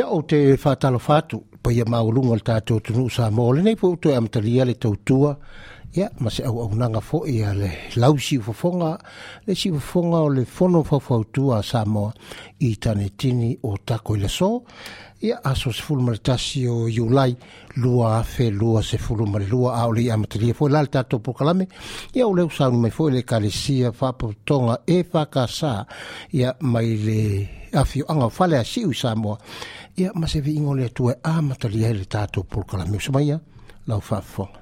ia o te fatalo fatu pa ia maulunga le tātou tunu sa mōle nei pūtu e amatalia le tautua ia ma se au au nanga fo ia le lau si ufafonga le si ufafonga o le fono fafautua sa mō i tane tini o tako ila so ia aso se fulu maritasi o iulai lua afe lua se fulu marilua a o le ia amatalia fo lale tātou pokalame ia o leu saungi mai fo le kalesia fapotonga e fakasa ia mai le afio anga fale a si u sa mō ia ia ma se viiga o le atua e amatalia ai le tatou polokalamu maia lau faafofoga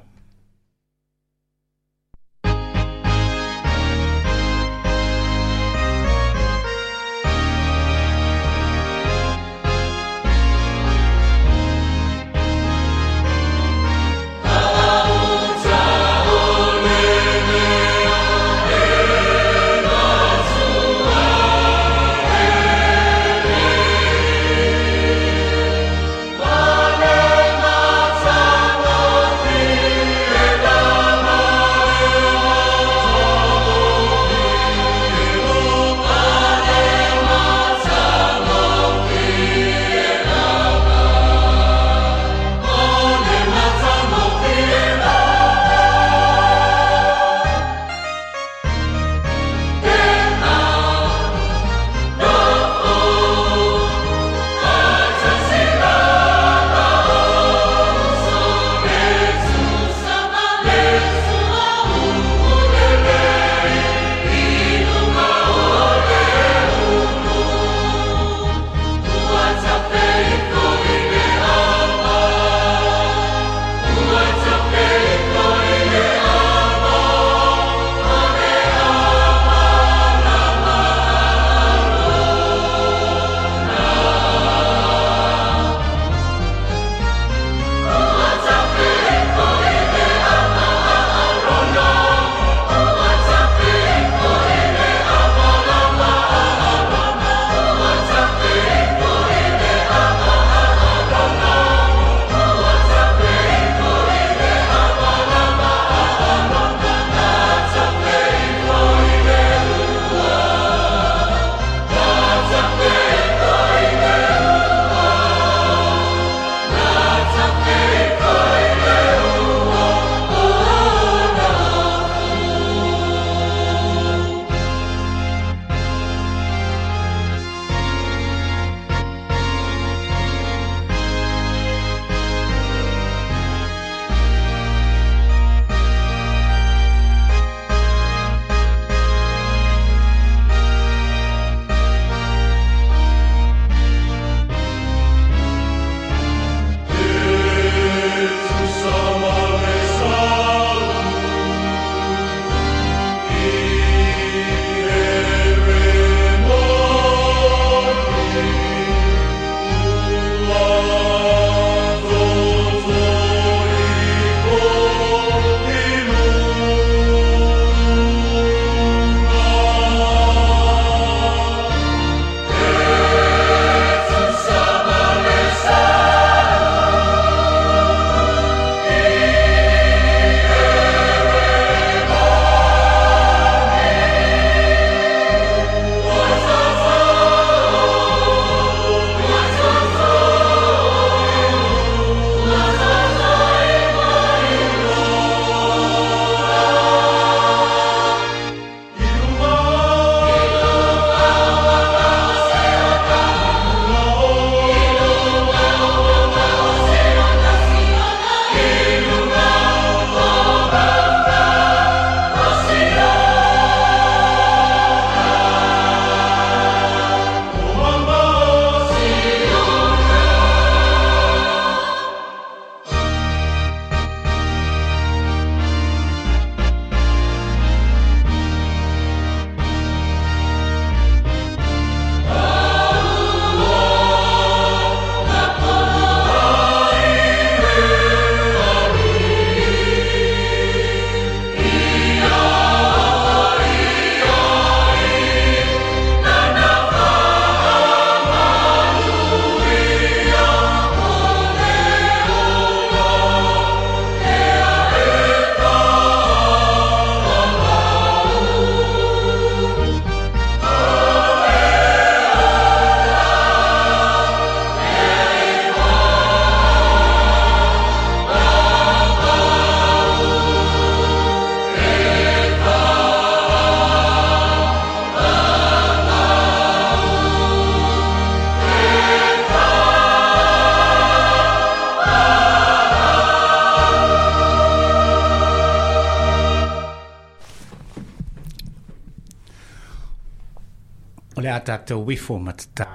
tātou wifo matata.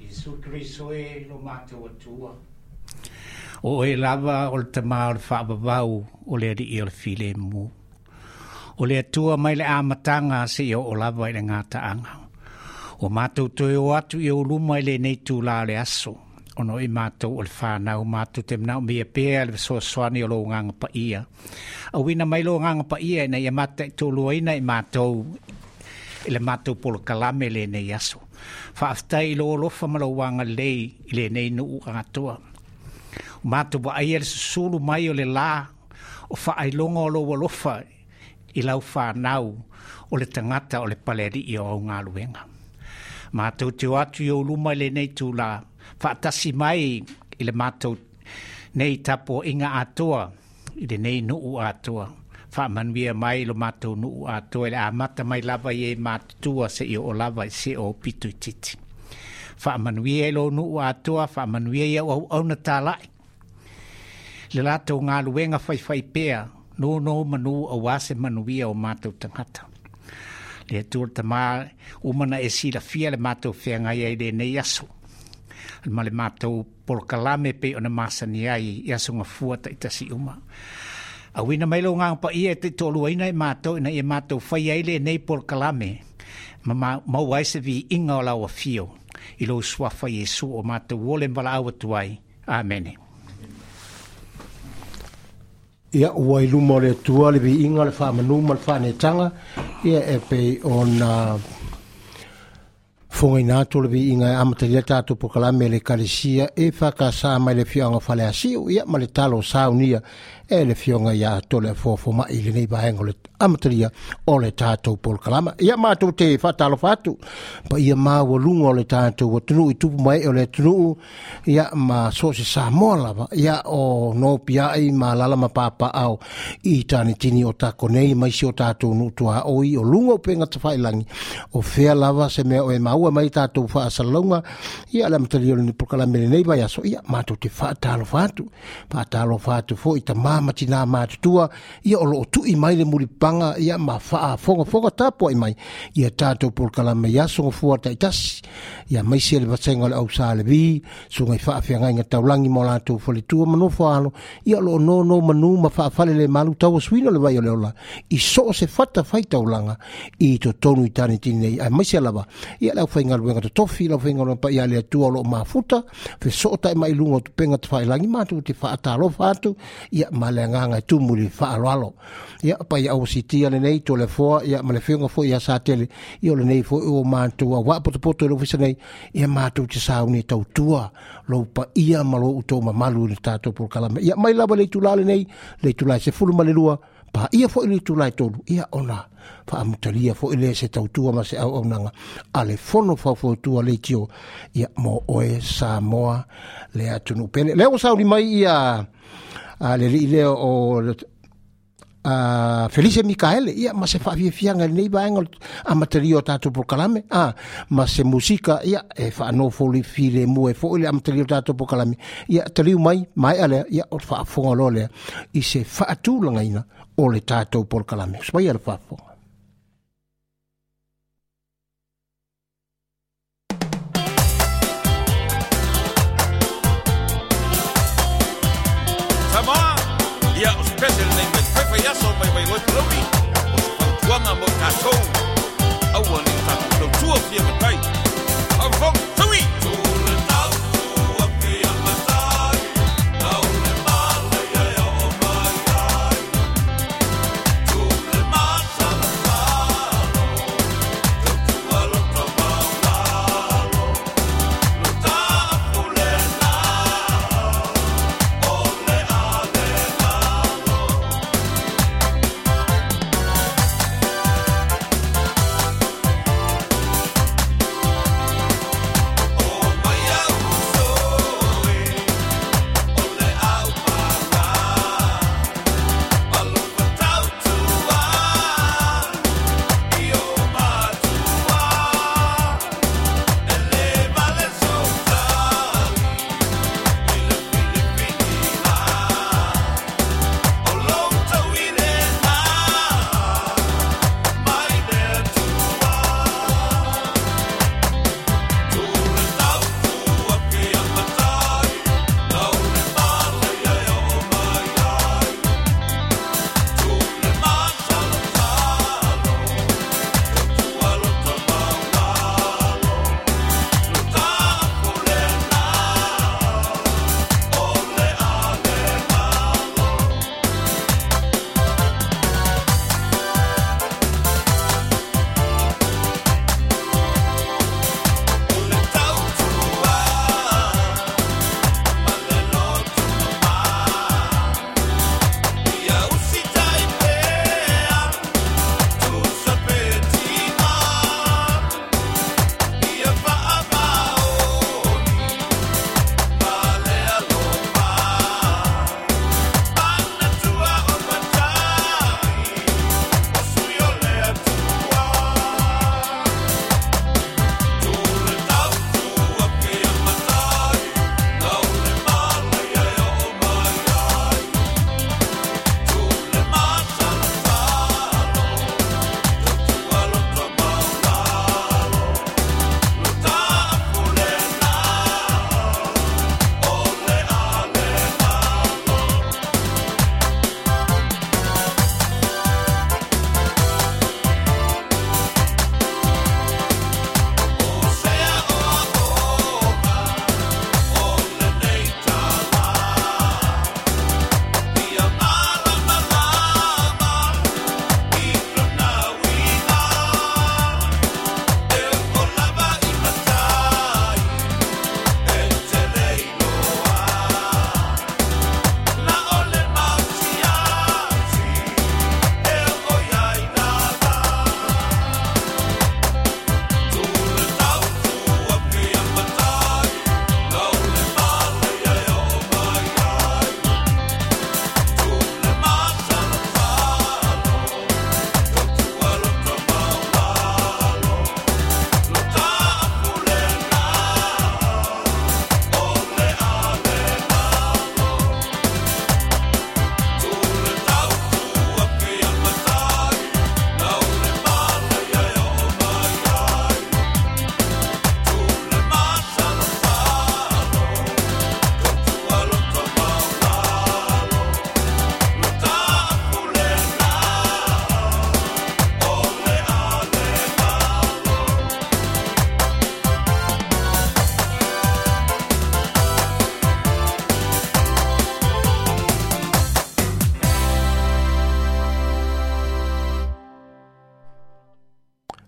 Isu kriso e lo mātou atua. O e lava o le tamau le whaabavau o le adi i o le file mu. O le atua mai le amatanga se i o lava i le ngāta anga. O mātou toi o atu i o luma i le nei tū la le aso. O no i mātou o le whānau mātou te mnau mi e pēa le soa swani o lo nganga pa ia. A wina mai lo nganga pa ia i nei e mātou tō luaina i mātou i le matou polokalame i lenei aso faafetai i lo olofa ma lauaga lelei i lenei nuu agatoa o matou vaaia le susulu mai o le lā o faailoga o lou alofa i lau fanau o le tagata o le palealii o augaluega matou teo atu i ouluma i lenei tulā faatasi mai i le nei tapo inga atoa ile lenei nuu atoa whamanwia mai lo mātou nu a toele a mata mai lava i e mātua se i o lava i se o pitu titi. Whamanwia i lo nu a toa, whamanwia i au au na tā lai. Le lātou ngā luenga fai fai pe no no manu a wase manuia o mātou tangata. Le tūr tamā umana e sila fia le mātou whenga i e nei aso. Le mātou polkalame pe ona masani māsani ai i aso ngā fuata i tasi Awina mai lo ngā pa ia e te tolu aina e mātou na e mātou whai aile nei por kalame. Ma mau aise vi inga o lawa fio. I lo suafa Yesu o mātou wole mbala awa tuai. Amene. Ia ua i luma o le atua le viiga le whamanu ma le faanetaga Ia e pei ona fogaina atu o le viiga e amatalia tatou pokalame le kalesia e fakasā mai le fianga whale ia ma le talo saunia e le fionga ia tole fofo ma i lenei vaega o le amatalia o le tatou polokalama ia matou te faatalofa fatu, pa ia maualuga o le tatou atunuu i tupu mai e o le atunuu ia ma so se samoa lava ia o nopiaʻi ma lala ma au i tini o tako nei maisi o tatou nuutuaoi o luga upega tafailagi o fea lava se mea oe maua mai tatou faasalalauga ia le amatalia o lenei polokalama i lenei vaeaso ia matou te faatalofa atu faatalofa atu foʻi tamā fa'amatinā matutua ia o loo tu'i mai le mulipaga ia ma fa'afogafoga tapu ai mai ia tatou polokalama i asogofua taʻitasi ia maisia le vasaiga o le ausalevi sugai fa'afeagaiga taulagi mo latou faletua manofa ia o loo nono manū ma fa'afale le malu tauasuina o le vai o le ola i so se fata fai taulaga i totonu i tanitini nei ae maisia lava ia le aufaigaluega totofi laufaigaluega le atua o loo mafuta fe so mai luga o tupega te matou te fa'atalofa atu ia le nga nga tu muli fa alo ya pa ya usiti ya nei to le fo ya ma fo nga fo ya sa tele yo le nei fo o ma tu wa po to po to lo fisa nei ya ma tu tsa u ni tau tua lo pa ia malo lo uto ma malu ni ta to por kala ya mai la ba le tu la le nei le tu la se fulu ma lua pa ia fo le tu la to ia ona fa am talia fo le se tau tua ma se au au nanga ale fono fo fo tua ale tio ia mo oe sa moa le atunu pene le o sa ni mai ia a le ri o a Felice Micaele ia ma se faafiafiaga lenei vaega a matalia o tatou polokalame a ma se musika ia e faanofolifi lemua e foʻi le a matalia o tatou polokalame ia taliu mai maeʻa lea ia o faafofoga loa lea i se faatulagaina o le tatou polokalame so paia le faafofoga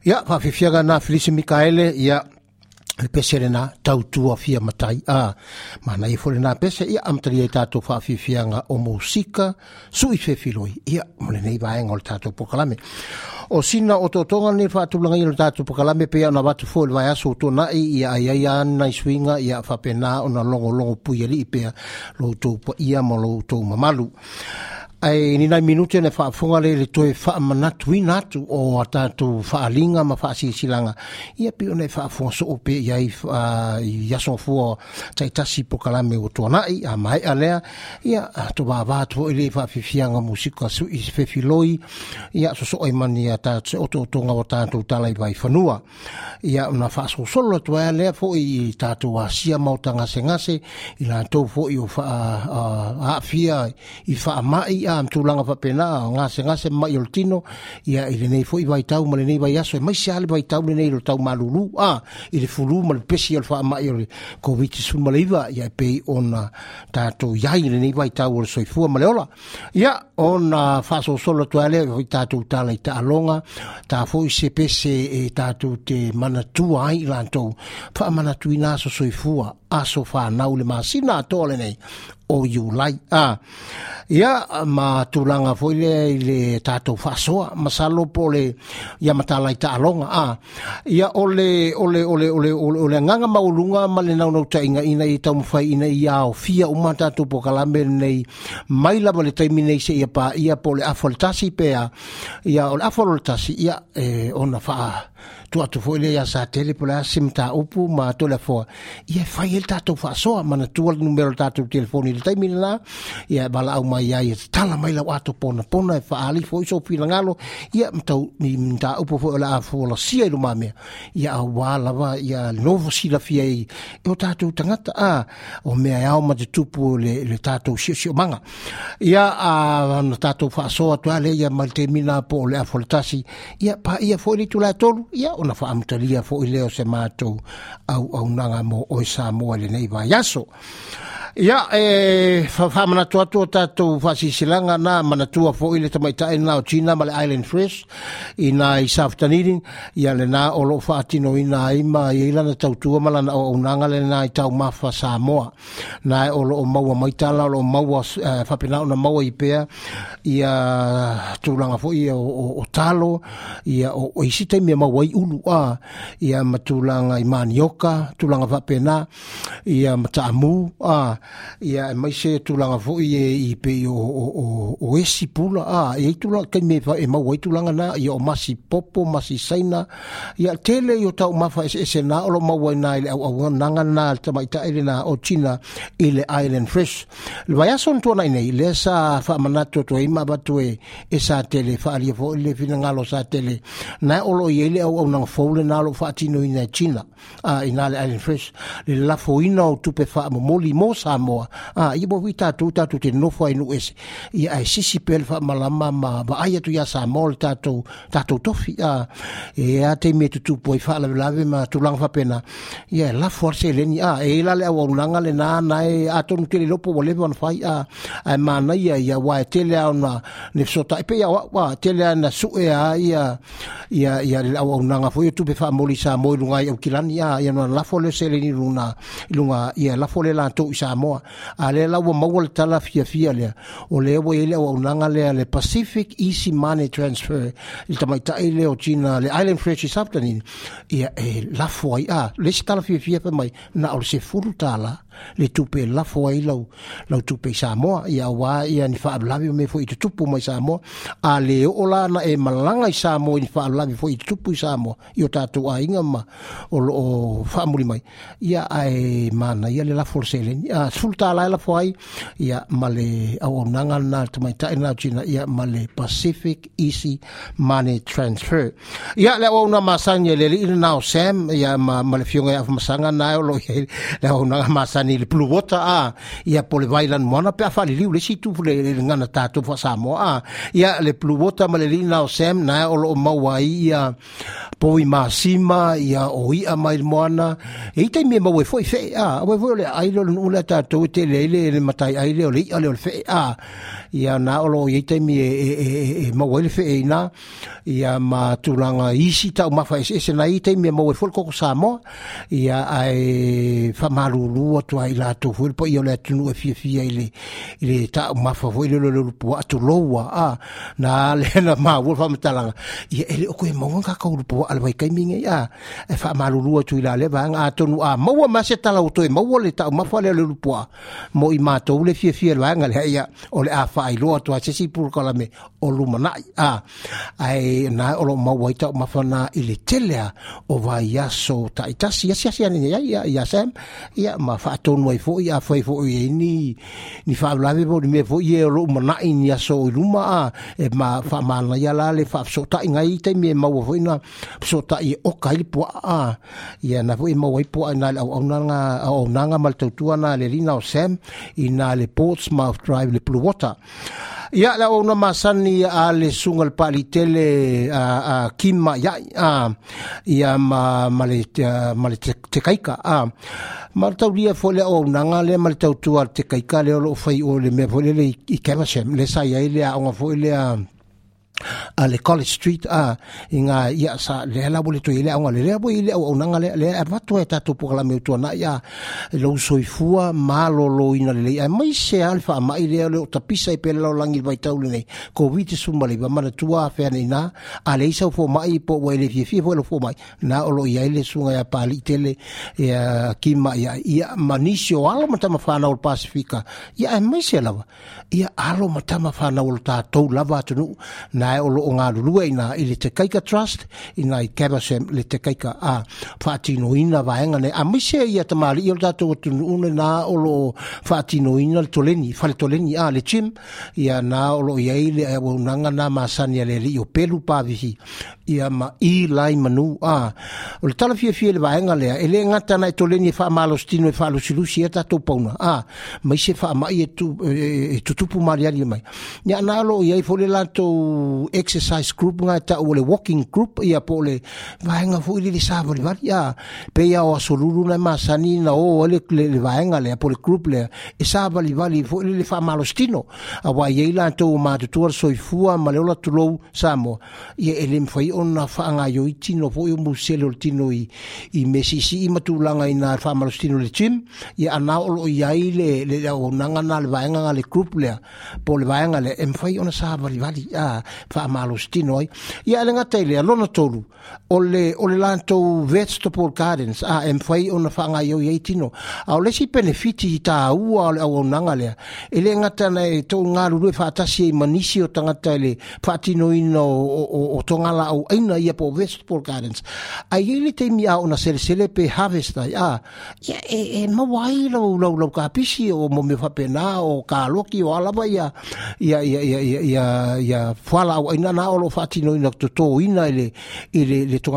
ia faafiafiaga na felisi mikaele ia le pese lenā tautua fia matai a manai foi lenā pese ia amatalia i tatou faafiafiaga o musika suʻi fefiloi ia mo lenei vaega o le tatou pokalame o sina o totoga ni faatulagai o le tatou pokalame pea ona vatu foi le vaeaso outuanaʻi ia aiai ana i suiga ia faapenā ona logologo pui alii pea loutou paia ma loutou mamalu ai nina minute na faafoga le le toe faamanatuina atu o a tatou faaliga ma faasiasilaga ia pe ona e faafoga soo pe ia i i asofua taitasi pokalame ua tuanaʻi amaeʻa lea ia tovavā atu foʻi lei faafiafiaga musika suʻi fefiloi ia sosoʻo ai mani a tatou otootoga ua tatou talai vaifanua ia ona faasolosolo atu aea lea foʻi i tatou asia ma o tagasegase i latou foʻi o faaafia i faamaʻi ia amtulaga faapena gasegase mai o le tino ia i lenei foi vaitau ma lenei vai e maisi le vaitau lenei lo tau malūlū a i le fulu ma le pepesi o le faamaʻi o le covid tesulu le iva ia e pei ona tatou iai lenei vaitau o le soifua ma le ola ia ona faasolosola tuae lea foʻi tatou tala i taaloga ta se pese e tatou te manatua ai i latou faamanatuina aso soifua aso fanau le masina atoa lenei o iulai a ia ma tulaga foi lea i le tatou faasoa ma salo po le ia matalai taaloga a ia o le o le o le o le o le agaga mauluga ma le naunau taʻigaina i taumafaiina i aofia uma tatou pokalame lenei mai lava le taimi nei seʻia paia po le afo le tasi pea ia o le afo le tasi ia e ona faa tu atu foi le ia sa tele pola sim upu ma to la fo ia fai el tatou faasoa mana tua le numero tatou telefoni le taimi lelā ia valaau mai ia tala mai lau atou ponapona e faaali foʻi sopilagalo ia matau mataupu foʻi o le a folasia i lo mamea ia auā lava ia lenovo silafia ai e o tatou tagata a o mea e ao ma tutupu le le tatou siʻosiʻomaga ia a na tatou faasoa tuā le ia ma le temina po o le a foletasi ia paia foʻi le itulaetolu ia ona faamutalia foʻi lea o se matou auaunaga mo oe samoa i lenei vaiaso ia e faamanatu atu o tatou silanga na manatua foʻi le tamaitaʻilana o china mal island fresh ina i safitanili ia le na o loo faatinoina na ma iai lana tautua ma lana ʻouaunaga lenā i taumafa samoa na e o loo maua maitala o loo maua faapinaona e, maua i pea ia tulaga foʻi o talo ia o isi taimia mau wai ulu a ia ma tulanga i manioka tulanga va pena ia ma taamu a ia mai se tulanga fo i e, i pe o o o o e si pula a e tulanga ke me va e ma wai tulanga na ia o masi popo masi saina ia tele i o tau mafa e se e na o lo ma wai na ile au au nanga na ta mai ta ile na o china ile island fresh le vai son tu na nei le sa fa manato to i ma batue e sa tele fa ali fo le fina ngalo sa tele na o lo ye au au nanga fau le nalo fa atino ina China a ina le Island Fresh le la fo ina o tupe fa mo moli mo Samoa a i bo vita tu ta tu te no fo inu ese i ai sisi pel fa malama ma ba ai tu ya Samoa ta tu ta tu tofi a e a te me tu tu fa la lave ma tu lang fa pena ia la forse le ni a e la le au nanga le na na e atonu te le lopo o le van fa a a mana ia ia wa e te le ona ne sota e pe ia wa te le na su e a ia ia ia le au unanga foi tu pe fa moli sa mo i lunga i kilani a ia no lafo fole se le ni luna lunga ia lafo le latou i sa moa a le laua maua le tala fiafia lea o lea wo ile o unanga lea le Pacific Easy Money Transfer i le tamaitaʻi le o tina le Island Fresh is after ni ia e lafo ai a le tala fia fia pe mai na o le sefulu tala le tupe lafo ai lau lau tupe Samoa ia wā ia ni whaalawi me fo i tutupu mai Samoa a le o la na e malanga i Samoa ni whaalawi fo i tutupu i Samoa i o tātou a inga ma o lo o whaamuri mai ia ai mana ia le lafo seleni a sulta lai lafo ai ia male au au nanga na tamaita e nau china ia male Pacific Easy Money Transfer ia le au au na masangi le li ina nao Sam ia ma le fionga ia masanga na e o lo ia le au nanga masangi ani le puluota a ia po vailan moana pe afaaliliu le situpu le gana tatou faasamoa a ia le puluota ma le liina o sam na e o loo maua ai ia po i masima ia o i'a mai le e i taimia maua e foʻi a auai foi le aʻai le e o lenuu le a tatou e le le mataiai le o le i'a o le a ia na o loo iai taimi e, e maua ai le feʻeina ia ma tulaga isi taumafa eseese na i taimia maua e foʻi le koko samoa ia ae faamalūlū atu i latou foi pa ia le atunu e fiafia i le i le taumafa foi le lole lupua atoloua a na lena maua le faamatalaga ia e le o koe maua kakau lupua a le vaikaimigei a e faamalulu atu i la le vaega atonu a maua ma se talau toe maua le taumafa lea le lupua mo i matou le fiafia le vaega lea ia o le a faailoa atu a sesi pulukalame o lumanaʻi a ae na o maua i taumafa na i le tele a o vaiaso taʻitasi asiasi ane ai ia ia sem ia ma atonu ai fo afai foʻi ai ni ni faalave oli me fo ye o ma na ni aso i luma a e ma faamanaia la le faafesootaʻi gai taimia e maua foʻi ta fesootaʻi o kai po a ya na foʻi e maua ai na ina le auaunaga aoaunaga ma le tautua na le ri na o sem ina le ports mouth drive le pluwater ia le ona masani a le suga le paalitele a a kima ia a ia ma male male a ma tau dia fo le ona nga le male tau tua tekaika kaika le o fai o le me fo le i kema le sai ai le a onga fo e a ah, le college street ah, a i ia sa le hela wale tu ile aunga le rea boi ile au aunanga le le avatu e tatu pukala meu tuana ia lau soifua malolo ina le lei mai se ale wha mai le tapisa i e pele langi vai tau le nei ko wite le wa mana tua whea nei nā a le isau fo mai po wai le fie fie fo le fo mai nā olo i aile sunga ia pali tele ia kima ia ia manisi o alo matama whanau le Pasifika ia mai se lawa ia alo matama whanau le tātou lava atunu na ae o loo galulua ina i le tekaika trust ina i kevasem le tekaika a faatinoina vaega nei a maise ia tamālii o le tatou atunuuna na o loo faatinoina le toleni faletoleni a le jim ia na o loo iai le auaunaga na masani a le alii o pelu pavihi ia ma i lai manu a o le talafiafia le vaega lea e lē gata na e toleni e faamalositino e faalusilusi ia tatou pauna a maise faamaʻi e, e, e tutupu maliali mai ia na o loo iai foʻi le tau exercise group nga tau le walking group ia po le vaenga fu le sa vali vali ia pe ia o asolulu na masani na o le le vaenga le po le group le e sa vali vali fu le fa malostino a wa ia e ila tau ma tutuar soifua ma le ola tulou samo ia ele mfai ona fa nga yo itino fo yo musele o tino i i mesi si i matulanga ina fa malostino le chim ia ana o lo ia ile le o nanga na le vaenga le group le po le vaenga le mfai ona sa vali vali ia fa ai ia e le gata i le alona tolu ole le, le vesto vegetable gardens a em mafai ona fanga iai tino a o lesi benefiti i tāua o le ele ngatana e le gata na e tougalulue manisi o tagata i le faatinoina o, o, o, o togala ia po vegetable gardens aiai le taimi a ona selsele pe harvest ai a ia e, e mo e lo lo laulaulau kapisi o momeo faapena o kaloki o alava ia ia ia ia ia ia, ia, ia, ia, ia, ia au na o lo fati no ina to ina le to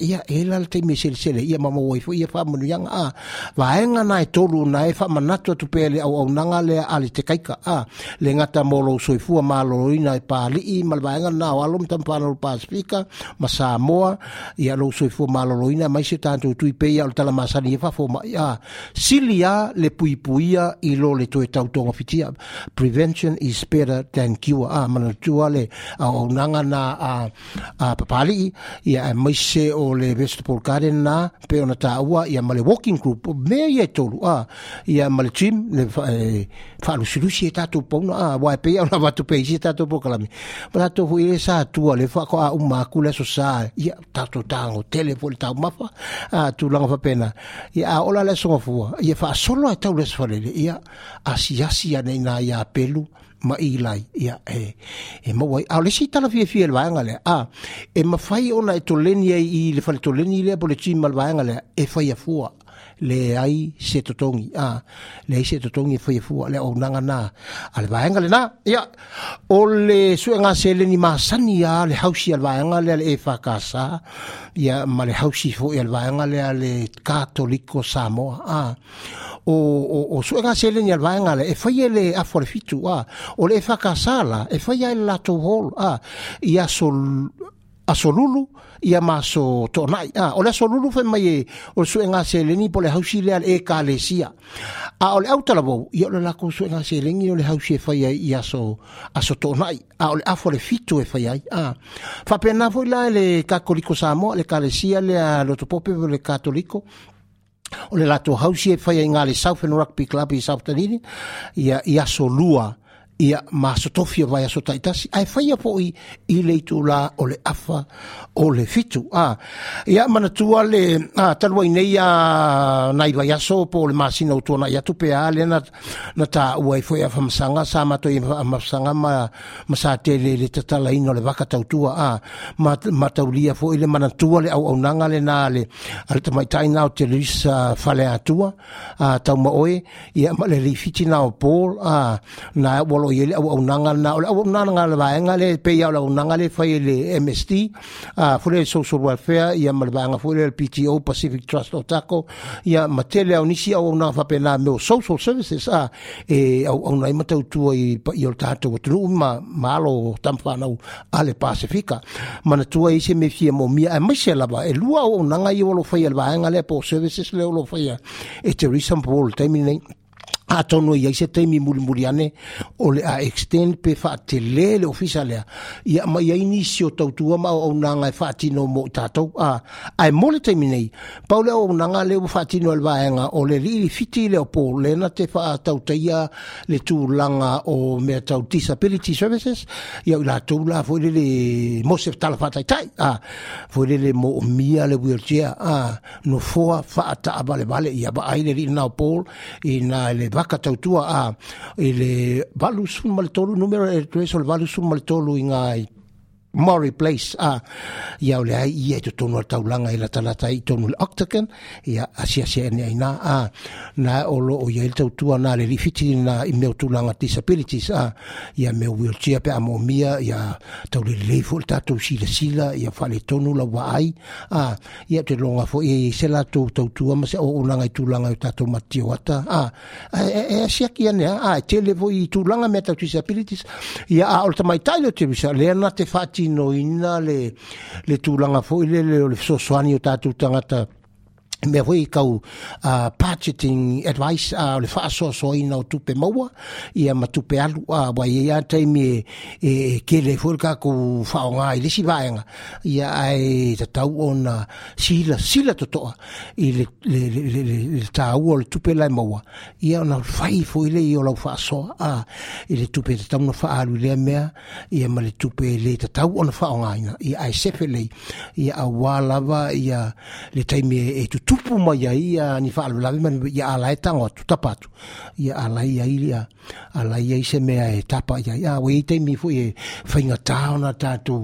ia ela te me sel sel ia mama wai fo ia fa a va na e tolu na e fa manato tu pele au au nanga le ali a le ngata mo lo soifua e ma e pa li i mal va o alom tam pa ma sa ia lo soifua ma mai se tanto tu pe ia o tala masani fa fo ma ia silia le e pui i lo le to e prevention is better than cure a manatua le le aunaga na papalii ia e maise o le vegetable garden na pe ona taua ia ma le walking group mea ia e a ia ma le trim le faalusilusi e, e tatou pauna a ua e peia ona vatu peisi e tatou pokalami ma latou foi e le sa atua le faakoa aku le aso sa ia tatou tagotele foi le taumafa tulaga faapena ia aola le asogafua ia faasoloa e tau le aso falele ia asiasi ana ina ia pelu ma i lai ia e e mo wai a le si tala fie fie le vaenga le a e ma fai ona e to leni i le fale to leni le pole chi le e fai a fua le ai se totongi a le ai se totongi foi fu le o nanga na al vaenga le na ya o le suenga se le ni masani ya le hausi al vaenga le e fa casa ya ma le hausi fo al vaenga le le katoliko samoa a o o o suenga se le ni al vaenga le e foi e le a for fitu a o le fa casa la e foi ai e la to hol a ya sol a solulu ia maso tonai ah, a o eh, le solulu fe maye, o su enga e kalesia ah, a o ah, le auta lavo ia le lako su hausi e fai ai a so aso tonai a o le afo le fitu e fai a fa pena la le kakoliko samo le kalesia le a le katoliko o le lato hausi e fai ai ngā le Rugby Club i e South Tanini ia, lua ia masotofi vai aso taʻitasi ae faia foʻi i le itulā o le afa o le fitu ia manatua le taluai nei a nai vai aso po le masina outuana atu pea lea na, na taʻua ai e foʻi a famasaga sa matoi mafamasaga ma, sa tele le tatalaina o le vaka tautua a ma, taulia foʻi le manatua le auaunaga lenā le a le tamaitaina o televisa fale atua a tauma oe ia ma le leifiti o pol a na ua loo o ia au au nanga na au nanga ngala le pe ia au nanga le fai le MST a fule social welfare ia malvaenga fule le PTO Pacific Trust o ia matele au nisi au nanga fapena social services a e au au nai matau tua i i o tātou o tunu ma malo tamwhanau ale Pacifica mana tua i se me fia mo mia e maise lava e lua au nanga i o le vaenga le po services le o lo e Teresa Paul taimi nei atonu iai se taimi mulimuli ane o le a extend pe faatele le ofisa lea ia ma iai nisi o tautua ma o aunaga e faatino mo i tatou a ae mo le taimi nei pau lea o aunaga le ua faatino e le vaega o le li'ilifiti le o pō lena te faatautaia le tulaga o mea tau disability services ia i latou la foi le mo se tala faataitai a foi le mo o le wheelchair a no foa ia vaai le liʻina o pōl ina le maka tautua a el le valu número numero e el le valu sumaltolu ai Murray Place a ia ole ai ia te tonu ar taulanga i la talata i tonu le Octagon ia asia se ene na nā a nā olo o ia ili tautua nā le lifiti nā i meo langa disabilities a ia meo wheelchair pe amo mia ia tau le leifu le tātou sila sila ia whale tonu la wai ai a ia te longa fo ia i se la tō tautua ma se o unanga i tūlanga i ta to o ata a e asia ki ane a e te levo i tūlanga me tau disabilities ia a olta mai tailo te visa na nā te whaati sino ina le le la fo i le le le o me hoi kau uh, budgeting advice a uh, le faaso so soa no tupe maua i ama tupe alu a uh, wai ea taimi e, ke le fuori ku fao ngā i si vaenga i a ai ta tau o na sila sila totoa i le, le, le, le, le, ta au o le tupe lai maua i a na fai fuori le i o lau faa a i le tupe ta tau na faa alu lea mea i ama le tupe le ta tau o na fao i a ai sefe lei i a wālava i a le taimi e, e tutu tupu ma ia ia ni faalolavi ma ia ala e tago atu tapa atu ia ala ia ia ala ia se mea e tapa ia ia ua i taimi foi e faigatā ona tatou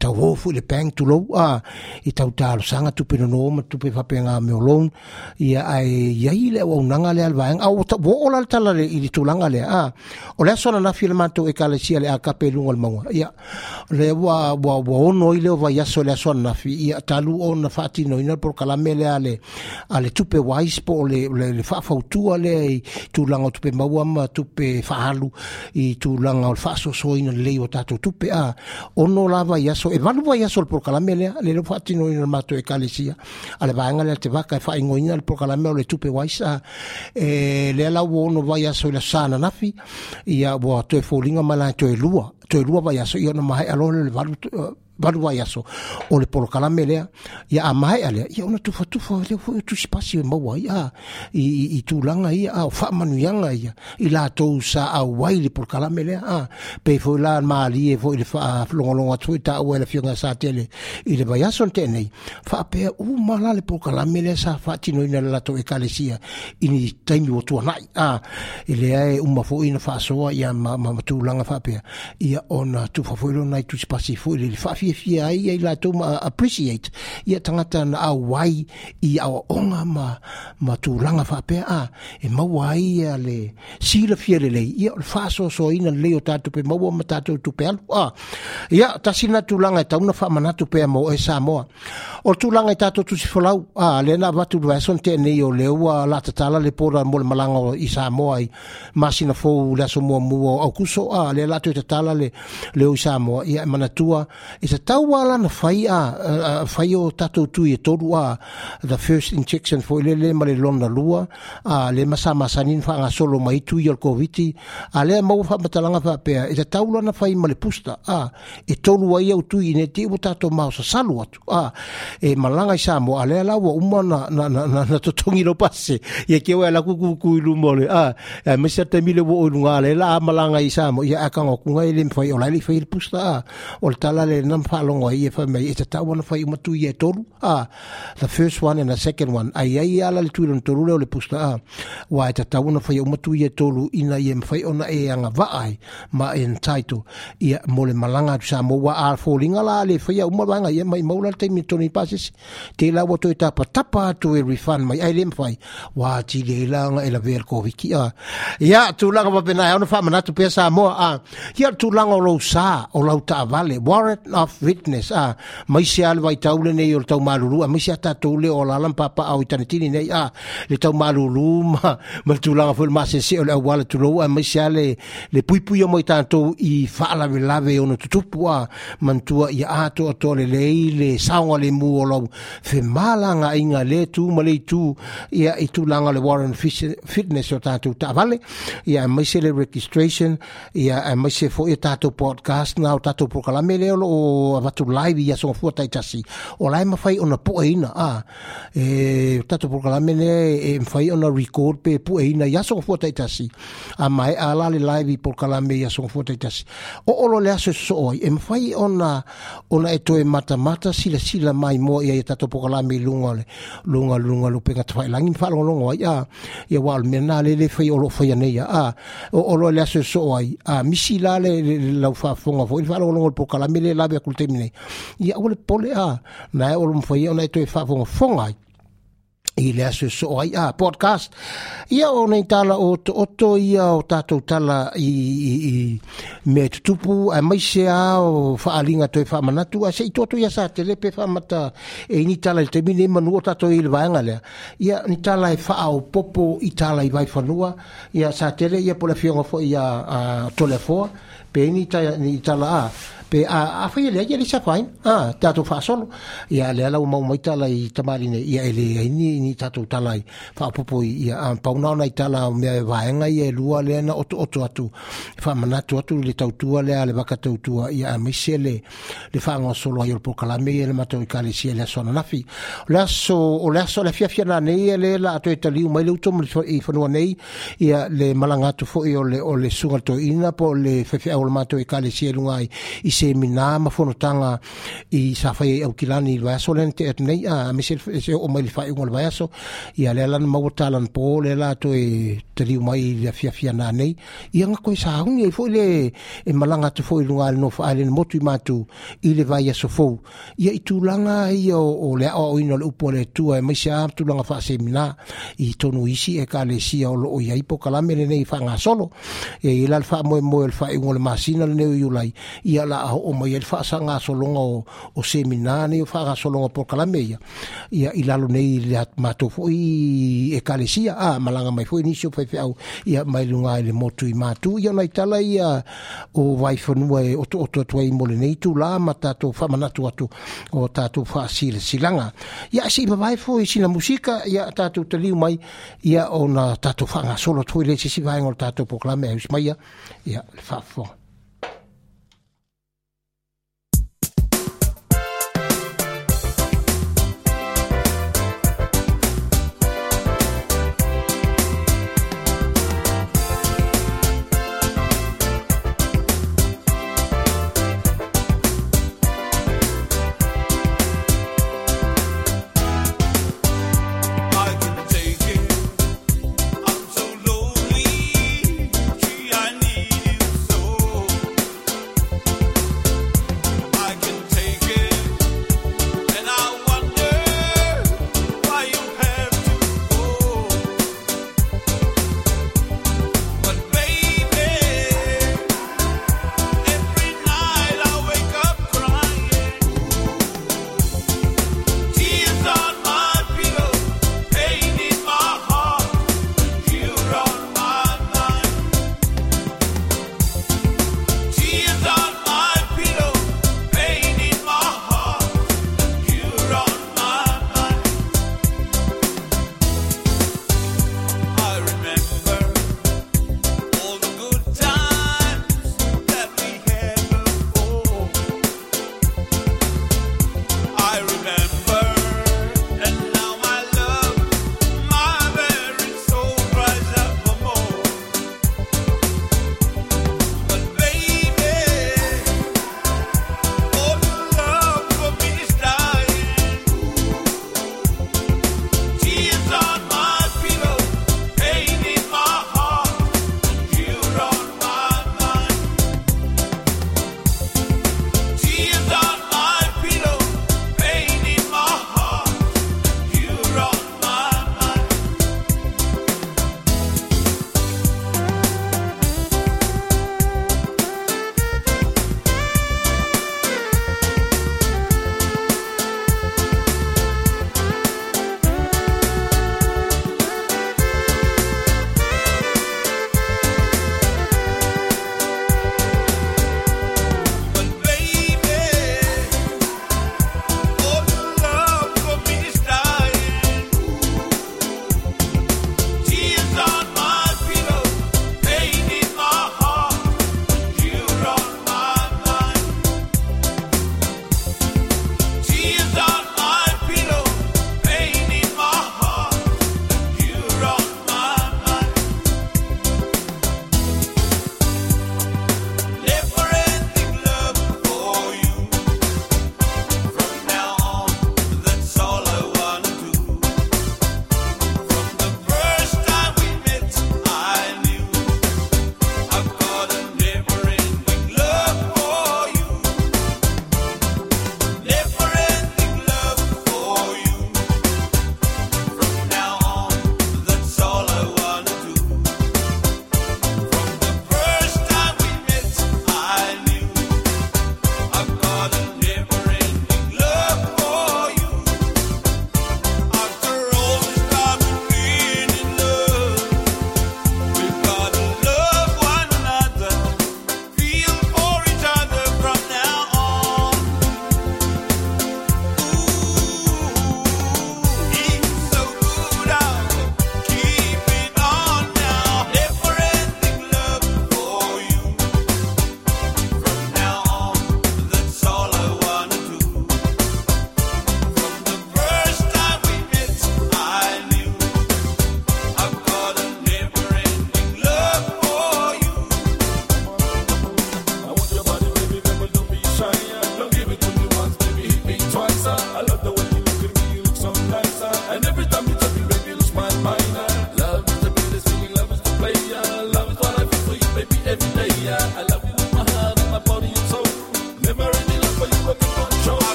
tauō foi le pang tulou a i tautalosaga tupenonō ma tupe faapega meolou ia ae iai le auaunaga le alvaega au tauō la le tala i le tulaga lea a o le asolanafi le matou ekalesia le a kapeluga o le maua ia le ua ua ono i le o vaiaso le asolanafi ia talu ona faatinoina le porokalame lea le a le tupe wais po le, le, le whaafautua lea i tulaga o tupe maua ma tupe faaalu i tulaga o le faasoasoaina lelei o tatou tupe a ono lava i aso e valu vai aso le polokalame lea le lo whaatino i le mātou e a le vaenga lea te vaka e whaingoina le prokalame o le tupe wais e, lea lau ono vai aso i la sana nafi i a toe foliga ma la toe lua toe lua vai aso i ona mahai alo le valu valua i o le polokalame lea ia amae a lea ia ona tufatufa lea foi o tusipasi maua ia i, i tulaga ia a o faamanuiaga ia i latou sa auai le polokalame lea a pe foi la malie foi le faalogologo atu i taua i fioga sa tele i le vaiaso na teenei faapea uma la le polokalame lea sa faatinoina le latou ekalesia i taimi o tuanaʻi a i lea e uma foʻi na faasoa ia ma matulaga faapea ia ona tufa foi lona tusipasi foi le le faafia whiwhi e ai ai la tuma appreciate ia tangata na a wai i awa onga ma ma tu langa fa pe a e ma wai ia si le fia le le ia le fa so so ina le o tatu pe maua ma tatu tu pe a ia ta sina tu langa e ta una fa manatu pe mo e sa moa o tu langa e tatu tu si folau a le na va tu vaso te ne o le ua la tatala le pora mo le malanga o i sa moa i masina fo le so mo mo o kuso a le la tu tatala le le o sa moa ia manatua i sa tau ala na fai a fai o tatou tu e tolu a the first injection foi lele ma le lona lua a le masa masanin fa solo mai tu i covid a le mau fa matalanga fa pe e tau lana fai ma pusta a e tolu ai au tu i ne te u mau sa salu atu a e malanga sa mo a le ala ua uma na na na na, na totongi no pase e ke wa la kuku ku ilu mole a e mesa te mile wo ilunga le la malanga sa mo ia akanga kunga ele mfai o la le fai pusta a o tala le nam whaalongo ai e whai mai e te ana whai umatu i e toru. Ah, the first one and the second one. Ai ai ala le tuilan toru leo le pusta a. Ah, wa e te ana whai umatu i e toru ina i e mwhai ona e anga vaai ma e ntaito. Ia mo le malanga tu sa mo wa ar fōringa la le whai umaranga ia mai maula te mi toni pasis. Te la wato e tapa tapa atu e refund mai ai le mwhai. Wa ti le ilanga e la ver ko wiki a. Ah. tūlanga wapena ona wha manatu pia sa mo a. Ah. Ia tūlanga o lau sa o lau ta avale. Warrant of witness a ah, maise ala vaitaule nei o le taumalulu a maise a tatou le o lala papaao i tanitini nei a ah, le taumalulu ma ma le tulaga foi le masese o le auā le a maise a le le puipui mo i tatou i faalavelave ona tutupu a ah, manatua ia a toatoa lelei le saoga lemu o lau femalagaiga lē tu ma le itu ia i tulaga le warren fitness o tatou taavale ia e maise le registration ia e maise foʻi e tatou podcast na o tatou pokalame lea o o avatulai ia sogafua taitasi o lae mafai ona puʻeina a e tatou prokalame lea e mafai ona record pe puʻeina ia sogafua taitasi a mae a la le live i prokalame ia sogafua taitasi o olo le aso e sosoo e mafai ona ona e toe matamata silasila mai moa ia ia e tatou prokalame i luga le luga luga lupega tafaelagi faalogologo ai a ia ua olomea na lele fai o loo faia nei o olo le aso e sosoo ai misi la le lau faafofoga foʻi le faalogologo le prokalame le lave aku fakultemi nei ia ole pole a na e olum foi ona to e fa fonga fonga i le aso so ai a podcast ia ona itala o to oto ia o tato tala i i i me tupu a mai se a o fa alinga to e a se to to ia sa tele pe fa e ni tala te mine manu o tato il vanga le ia ni tala e fa o popo itala i vai fa nua ia sa tele ia pole fiongo fo ia a tole fo pe ni ni tala a pe a afa ia ia le safaina a tatou faasolo ia le ala umaumai e tala i tamali nei ia e leai ni ni tatou tala ai faapopo ia a pauna ona i tala o mea e vaega e lua lea na otooto atu faamanatu atu le tautua lea le vakatautua ia a maise le le faagasolo ai o le pokalame ia e le matou ikalesia e le asoananafi o le aso o le aso le afiafia na nei ia la atoe taliu mai le utoma i fanua nei ia le malaga atu foʻi o le o le suga le toeina po le faifeau o le matou ikalesia i luga ai i semina ma i safai ai aukilani i loaso lena te atunei a mai le faaiuga le vaeaso ia lea lana maua talana po lea la taliu mai i afiafiana nei ia gakoe sa ai foʻi le e malaga atu foʻi luga a motu i matou i le vaeaso fou ia i tulaga ia o le aʻoaʻoina o le upu o le atua e maisa tulaga faasemina i tonu isi e kalesia o loo iai po kalame lenei faagasolo e ia la le faamoemoe o le faaiuga o le masina lenei o iulai ia la faa o mai ele faa sanga so longa o, o seminane o faa so longa por kalameia ia ilalo nei le mato fo i e kalesia a malanga mai fo inisio fai fai ia mai lunga ele motu i matu ia nai tala ia o vai fanua e oto oto atu ai mole nei tu la ma tato faa atu o tato faa silanga ia si iba vai fo i sina musika ia tato taliu mai ia o na tato faa ngasolo tui le si si vai ngol tato por kalameia ia le faa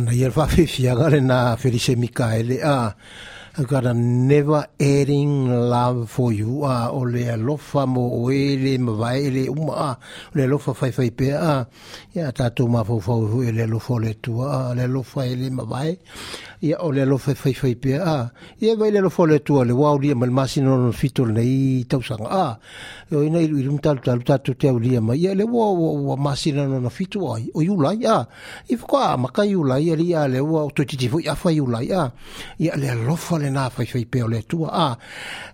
ana ia faafeafiaga lena felice mikaele a gotta never ending love for you a uh, o le alofa mo oe le mavae le uma a o le alofa faifai pea uh, a ia tatou mafaufau e le alofa o le atua a uh, le alofa e le mavae ia o le alofa e faifai pea a ia vai le alofa o le atua le ua aulia ma le masinono fito lenei tausaga a e oina iluilu matalutalu tatou te aulia mai ia le ua ua masinanona fito ai o iulai a i fakoa amakai iulai ali lia le ua o toititi foi afa iulai a ia le alofa lenā faifai pea o le atua a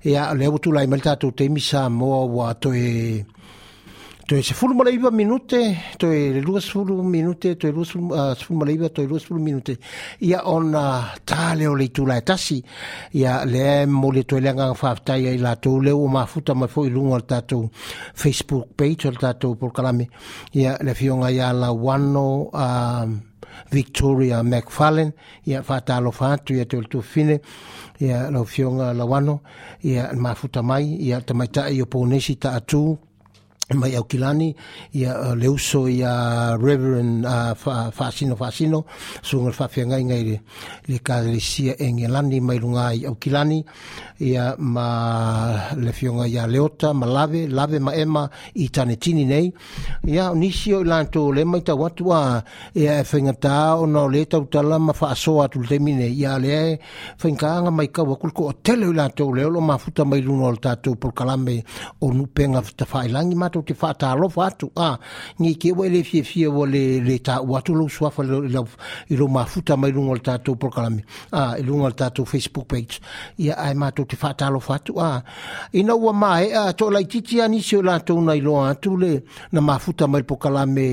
ia le ua tulai ma le tatou taimi sa moa ua toe toe sefulu malaiva minute toe lua sefulu minute toe lua sefulu ah, malaiva toe lua minute ia ona tale le itula e tasi ia lea mo le toe leagaga faafetai ai latou leu o mafuta mai foʻi luga o le tatou facebook page o le tatou polokalame ia le fioga iā lauano um, victoria macfarlane ia faatalofa atu ia te le tufine ia laufioga lauano ia mafuta mai ia tamaitaʻi o ponesi taʻatū ma iau kilani ia uh, le uso ia reverend uh, faasino faasino suga le faafeagaigai le le kalesia egelani mai luga i au kilani ia ma le fioga ia leota ma lave lave ma ema i tanetini nei ia nisi i latou le mai tau atu ia e faigatā ona o lē tautala ma faasoa atu le taimi nei ia leae faigakaaga mai kau aku o tele i latou lea o loo mafuta mai luna o le tatou polokalame o nupega tafailagi tātou te whātālofa atu a ah, ngi ke le fie fie le, le atu lau suafa i lo mafuta mai lunga le tātou prokalami a ah, i lunga le tātou Facebook page ia ai mātou te whātālofa atu a ah, ina ua mai a anisi o lātou na i atu le na mafuta mai le prokalami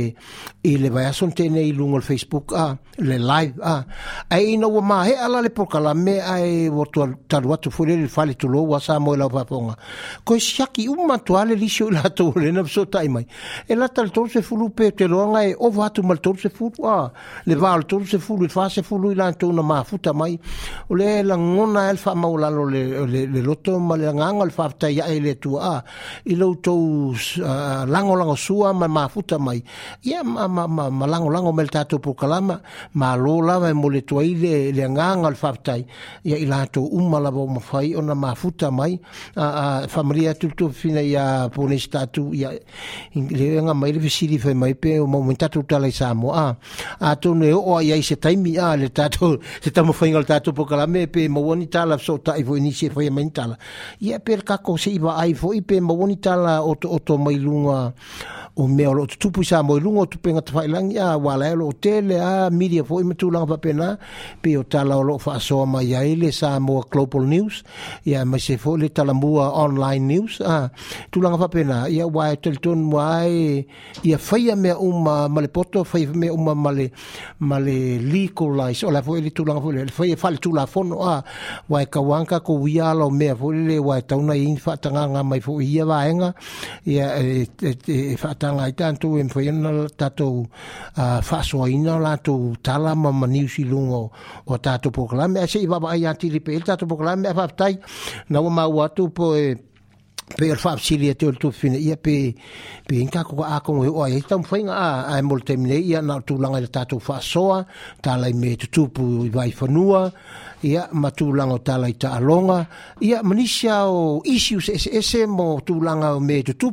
i le vai ason tēnei i lunga le Facebook a le live a ai ina ua mai ala le prokalami ai o talu atu fule le whale tulo sa mo e lau paponga ko siaki umatu ale lisio i lātou le na so tai mai e la tal tor se fulu pe te longa e o vatu mal tor se fulu a le va tor se fulu fa se fulu la to na ma futa mai o le la ngona el fa ma ola lo le le loto mal la ngal fa ta ya ele tu a i lo to lango lango sua ma ma futa mai ya ma ma ma, ma lango lango mel tatu pu kalama ma lo la ma e mo le to ai le le ngal fa ta ya ila to umma la bo mafai ona ma futa mai a, a familia tu tu fina ya ponestatu ya ia ya, le nga mai le fisili fai mai pe o mo tatu tala i Samoa a tonu e o ai ai se taimi a le tatu se tamo fai ngal tatu po kalame pe mo woni tala so ta i ni se fai mai tala ia per kako se iwa ai fo i pe mo woni tala o to o to mai lunga o me o to tupu sa mo lunga o tupenga ta fai langi a wala e lo hotel a media fo i tu lang papena pe o tala o lo fa so mai ai le Samoa Global News ya mai se fo le tala mua online news ah, tu lang langa papena ya wala e tele tonu ma ai ia faia me uma ma le poto faia mea uma ma le ma le legalise o la foi le foi le faia fale tula fono a wa e kawanka ko wia lo mea foi le wa e tauna i fatanga nga mai fo ia vaenga ia e fatanga e, e, e i tanto e foi na tato a faso ina la to tala ma maniu si lungo o tato proclame a se i baba ia ti ripe tato proclame a fatai na wa ma watu po e pe er fab sili e te tu fine ia pe pe inka ko a ko e o ai tam fainga a a e mol temne ia na tu langa ta tu fa soa ta la me tu tu pu vai fa nua ia ma tu langa ta la ta longa ia manisha o isiu se se mo tu langa o me tu tu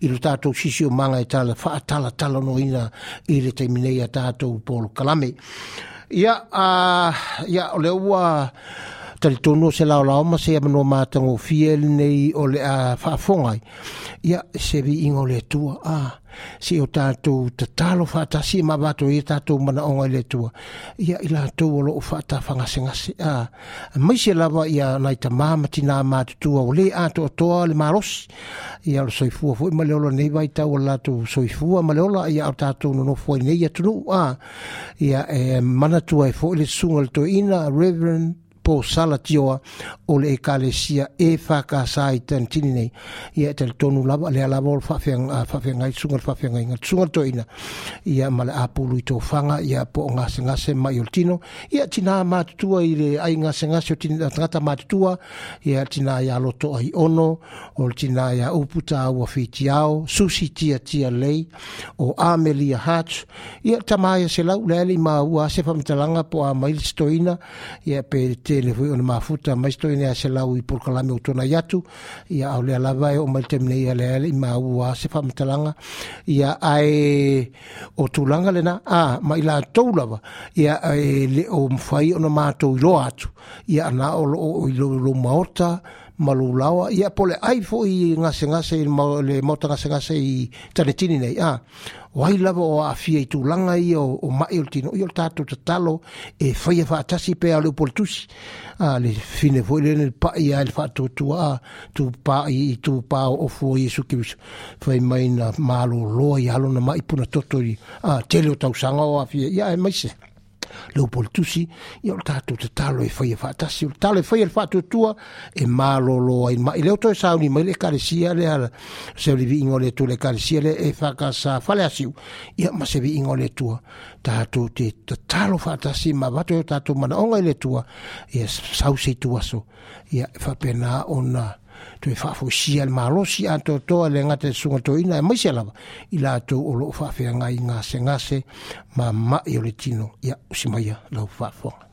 i ta tu sisio manga ta la fa ta la ta no ina i le temne ia ta tu pol kalame ia a ia le ua tali tonu se lao lao ma se ama no matango fiel nei o le a whaafongai. Ia se vi ingo le tua a. Ah. Si o tātou te talo whātasi ma vato i e tātou mana ongai le tua. Ia ila tau alo o whātā whangase ngase. Ah. Mai se lawa ia nai ta māmati nā mātu tua o le ato o toa le maros. Ia lo soifua fuu ma leola nei vai tau ala tu soifua ma leola ia o tātou nono fuu nei atunu. Ah. Ia eh, mana tua e fuu le sunga le tua ina Reverend posala tioa o le ekalesia e fakasā i tanitini nei ia e talitonu lava lea lava o le faafeagai suga le faafeagaiga suga le toeina ia ma le apulu i tofaga ia po o gasegase mai o le tino ia tinā matutua i le ai gasegase o tagata matutua ia tinā iā loto ai ono o le tinā iā upu tāua fitiao susi tiatia lei o amelia hats ia tamā ia se lau lea i maua se faamatalaga po a mai le totoina ia pe te foi ona mafuta mai sto ina se lau i porkalame utona yatu ia au le lava e o mai temne ia le ale i maua se whamatalanga ia ai o tulanga lena a ma i la tau lava ia ai le o mwhai ona mātou i lo atu ia ana o lo maota malulawa ia pole ai fo i nga se nga se le mota nga se nga se i tane tini nei a ah, wai lava o afia i tūlanga i o, o mai o tino i o tātou ta talo e whaia e wha atasi pe a leo a ah, le fine fo i lene pa ah, i a le wha tu a tu pa i tu pa o ofu o Jesu ki wisu whai mai na malo loa i halona mai puna toto i a tele o tau sanga o afia ia e maise leu tusi ia o le tatou tatalo e faia faatasi e o le talo e faia e le faatuatua e malōlō ai maʻi lea o toe sauni mai le ekalesia lea se o le viiga o le atua le ekalesia lea e fakasā fale asiu ia ma se viiga o le atua tatou te tatalo faatasi ma vato e o tatou manaoga i le atua ia sau seituaso ia e faapena ona toe faafoisia le malosi atoatoa le gata le sugatoina e maise lava i latou o loo faafeagai gasegase mamaʻi o le tino ia o simaia lau faafoaga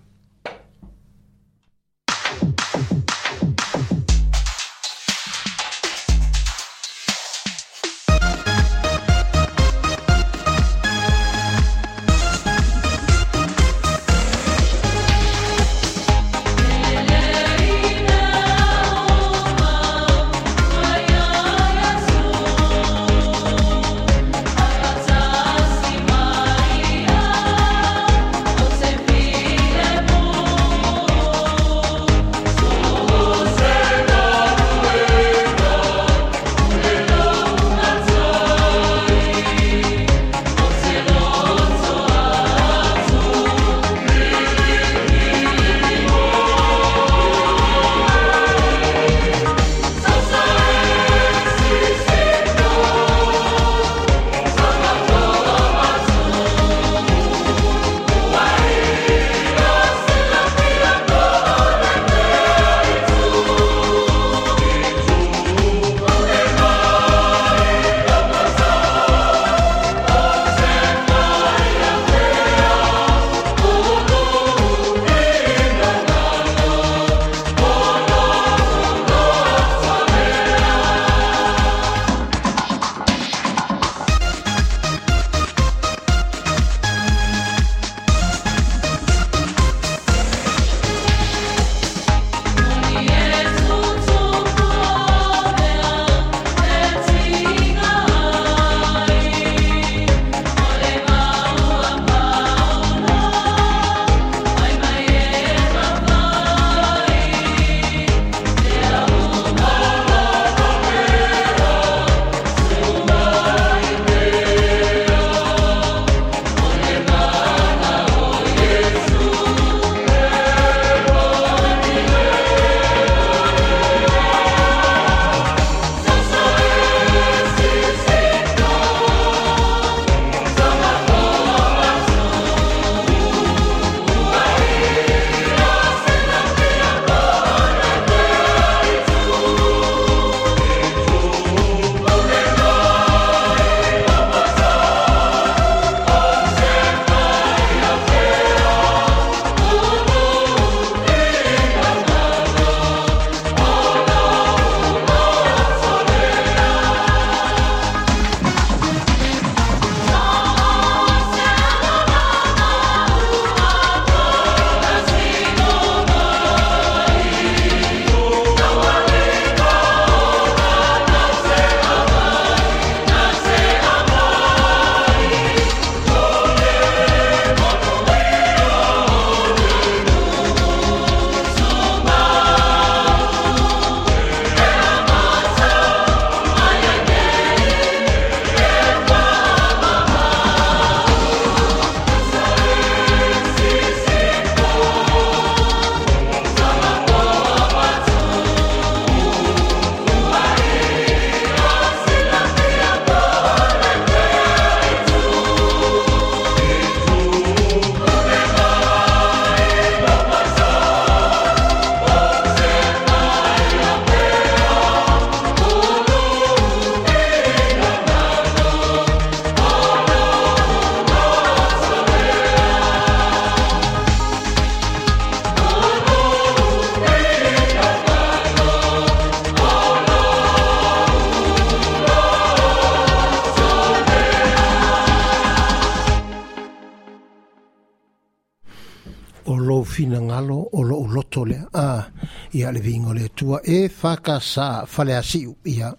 sa fale asi ia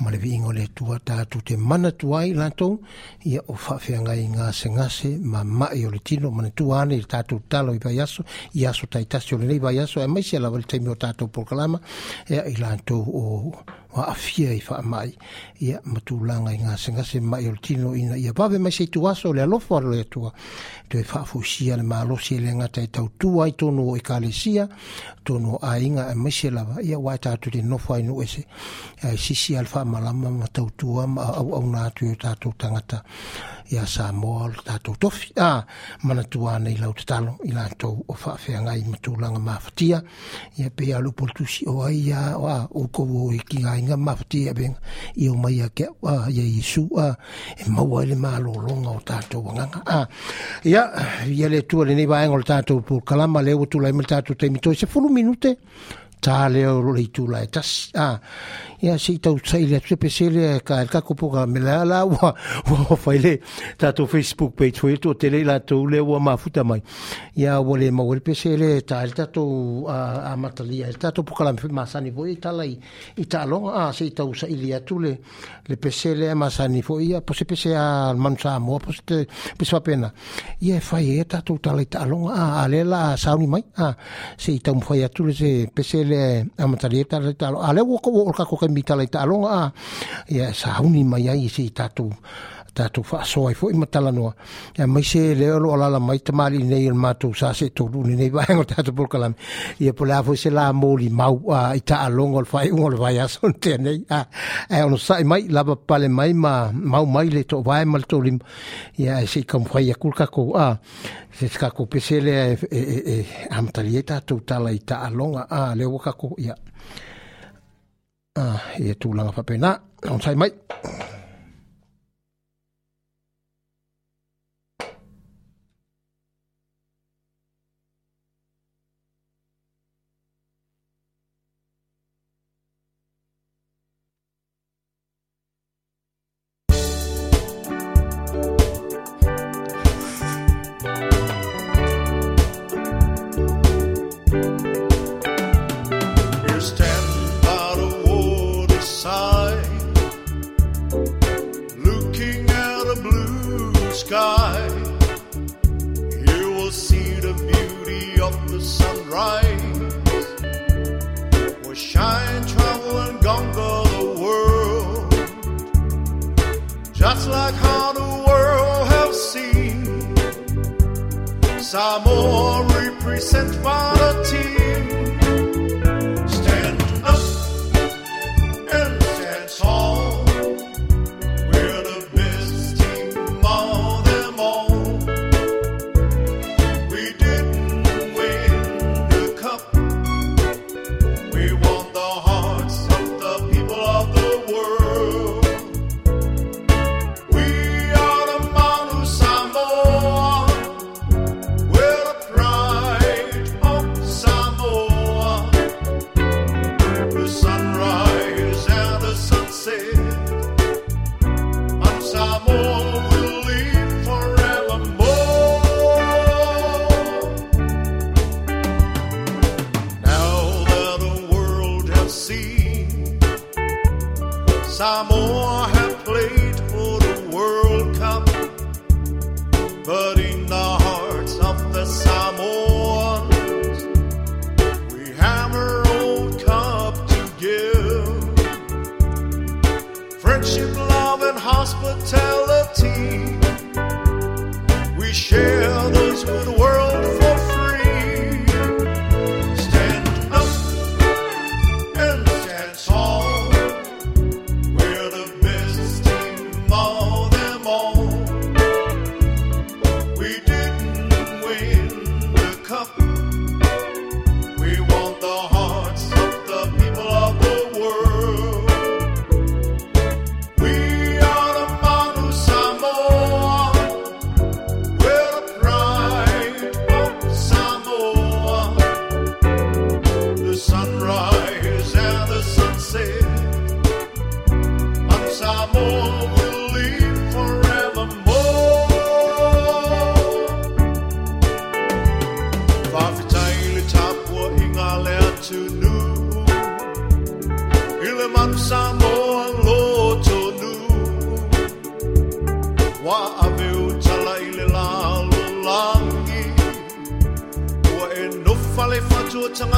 ma le viiga o le atua tatou te manatua ai latou ia o faafeagai gasegase ma mae o le tino manatua ane i le tatou talo i vaiaso i aso taitasi o i vaiaso e maisi la le taimi o tatou proclama ea i latou o aafia i faamai ia ma tulaga i gasegase mae o le tino ina ia vave mai sei tuaso o le alofo a loe atua toe faafoisia le malosi e le gata e tautua ai tonu o ekalesia tono a e maise lava ia ua e tatou te nofa inu ese ae eh, sisi alfaamalama ma tautua ma auauna atu i o tatou tagata ia sa moa o le tatou tofi a manatua nei lau tatalo i latou o faafeagai ma tulaga mafatia ia pe alupu le tusi o ai a oa oukou o i kigaiga mafatia avega i o mai a keau a ia iesu a e maua i le malologa o tatou agaga a ia ia le atua lenei vaega o le tatou pulukalama lea ua tulai ma le tatou taimitoe sefulu minute tā lea o le itulae tasi a ia se i tau tsai lea tupe se lea ka el kako poka me la la ua ua whaile tato Facebook page foi tu tele la tu le ua mafuta mai ia ua le mawele pe se lea ta el tato a matalia el tato poka la mfe masani foi i talai i talonga a se i tau tsai lea tu le le pe se lea masani foi ia po se pe se a manu sa amua po se te pe sa pena ia e whai e tato talai talonga a a le la sauni mai a se i tau mfai atu le se pe se lea a matalia talai talonga a le ua kou o kako kai mi i taaloga a ia sauni mai ai se i tatou tatou faasoa ai foʻi ma talanoa ia mai se lea loa lala mai tamālii o le matou sa se tolu nenei vaega o tatou polokalame ia po le a foʻi se la moli mau a i taaloga o le faaiʻuga o le vaeaso ona teanei a ae ona saʻi mai lava papale mai ma mau mai le toʻavae ma le tolima ia e seʻi kaumafai aku le kakou a se kakou pese lea e, e, e, e amatalia i tatou tala i taaloga a le ua kakou ia ia ah, tyolagnafapina ontsay may Samo represent by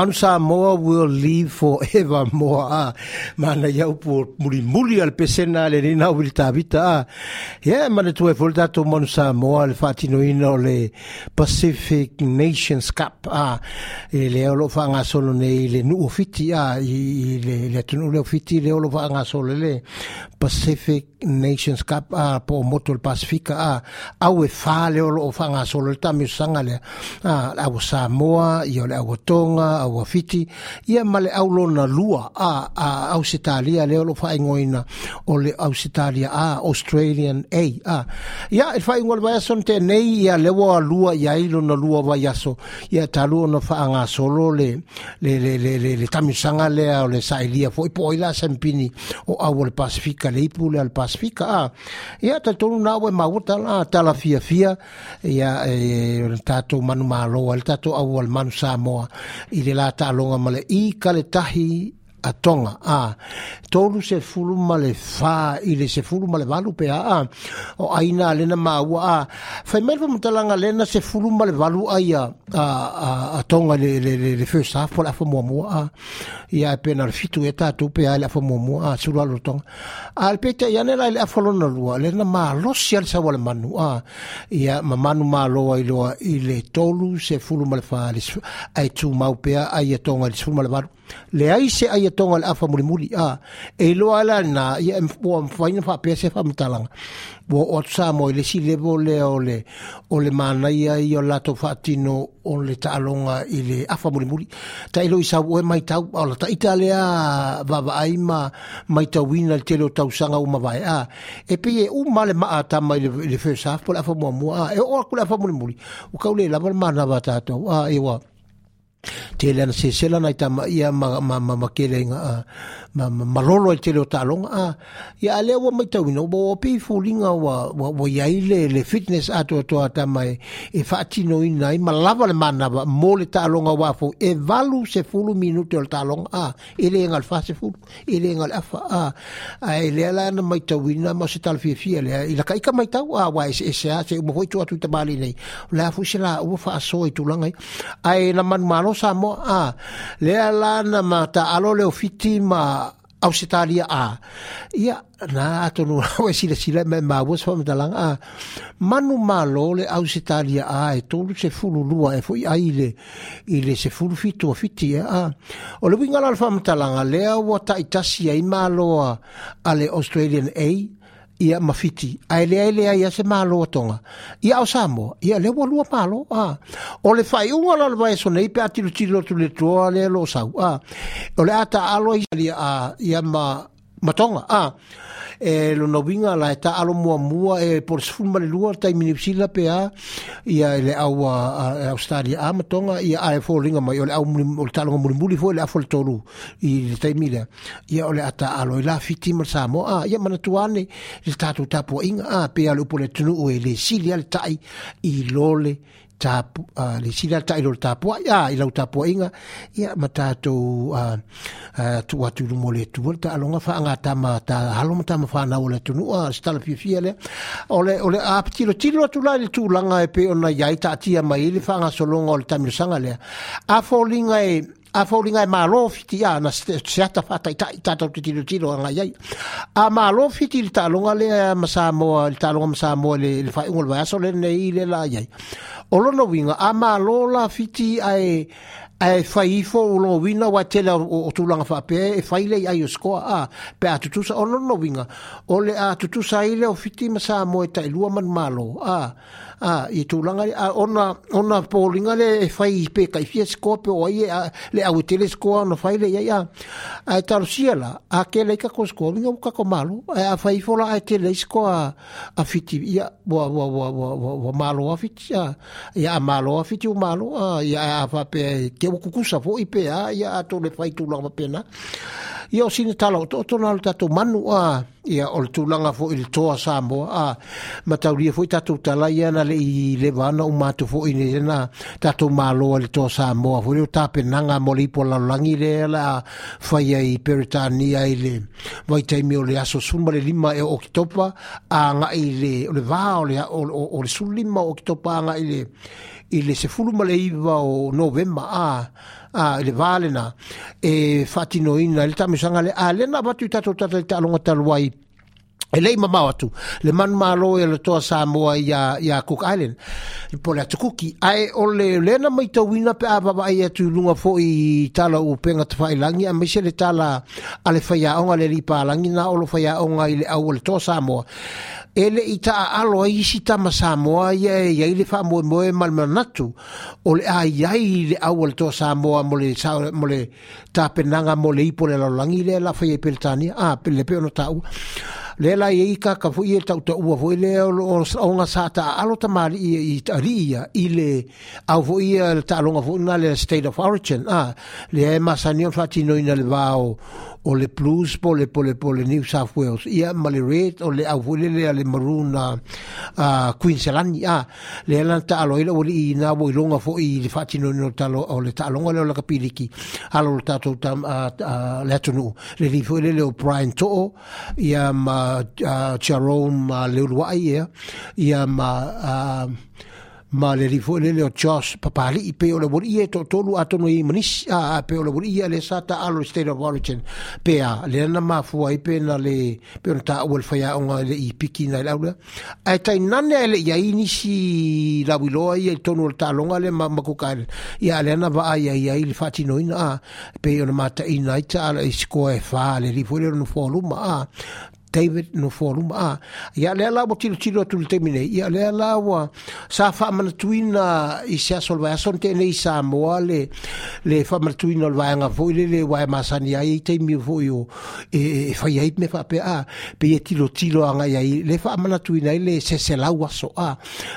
Manusa Moa will live forever more. Ah. Mana iau po muri muri al pesena le nina wili a ah. Yeah, ma le tue vol dato mon Samoa le fatinoina o le Pacific Nations Cup a e le olo whaanga solo nei le nuu fiti a i le, le tunu le fiti le olo whaanga solo le Pacific Nations Cup a po moto le Pacifica a au e wha le olo whaanga solo le tami sanga le a au Samoa i o le au Tonga au fiti ia ma le au lona lua a, ah, au Sitalia le olo whaingoina o le au Sitalia a Australian ei a ia e fai ngol vai aso te nei ia lewa lua ia ilo na lua vai aso ia talu na fa anga solo le le le le le, le tamisanga le o le sailia fo ipo ila sempini o au le pasifika le ipu le al pasifika a ia te tonu na we mauta la tala fia fia ia e tato manu malo le tato au al manu samoa i le la talonga male i kale tahi a tonga a tolu se fulu male fa i le se fulu male valu pe a o aina lena maua a fai mai famutalanga lena se fulu male valu ai a, a, a tonga le, le, le, le first half po le afa mua a ia e pena le fitu e tatu pe a la afa mua mua a suru alo tonga a le pete ia nela le afa lona lua lena ma losi al sawa le manu a ia ma manu ma loa i loa i le tolu se fulu male fa ai e tu mau pe a ia tonga le suru male valu le ai se ai tonga le afa muli muli a e lo ala na ia mpua mfaina fa pese fa mtalanga wo o tsa mo e le si le bo le ole le mana ia i o lato fa tino o le ta alonga i le afa muli muli tai lo isa ue mai tau o la ta italia va va ai ma mai tau wina le telo tau sanga o mavai a e pi e u male ma ata mai le fe saf po le afa mo mua a e o akule afa muli muri u kaule la mana va tato a e wa te le na se selana i ta ma ia ma ma ma, ma malolo i e te reo talonga a ia alea ua mai tauina ua ua pei fulinga ua, ua, ua iai le, le fitness atoatoa tama e, e faatinoina i ma lava le manava mo le talonga ua fo e valu se fulu minute o le a e le enga se fulu e le enga a a e lea la ana mai tauina ma se talfiafia lea i lakaika mai tau a ua ese ese a se uma hoi tuatu i tamali nei le afu se la ua faasoa e i tulaga ai e ai na manumalo sa moa a lea la ana ma taalo leo fiti ma Australia a ia na tonu o sile sile me ma wos fo a manu malo le Australia a e tolu se fulu lua e foi aile ile se fulu fitu o fiti e a o le winga la fo mo le o ta itasi ai malo a le Australian a ia mafiti ai le ai le ia se malo tonga ia o samo ia le wo lua malo a o le fai un ala vai so nei pe atilo tilo tu le troa le lo sau a o le ata alo ia ia ma matonga a e lo no vinga la eta alo mua mua e por se fulma le lua tai minipsila pe a i a e le au a e Australia a matonga i a e fo ringa mai o le au o le talonga muri muri fo e le afo le tolu i le tai mila i a o le ata alo i la fiti mar sa mo a i a manatuane le tatu tapua inga a pe a le upo le tunu o e le sili a le tai i lole le tapu uh, ah, le sila ta ilo tapu ya ilo tapu inga ya mata to uh, uh, to watu lu mole tu volta alonga fa nga ta ma ta halo mata ma fa na ole tu no ah, sta le fi ole ole a ah, petit le tilo tu la le tu la nga eh, pe ona ya ta ti ma il fa nga so longo le tamil sanga le a folinga e a folinga e ma lo fiti ya na se ta fa ta ta ta to ti lo tilo nga ya a ma lo fiti le ta longa le ma sa mo le ta longa ma sa mo le fa ngol va so le ne ile la ya o lona uiga a mālo lafiti ae ae faifo o lo wina wa tele o tulanga fa pe e faile ai o a pe a tutusa o lo no winga o le a tutusa ile o fiti ma sa mo e tai lua man malo a ah i tu langa a ona ona polinga le fai e pe kai fi scope o ia le au telescope no fai le ia ia a e tar siela a ke le ka ko scope ka ko malu a fai fola a ke le sco a fiti ia bo bo bo bo bo malu a fiti ia ia malu a fiti malu a ia a fa pe ke ku ku sa fo i ia a to le fai tu langa pe ia o sinitala o toʻatona o le tatou manu a ia o le tulaga foʻi le toa sa a ma fo foʻi tatou tala ia na leʻi leva ana u matu foʻi ne na tatou mālo a le toa sa moa foi le o tapenaga mo le ipolalolagi lea la a faia i peretania i le vaitaimi o le aso suma le lima e oʻokitopa A le o le o le o le sulu lima o okitopa agaʻi le i le sefulu ma le iva o novema a a ah, le vale na e fatino ina le tamisanga le a le na batu tato tato le talonga taluai e lei mamau atu le man ma lo e le toa samoa ya ya cook island le pole atu kuki ai ole le na mai to wina pe ava vai atu lunga fo i tala u penga te fai langi a mese le tala ale faya onga le ripa langi na olo faya onga i le au le toa samoa ele i ta alo ai si ta masamoa ia e iai le faamoemoe ma le manatu o le a iai le aua le toa samoa mo le mo le tapenaga mo le ipo le lalolagi lea lafaiai pe le tania a le pe ona taua le la ye ka ka fu ye tau tau fu le o nga sa ta alo ta mari i tari ia i le au fu ia ta longa fu le state of origin a le e masani fa tino ina le vao o le plus po le po le po le New South Wales ia ma le Red o le aufuilele a le Maroon a uh, Queensland ia le ana taalo ila o le i na woilonga fo i le whaatinoino talo o le taalonga leo laka piliki alo le tatou tam uh, le atunu le li fuilele o Brian To'o ia ma uh, Jerome uh, Leuruai ia ia ma uh, ma le rifo le le Josh papali i pe o le bori e to tolu atono i manis a pe o le bori le sata alo state of origin pe a le na ma fu ai pe na le pe on ta wal fa ya on le i piki na la ula ai tai nane le ya ini si la wilo ai e tonu ta longa le ma ma ya le na va ai ai ai le fati no ina pe on mata ina ita ala isko e fa le rifo le no fo luma a teive no fōruma a. Ia lea la wa tiro tiro atu le teimine. Ia la wa sa whaamanatuina i se aso lwai aso tēne sa moa le, le whaamanatuina lwai anga fōi le le wai masani ai i teimi fōi o e, e, e whai ait me whape a. Pe e tiro tiro anga i le whaamanatuina i le se se lau aso a.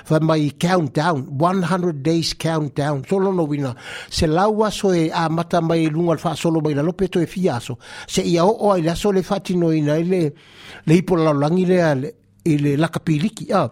Wha mai countdown, 100 days countdown. Tolo no wina. Se lau aso e a mata mai lunga lwha solo mai la lopeto e fiaso. Se ia o o le aso le whatinoina i le le por la y le la la ¿ah?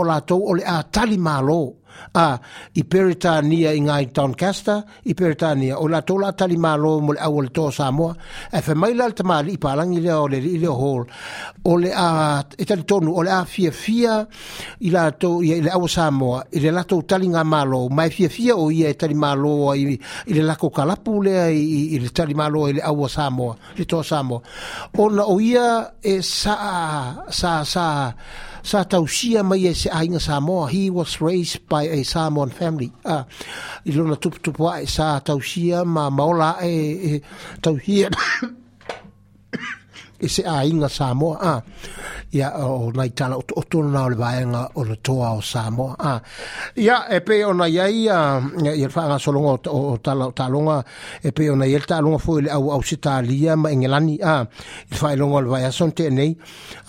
o latou o le a tali malo a i peritania i ngai Doncaster i peritania o latou la tali malo mo le au o le tō Samoa e fe mai la le tamali i palangi le o le li le hol o le a e tali tonu o le a fia fia i latou i le au Samoa i le latou tali ngā malo mai fia fia o ia e tali malo i le lako kalapu le i le tali malo i le au Samoa le tō Samoa o na o ia e sa sa sa sa sa tausia mai e se ainga Samoa. He was raised by a Samoan family. Uh, I lona tuputupua e sa tausia ma maola e, e tauhia. e se ainga Samoa a ia o nai tala o to na le vaenga o le toa o Samoa a ia e pe ona ia ia le fa solonga o tala talonga e pe ona ia talonga fo le au au sitalia ma engelani a i fa o le vaia son te nei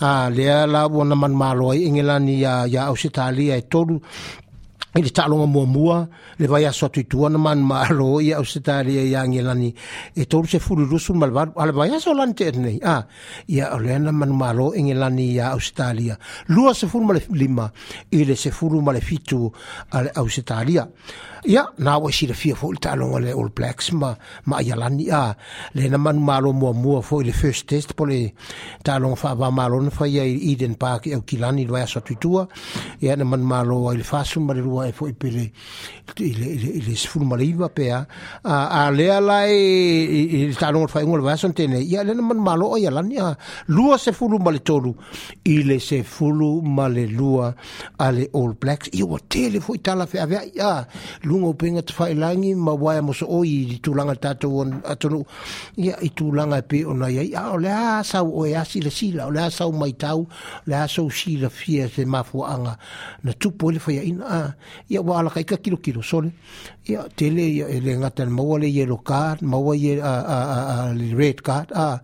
a lea la bona man malo i engelani ia ia au sitalia e tolu i le taaloga muamua le vai aso atu na manumālo ia ausitalia ia agilani e tolu ma le valu a le vai aso lani te a ia o lea na manumālo egilani iā ausitalia lua sefulu ma le lima i le sefulu ma le fitu a le ausitalia ia na ua e silafia foʻi le taaloga le all blacks ma ma aia lani a le na manumālo muamua foʻi le first test po le taaloga faavāmālona faia i eden park i aukilani le vai aso atu ia na manumālo ai le fasu ma le lua e foi pele ile ile ile se fulma le iva pe a a le ala e e sta e, e non fai un va son tene ia le non malo o ia la nia lua se fulma le tolu ile se fulma le lua ale all blacks i o tele foi tala fe ave ia lungo penga te fai langi ma wae mo so oi di tu langa tato on atono ia i tu langa e pe ona ia ia o le a sa o ia si le si la o le a sa o mai tau le a sa o si la fia se mafuanga na tupo le fai ina a ia ua alaka ika kilokilo sole ia tele ia ele ngata maua le yellow card maua ye a a a le red card a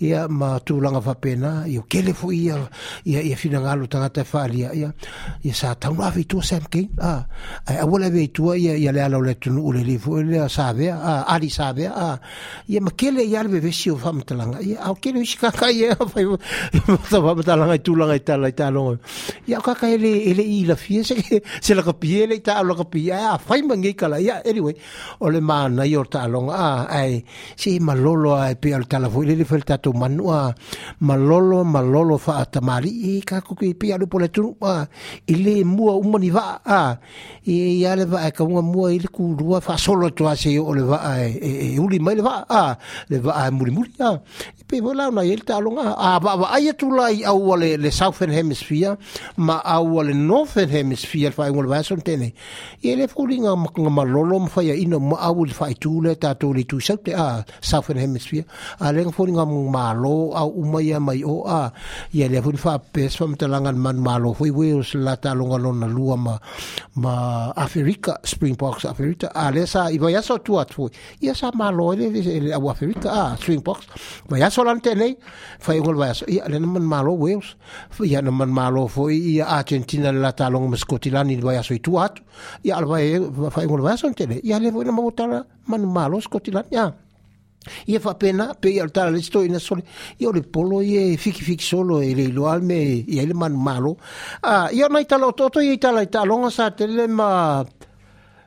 ia ma tūlanga whapena ia kele fu ia ia ia whina ngalo tangata whaalia ia ia sa taunu awhi tua Sam King a ai awala vei tua ia ia le alau le tunu ule le fu ia sa vea a ali sa vea a ia ma kele ia le vesi o whamatalanga ia au kele isi kaka ia whai whamatalanga i tūlanga i tala i talongo ia kaka ele ele i la fie se se la kapie ele ta ala kapie a whai mangi kala ia anyway o le mana i o ah, le taaloga a ae seʻi malolo ae pea o le talafoi lele fai le manua malolo malolo faatamālii kakuki pea alu po le tunuu ah, i lē mua uma ni vaa ah, a ia le vaa e kauga mua i le kulua faasolo atu a sei o le vaa e, e, e uli mai le vaa a le vaa e mulimuli a i pe foi launa iai le taaloga a vaavaai atu lai aua le le southern hemisphere ma aua le northern hemisphere le faaiga o le vaeaso tene ia le foliga makuga lolo ma fai ina ma au le fai tu le tatou le tuisau te a southern hemisphere a lenga fo nga malo au uma ia mai o a ia le fo fa pes fa mtalanga man malo foi wales la talonga lona lua ma ma afrika springboks afrika a le sa i vai aso tu atu ia sa malo e le le au afrika a springboks vai aso lan nei fai gol vai aso ia le man malo wales ia na man malo foi ia argentina la talonga ma skotilani vai aso i tu atu ia al vai fai gol vai son tele. Ya le voy a botar man malos cotilan ya. Ia pena pe ia le tala lesi sole y le polo y fiki fiki solo e le iloa le me ia i le manumalo ia ona i tala ia i tala tele ma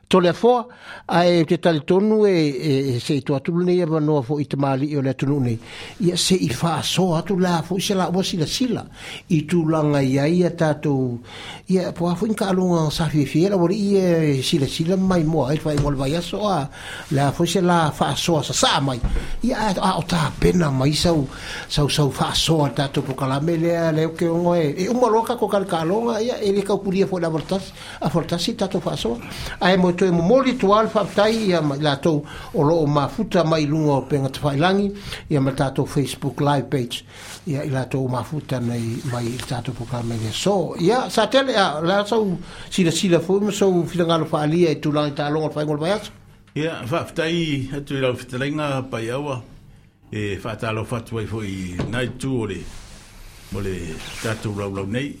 tole foa ae te tali tonu e, se itu atu nei e manoa fo i tamali i o le atunu nei ia se i faasoa atu la fo se la ua silasila i tulaga ia ia tatou ia poa foʻi nkaaloga sa fiafiela ua liʻi e sila mai moa ai le faaigoa le vaiaso a la foi se la sa sa mai ia a o tapena mai sau sau sau faasoa tatou pokalame lea le okeogo e e uma loa kako kalekaloga ia e le kaupulia foi le avalatasi afalatasi tatou faasoa ae mo toe momoli tu al faftai ia la to o lo ma futa mai lunga o penga te fai langi ia ma tato facebook live page ia ila to ma futa nei mai tato poka me ne so ia sa tele a la so si la si la fo me so fila ngalo fa ali e tu langi ta longa fai ngol bayas ia faftai atu ila fitelenga pa iawa e fata lo fatu ai foi nai tu ole ole tato rau rau nei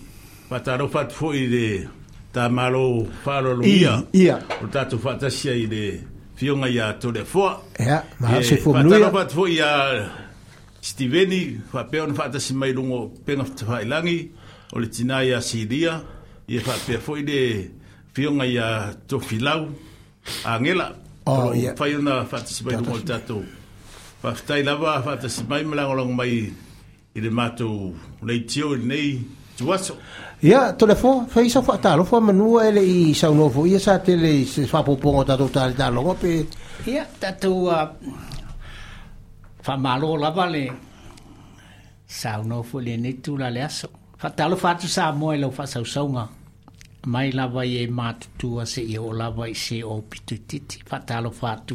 fata lo fatu foi de ta malo falo lu. ia ia o tatu fata sia i de fionga ia to de fo ia ma eh, se fo nu ia pat fo ia stiveni fa peon fata si mai lungo pena fa ilangi o le tina ia si dia ia fa pe fo i de ia to filau angela oh, o ia fa ia fata si mai lungo tatu fa fta ilava fata si mai malo lungo mai i de matu le tio nei Ya, tu vois lah, Ya, tout le fois, fait ça fois tard, fois menu elle et ça on voit, il ça télé, c'est pas pour pour ta total dans l'Europe. Ya, ta tu a fa malo la vale. Ça on voit les net tout la laisse. Fa ta le fait ça moi le fait ça ça on. Mai la va y mat tu a se yo la va y se o petit fa ta le fait tu.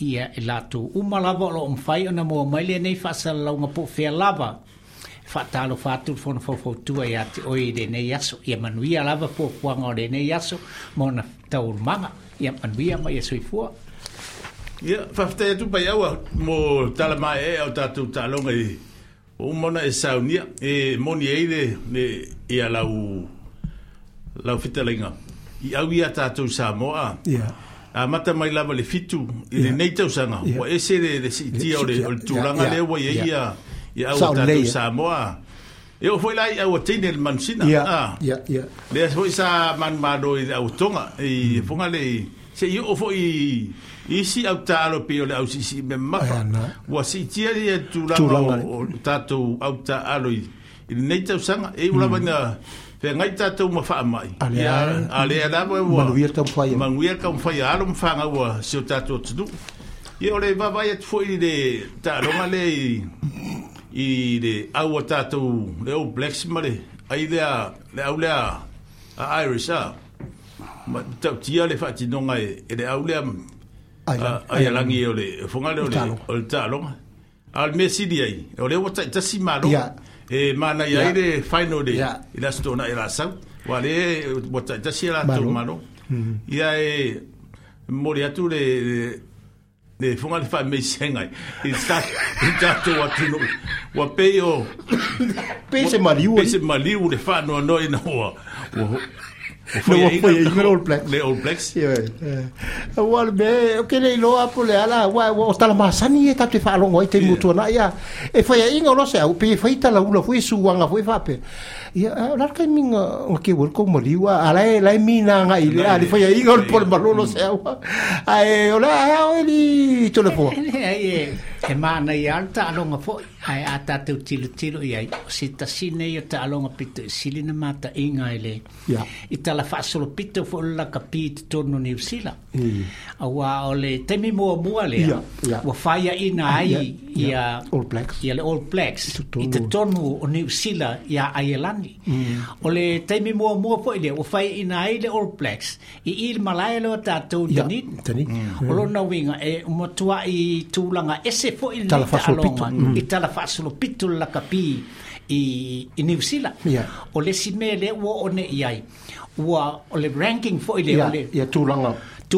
Ya, la tu, on la va on fait on mo mai le ne fa ça la on pour faire la va. fatalo fatur fon fo fo tu ai ati oi de ne yaso e manu ia lava po po ngo de ne yaso mona taur manga ye manu ia mai so fo ye fafte tu pa yawa mo tala mai e o tatu talo ngi o mona e saunia e moni ai de ne ia e la u la fitelinga i au ia tatu sa mo a ya a mata mai lava le fitu i le nei tausanga o ese de de sitia o le tulanga le wa ye ia ya o tatu Samoa. E o foi lá e o tine el mansina. ah ya, ya. Le as foi sa man mado e o tonga e ponga mm. le se yo o foi e si au talo pe e o le si sisi me ma. Wa si ti e tu la o tatu au ta alo e nei tau sanga e o la vanga mm. Te ngai tātou ma wha amai. Ale a rāwa e wā. Manuia ka mwhai e. Manuia ka mwhai e. Aro mwhanga wā. Sio tātou tunu. Ie ole vāvai e tfoi le tāronga le i le au tatou le au blacks le ai lea le au lea a iris a ma tau le faatinoga e, e le au lea ai alangi o le fonga le o le tālonga al me sidi ai o le ua taʻitasi malo e mana ai le faino le i la stona i la sau wa le wata tasi la malo mm-hmm. ia e moli atu le e funga le fai senga i ta i ta to wa tino wa o pe se maliu pe se maliu le fa no no ina wa no wa fue el gol black le old black sí eh wal be o que le lo a por le ala wa o está e mm. la masa ni está te falo hoy te mucho na ya e fue ahí no lo sé o pe fue la uno fue su wanga fue fa pe y la que mi o que wol como li wa ala la mi na nga ile a le fue ahí gol por malo lo sé a hola hoy ni teléfono eh eh que mana y alta lo fue hai ata te tilu tilu ia o si ta sine ia ta alonga pito i silina na mata inga ele i tala faa solo pito fo la kapi te tono ni usila mm. a wa ole temi mua mua lea yeah. yeah. wa faya ah, ai ia All Blacks ia le All Blacks i te tonu o New Zealand ia Ailani mm. o le taimi mua mua po ile o fai ina ai le All Blacks i il malai lo tātou tani mm. mm. o lo na winga e tua i tu tūlanga ese po ile tala alonga mm. i tala fasolo pitu la kapi i, i New Zealand yeah. o le sime le wo o ne iai ua o le ranking fo ile yeah, o Tu ia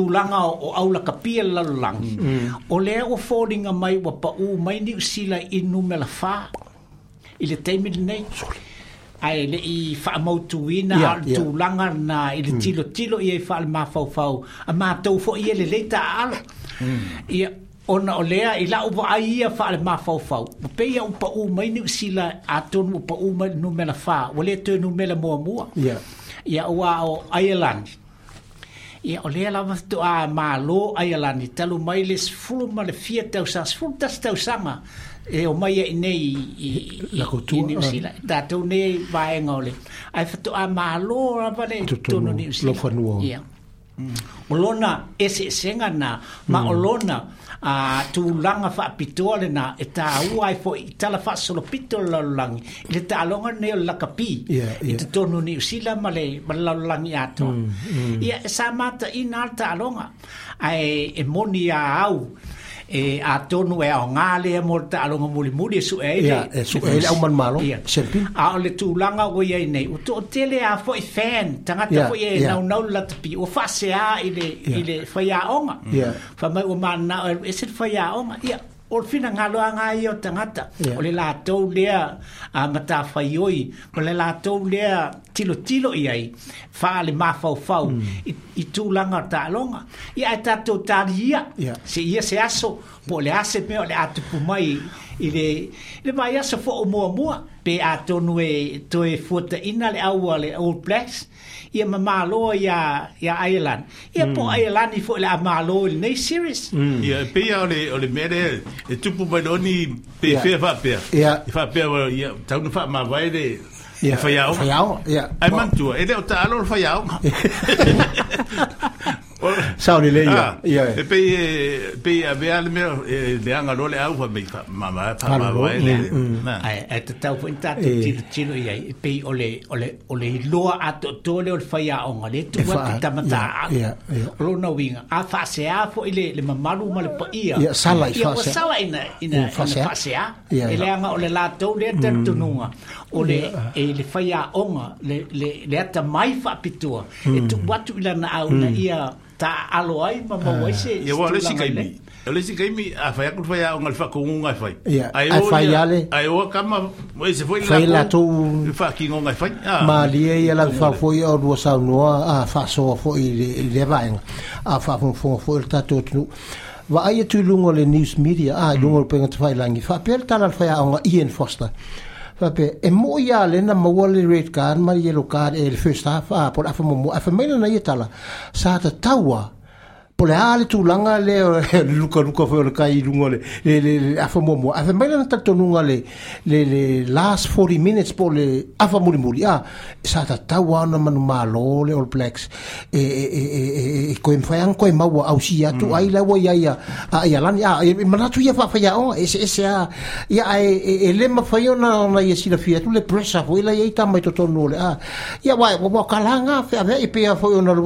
langa o aula kapia lalang. Mm. O lea o fodinga mai wa pa u mai ni sila i numela fā. I le teimi nei. Sorry. Ai le i whaamautuina yeah, yeah. tulanga na i le mm. tilo tilo i fa wha al mafau fau. A mātou fo i e le leita ala. Mm. ona o lea i la upo ai ia wha al mafau fau. Ma pei au pa u mai ni sila atonu pa u mai numela fā. Wa le tue numela mua mua. Ia yeah. ua o Ireland ia o lea lava fetoʻā mālō aia lani talu mai le sefulu ma le fia tausaga sefulu tasi tausaga e o mai ai nei iniusila tatou nei vaega o le ae fetoʻā mālō lava le tono niusila ia mm. o lona eseesega na ma o lona mm a tu langa fa pitole na eta uai fo itala fa solo pitole la lang longa ne la kapi eta tonu ni sila male la lang ya to ya sama mm, mm. e ta inalta longa ai emonia au e a to no e on le mo ta lo ngo muli muli su e ya e su e le man malo serpin a le tu langa go ye nei o to tele a foi fan tanga ta foi ye no no la te pi o fa se a ile ile fa ya onga fa mai o man na e se fa ya onga ya o le fina ngaloa ngā i o tangata. Yeah. O le lātou lea a uh, mata whaioi, o le lātou lea tilo tilo i ai, wha le mā fau fau, mm. i, i tū langa tā longa. I ai tātou tāri ia, yeah. se ia se aso, po le ase me o le atupu mai, i le, le mai aso fo o mua mua. pe a tonu e to e fuata ina le aua Old place. ia ma ya ya Ireland ia mm. Ireland i fo le malo le nei series mm. ia pe ia le le mere e tupu mai doni pe fe fa pe ia fa pe ia tau no fa ma vai de ia fa tu e le o ta Sauli le ia. Ia. E pe pe a be al me de anga lo le aua me fa mama fa mama. Ai et ta fu inta ti ti lo ia pe ole ole ole lo a to to le o fa ia on le tu wa ta mata. Ia. Lo no winga a fa se a fo ile le mamalu ma le pa ia. Ia sala ia fa se. Ia sala ina ina fa se. Ia. Ia. Ele anga ole la to le ter tu nunga. Ole e le fa ia on le le le ta mai fa pitua. E tu wa tu ila na au na ia ta alo ai ma mo wa se ye wa le si kai mi le si kai mi a fa ya ku fa ya ngal fa ku ngal fa a fa ya le ai wa kam ma mo se foi la fa la to fa ki ngal fa ma li e ya la foi o do sa no a fa foi le le a fa fo fo fo ta to tu va ai tu news media a lungo pe ngat fa la ngi fa per ien foster fa pe e mo ia le na maua le red card ma yellow card e le first half a po afa mo afa mai na ia tala sa ta taua po le ale tu le eh, luka luka fo le kai lunga le afa mo mo mai na tatu le le le last 40 minutes po le afa muri muri ah, sa ta tau ana manu le all blacks e e e e ko em fai atu ai la wa ya ya a ya lan ya mana a ya e e le ma fa yo na na ya le pressa fo ila ya ta mai to le ah ya wa wa kalanga fa fa e pe fo yo na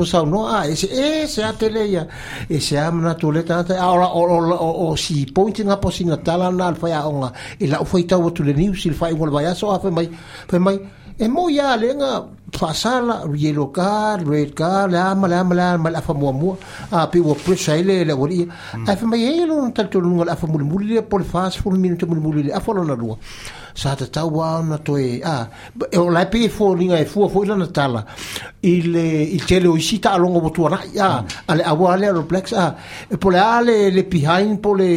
a tele ya e se ama na tole ta ta ora o o o si pointing up o singa tala na alfa ya onga e la foi tau tole ni si fai wol vai aso afa mai fa mai e mo ya lenga fasala lah, yellow car, red car, la mala mala mala fa mo mo a pe wo presa ile le wori a fa me yelo on tal tulu ngol afa mul mul le pol fas fo minute mul mul le afa lo na lua sa ta ta na to e a e la pe fo ringa e fo fo la na tala il il tele o sita longo bo tuara ya hmm. ale a wa le reflex a ah. eh, pole ale le behind pole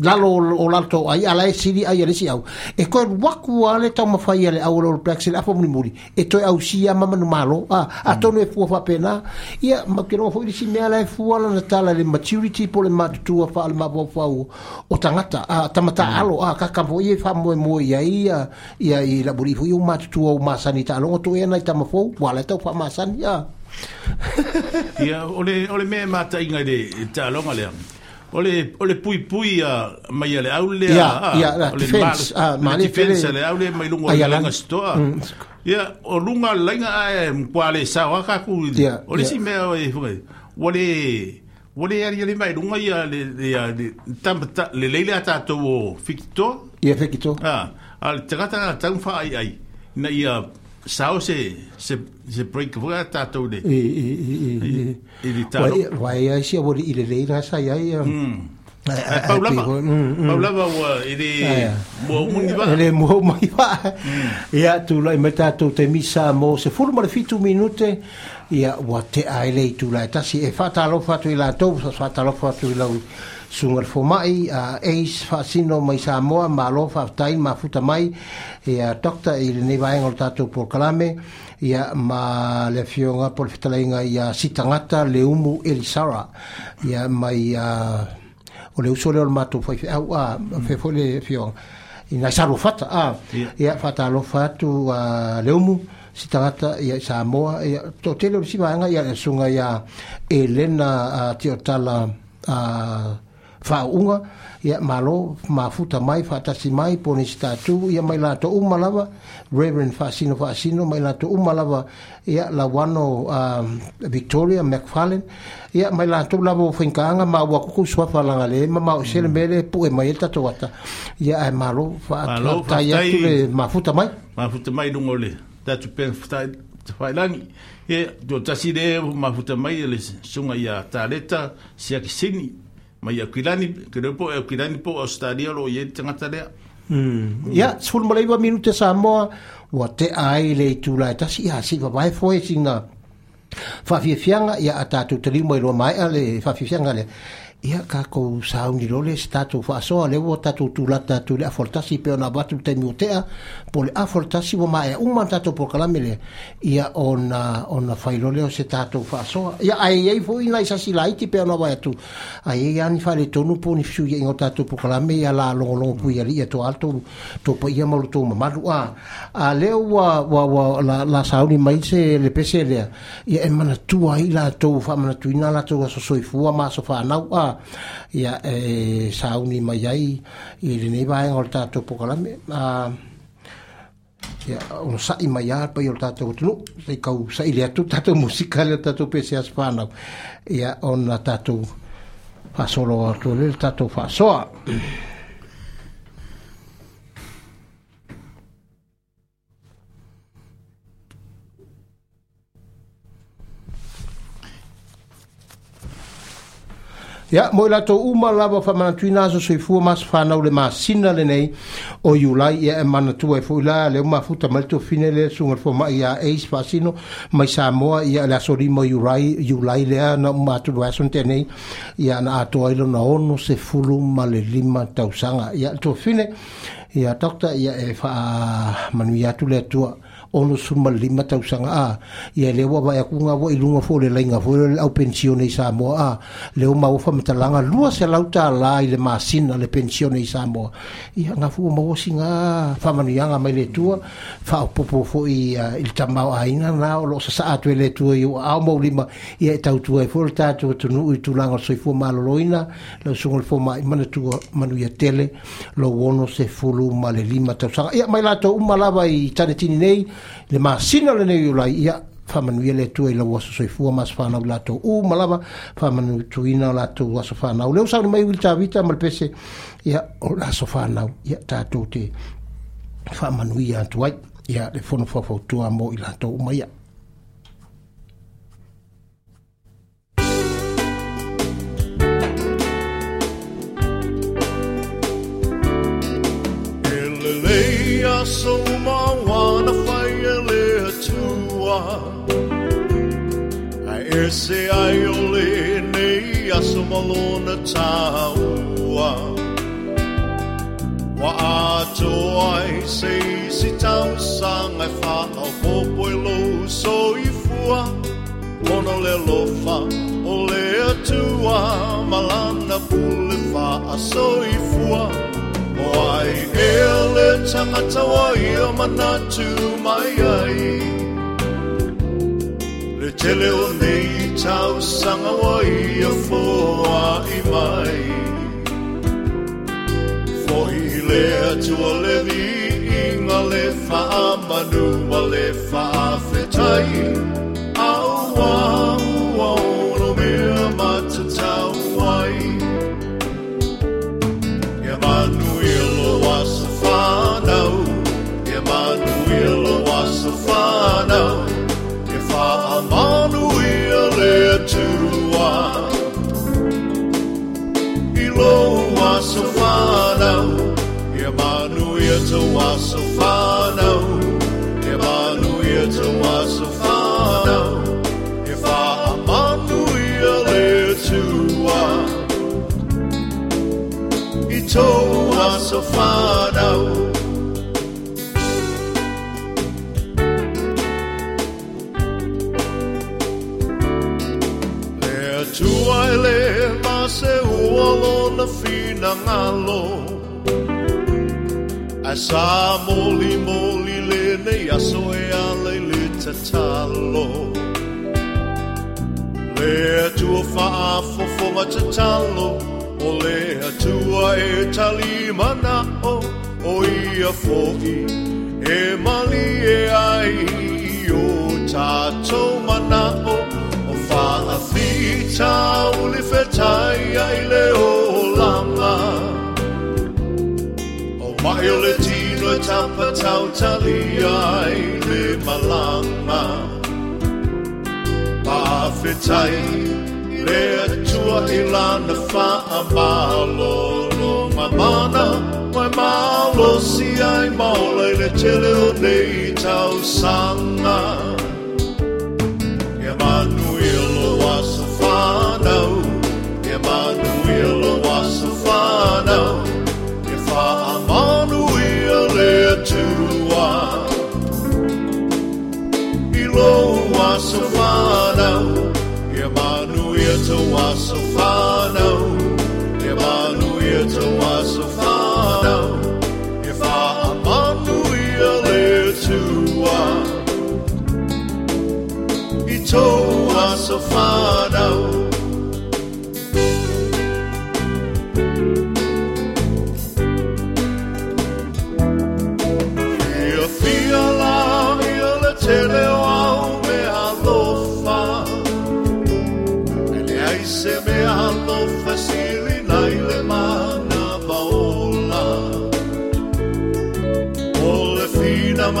lalo o lato ai ala sidi siri ai ale si e koe waku ale tau mawhai ale au lor plexil apa muri muri e toi au si a mamanu malo a, a hmm. tonu e fua pena ia makirongo fo irisi mea lai fua lana tala le maturity po le matutua fa al mabua fau o tangata a tamata hmm. alo a kakampo ie fa mo moe ia ia ia i laburifu iu o masani ta alongo toi ena i tamafo wala tau fa masani ia Ya, ole, ole me mata inga de ta alonga lea Ole ole pui pui a mai ale au le a ole a mai fence le au le mai lungo le langa stoa. Ya o lunga lenga a kwale sa wa ka ku. Ole si me o e fo. Ole ole ari le mai lungo ya le le tam ta le le le ata to fikto. Ya fikto. Ah al tra tra ai ai. Na ya sao se se se break vo ata to de e e e e e ta vai vai a se vo ile le ira sa ya ya Paulava, mm, mm. Paulava wa ele mo mungi ba. Ele mo mungi ba. Ya tu la meta tu te misa mo se fulma le fitu minute. Ya wa te ai le tu la ta si e fatalo fatu la to fatalo fatu la sungal fo mai a eis fa sino mai sa mo ma lo fa tai ma futa mai e a doctor il ne va en ortato por calame ia e ma le fionga por fitalinga ia e sitangata le umu el sara ia e mai a o le usole o mato foi a a fe foi le fionga ina saru fata a ia fata lo fatu a le umu si tangata ia sa mo ia to tele si va nga ia sunga ia elena a tiotala a uh, faaunga ia malo mafuta mai faatasi mai ponisi tatu ia mai latou uma lava reveren faasino faasino mai latou uma lava ia lauano uh, um, victoria macfarlan ia mai latou lava ofaigaaga ma ua kuku suafa lagale ma maoesele mm. mele pue mai e tatou ata ia ae malo faatai atu le mafuta mai mafuta mai luga ole tatu pefaailagi e tuatasi lē mafuta mai e le suga ia taleta siakisini mai a kilani ke no po a kilani po a stadia lo ye tanga tale ya ya sul mo leba hmm. minute sa mo wa te ai le tu la ta si ha si va vai fo singa fa fi fianga ya ata tu tri mo lo mai ale fa fi fianga le ia ka ko sauni lo le stato fa so le wo tatu tu la tatu le afortasi pe ona batu te mutea po le afortasi wo mai un mandato po kala mele ia ona ona fa lo le o se tatu fa so ia ai ai fo ina isa si la iti pe ona wa tu ai ai ani fa le tonu po ni fiu ingo tatu po kala me ia la lo lo pu ia ia to alto to po ia malu to ma ma a a le wa wa wa la la sauni mai se le pese le ia e mana tu ai la to fa mana tu ina la to so so i fu ma so fa na 啊。Uh. Ya e sauni mai ai i le tato pokalame Ya orang on sa i mai tato tu. sei kau sa i tu tato musikal le tato pe se Ya orang tato fa solo tu le tato fa ia mo i latou uma lava faamanatuina sosoifua masofanau i le masina lenei o iulai ia e manatua e foi la leau mafuta mai le tuafine le suga lefoa maʻi ia as faasino mai sa moa ia le asolia oiulai lea na uma atuluesoni tenei ia na ato ai lona ono sefulu ma le lima tausaga ia leuafine iataia e faamanui ah, a ono suma lima tau sanga a ia le wa vai ku nga wo i lunga fo le lai nga fo le au pensione i sa mo a le o mau fa mata langa lua se lauta la i le masin le pensione i sa mo ia nga fu mo wo singa fa manu yanga mai le tua fa popo fo i il tamau a ina na o lo sa atu e le tua i au mau lima ia e tau tua e i fo ta tu tu nu i tu langa so i fo ma loina le sungo fo ma i mana tua manu ia tele lo wono se fulu ma le lima tau sanga ia mai la to umalava i tane tini nei le masina lenei o lai ia faamanuia le atua i lau aso soifua ma se fanau latou u ma lava faamanuituina o latou aso fanau leo saulemai i le tavita ma le pese ia o le aso fanau ia tatou te faamanuia atu ai ia le fonofuafautua mo i latou uma ia Lei a sou uma wanafa tua Ese ai ole nei asomalona taua Wa atoa ai sei si tau sanga fa au popo e lo so i fua Mono le lofa o le atua malana pule fa a so i fua Oai e le tangata wa i o mana tu mai ai Le te leo nei tau sanga wa i o fōa i mai Fōhi lea tua le vi inga le wha manu wa le wha fetai Au wai Tofano, Emmanuel to Wasofano, Emmanuel to Wasofano, if I Emmanuel to one, it's Wasofano. To I live se uolo na fina ngalo asa moli moli le ne aso e ale le tatalo Le atua faa fofonga tatalo O le atua e tali mana o O ia foki e mali e ai O tatou mana o חפיצה ולפתיה לעולמה. Omaio le tino e tapa tau talia i le malama. Pafetai le atua i lana fa a malo no mamana. Mai malo si ai maula le tele o nei tau sanga. Stefano, Emanuel Wasafano, Efa Emanuel Etua, Ilo Wasafano, Emanuel to Wasafano, Emanuel to Wasafano, Efa Emanuel Etua, Ito Wasafano.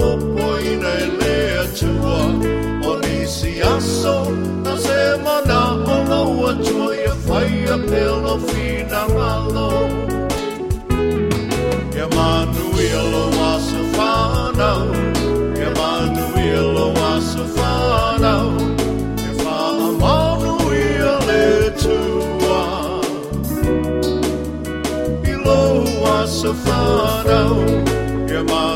popoinaileä tua. Onisi aso, na semana on laua tua ja faia pelo fina malo. Emanuelo asafanau, Emanuelo asafanau, e faamanu ia le tua. Ilo asafanau, Emanuelo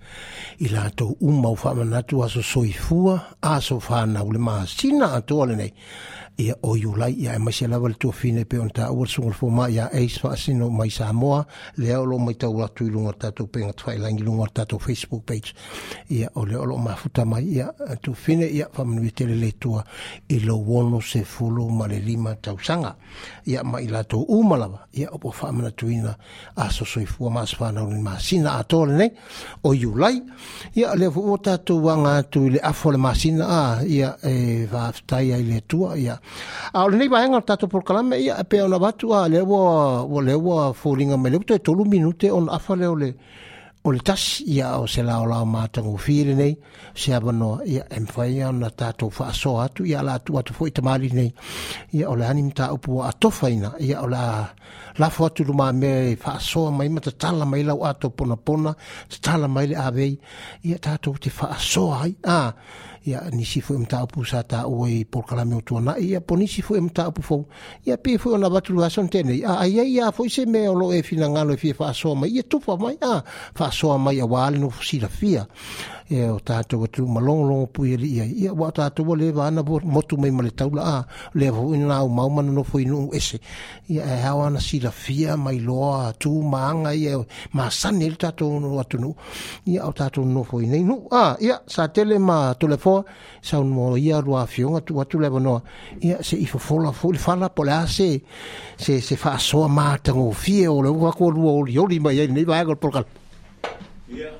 i latou uma o fa'amanatu aso soifua aso fanau le masina atoa lenei ia o iulai ia e maise lava le tuafine pe ona taua le sugale foma ia ace faasino mai sa moa lea o loo maitau atu i luga o le tatou pegatafaailagi luga o le tatou facebook page ia o lea o loo mafuta mai ia tuafine ia faamanuia e telelētua i lou ono sefulu ma le lima tausaga ia ma i latou uma lava ia o pua faamanatuina a sosoifua ma asofanau le masina atoa lenei o iulai ia lea fuʻi o tatou aga atu i le afo le masina a ia e faafetai ai le atua ia Ao nei vai ngar tatu por kala ia pe ona batu a le wo wo le wo folinga me le to tolu minute on afa le ole ol tas ia o se la ola ma tangu fire nei se abono ia em fai ona tatu fa so atu ia la tu atu foi tamali nei ia ole ani mta upu a to faina ia ola la fo atu ma me fa so mai mata tala mai la atu pona pona tala mai le avei ia tatu ti fa so ai a ia nisi foi e mataupu sa taua i polokalame o tuanaʻi ia ponisi foi e mataupu fou ia pe foi e ona vatuluaso tenei a aiai ia foi se mea o loo e finagalo e fia faasoa mai ia tufa mai a faasoa mai auā le nofosilafia e o tātou malong long pui ali e ia ia wā tātou le wā ana wā motu mai male taula a le avu ina ma maumana no foi no ese ia e hawa ana sila fia mai loa tū maanga ia e ma sani ili tātou no atu nuu ia o tātou no foi nei no ah ya sa tele ma telefoa sa un mo ia rua fionga tu atu lewa noa ia se ifo fola fuli fala pole a se se se fa so maa tango fie ole wako rua oli oli mai ai nei vaga polkala ia yeah.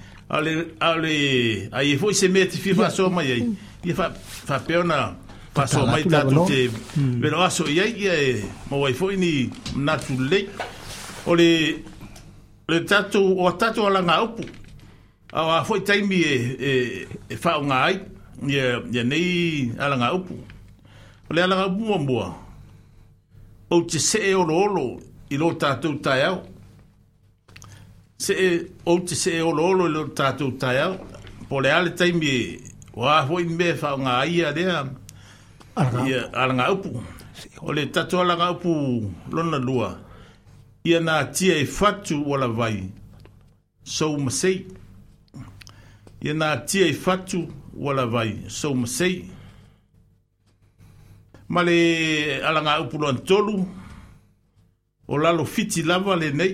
ale ale ai e foi se mete fifa fa so mai ai mm. e fa fa peona fa so mai ta tu te pero aso ia ia mo vai foi ni na tu le ole le tatu o tatu ala nga opu au a foi taimi e e, e fa un ai e e nei ala nga opu ole ala nga opu mo mo o te se e o lo i lo tatu tai au se e o te se e o lo lo lo tato taya po le ale tai mi e, wa ho i me fa nga ia de a ia ala nga upu o le tato ala nga upu lo na lua ia na tia e fatu o la vai so ma sei ia na tia e fatu o la vai so ma sei ma le a nga upu lo an tolu o lalo fiti lava le nei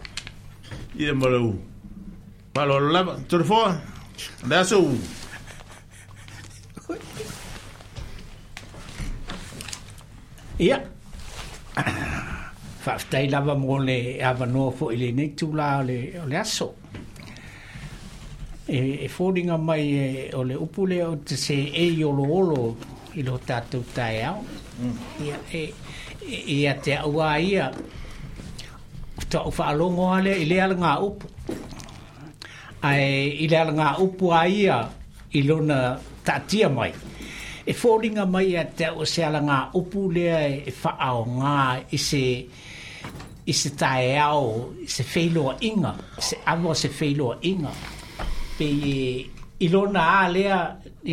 i e mara u. Palo ala lava, tura fua, le aso u. Ia. Whaftai lava mō le awa noa fo i le neitu la le, le aso. E, e fōringa mai e, o le upule o te se e iolo olo i lo tātou tai au. Mm. Ia, e, e, ia te aua ia. Ia ta o fa lo ngo ale ile al nga up ai ile al nga up ai ya ilo na ta tia mai e folding a mai at te o se al nga up le e fa o nga i se i se tae au se feilo inga se avo se feilo inga pe ilo na ale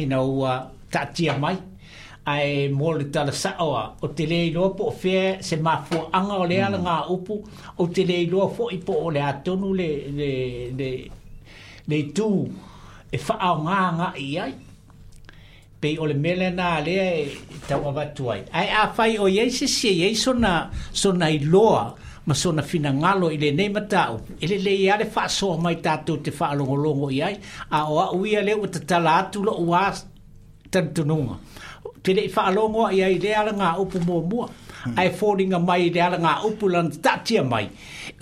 ina o ta tia mai ai mole tala saoa o te lei loa po fe se ma fo anga o le ala mm. nga upu o te lei loa fo i po o le atonu le le le le tu e fa au nga nga i ai pe o le mele le ta o va ai ai a fai o ye se se ye sona sona i loa ma sona na fina ngalo i le nei mata o e le le ia le fa so mai ta tu te fa longo longo i ai a o a uia le o te tala atu lo o a tantunonga Hmm. te le fa longo ia i le ala nga upu mo mo ai folding a mai le ala nga upu lan tatia mai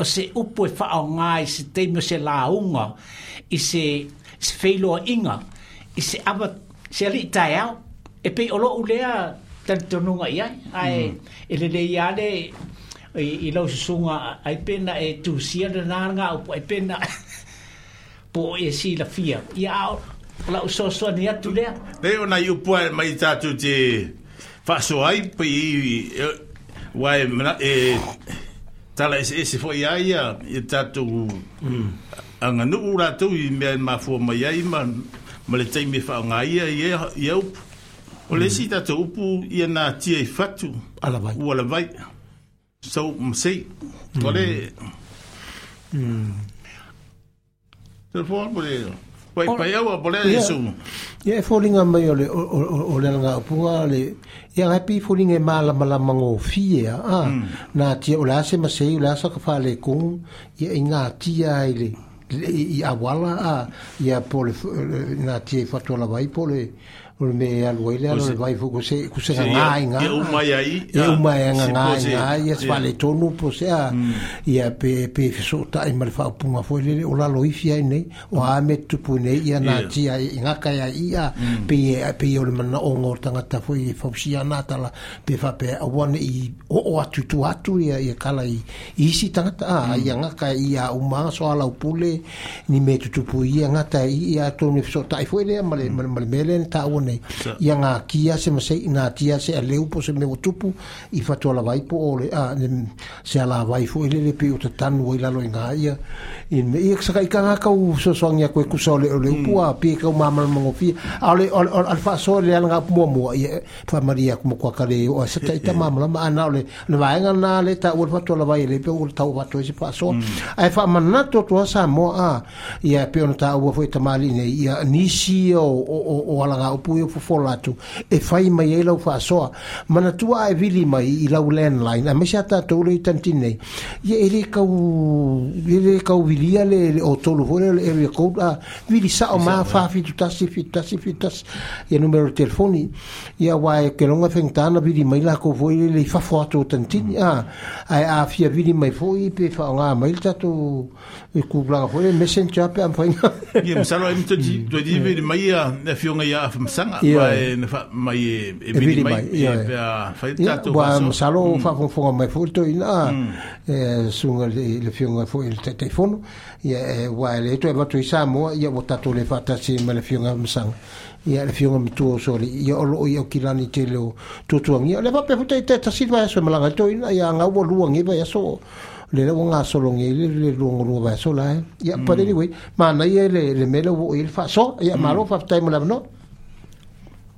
o se upu e fa o nga i se te se la unga i se se feilo inga i se aba se ali tai au e pe o lo lea tan tonunga ia ai hmm. e le le ia le i, i lau se sunga ai pena e tu sia de nga upu ai pena po e si la fia ia au la uso so ni atu lea le ona yu pua mai tatu te faso ai pi e, wai mena e tala ese ese foi ai ya e tatu mm, anga nu ura tu i me ma fo mai ai ma mele tei me fa nga ia ia ia up o le si tatu upu ia na tia i fatu ala vai ala vai so mse ole mm. mm telefon mm. mm. Wai pai au a bole a isu. Ia e, e fōringa mai o le ngā upua, le ia ngai pi fōringa e māla mala mango fie a, ah, a, ah. hmm. nā tia o le ase masei, o le asa ka whale kong, ia i ngā tia ai le, i awala a, ah. ia pole, eh, nā tia i fatua la vai pole, ole me alua i le ale vai fo ko se ko se nga nga e uma ya i e uma ya nga nga ya ya se vale tonu po se a ya mm. pe pe so ta i mal fa pu ma fo le ola la lo ifia nei o mm. a me tu pu nei ya na ti ya nga ka ya i a mm. pe pe ole man o ngor tanga ta fo fo si ya ta la pe fa pe a won i o o atu tu atu ia ya kala i i si tanga ta a ya nga ka i a uma so ala o pule ni me tu pu i nga ta ia tonu e so ta i fo le ma le ma le ta nei ia ngā kia se ma sei ngā tia se a leu po se me tupu i fatua la vai po ole a se a la vai fu i lele pi o te tanu i lalo i ngā i me i kusaka i ka ngā kau so soangi a koe kusa ole o leu pua hmm. pi e kau mamana mongo pia a ole al fa so le ala ngā pumua i fa maria kuma kua kare o se ta ta hmm. mamana ma ana ole na vai ngā nā le ta ua fatua la vai i le pe ua tau fatua i e se fa hmm. so a e fa manato tua sa mo a i a pe ona ta ua fu i e tamali nei i a nisi o alanga upu tau i atu e fai mai ai e lau faasoa manatua ae vili mai i lau landline a mai sa tatou le tanitin nei ia e lē e lē kau le le otolu foi le area code e a vili saʻo ma faafitutasi fitutasi fitutasi ia numero telefoni ia uā e keloga fegitana vili mai lakou foi le lei fafo atu o tanitini mm. a ae afia vili mai foi pe faaogā mai le tatou e kulaga foi le messenger pe amafaiga masalo ai matoti mm. tuaitiive mm. mai a afioga ia afamasala tanga mai mai e bili mai e pea fai tatu ba masalo fa ko fo mai fo to ina e sunga le fionga fo il telefono ia wa le to ba to isa mo ia bo tatu le fa tasi ma le fionga msang ia le fionga mtu so le ia o ia kilani te lo tutuangi le va pe fo te tasi ma so malanga to ina ia nga wo luangi ba ia so le la wonga solongi le le longo lo ba so la ya pa anyway ma na ye le le melo wo il fa so ya malo fa time la no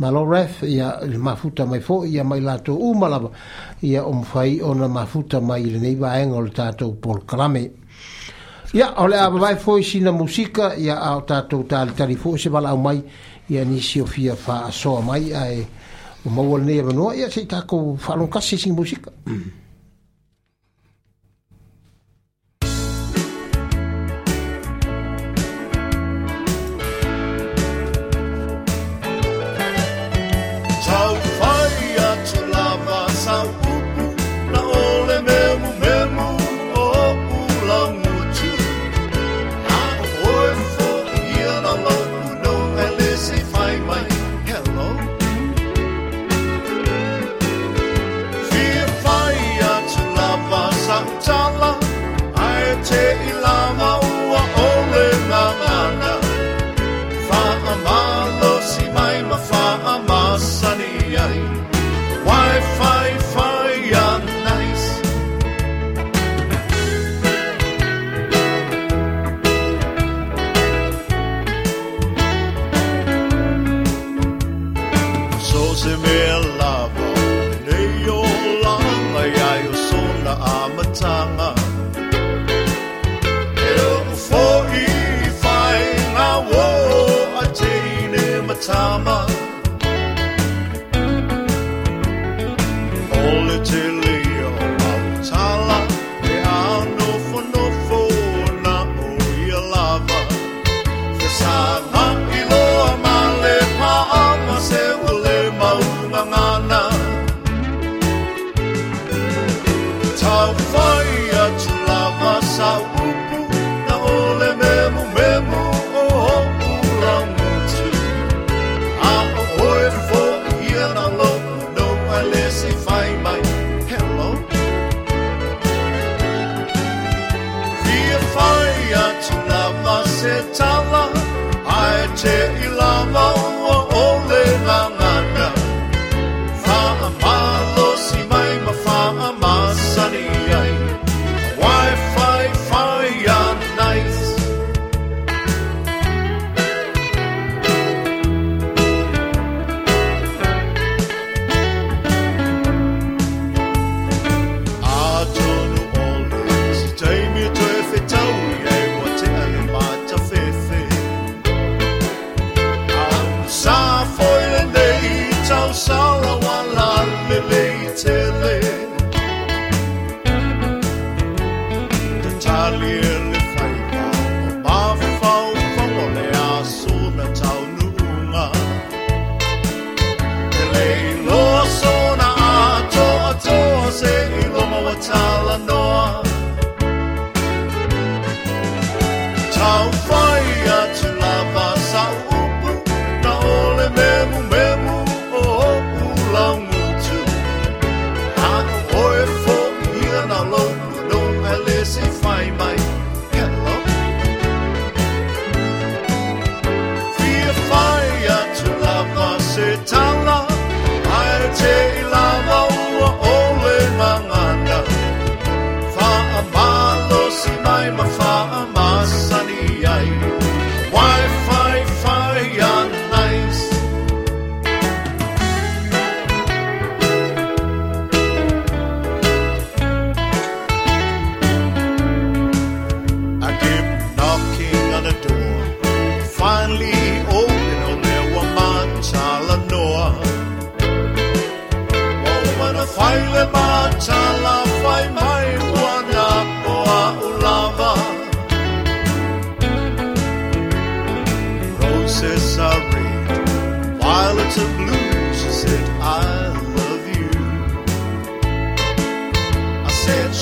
malo ref ia le mafuta mai fo ia mai lato u mala ia o mfai ona mafuta mai le nei vaenga o le tato pol krame ia o le aba vai fo si na musika ia o tato tal tali fo se bala mai ia ni si ofia fa so mai ai o mo nei no ia se ta ko falon kasi sin musika mm -hmm.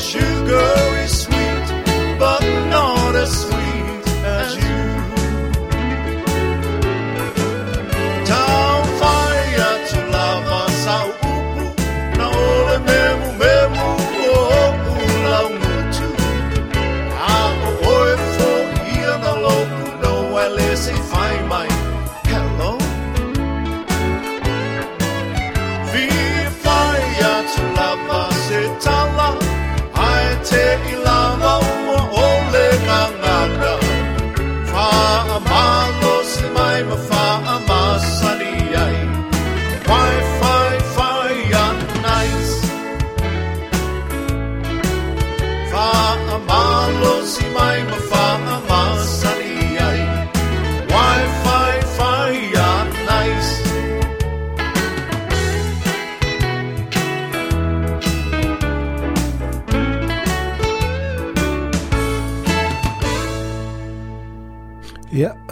sugar.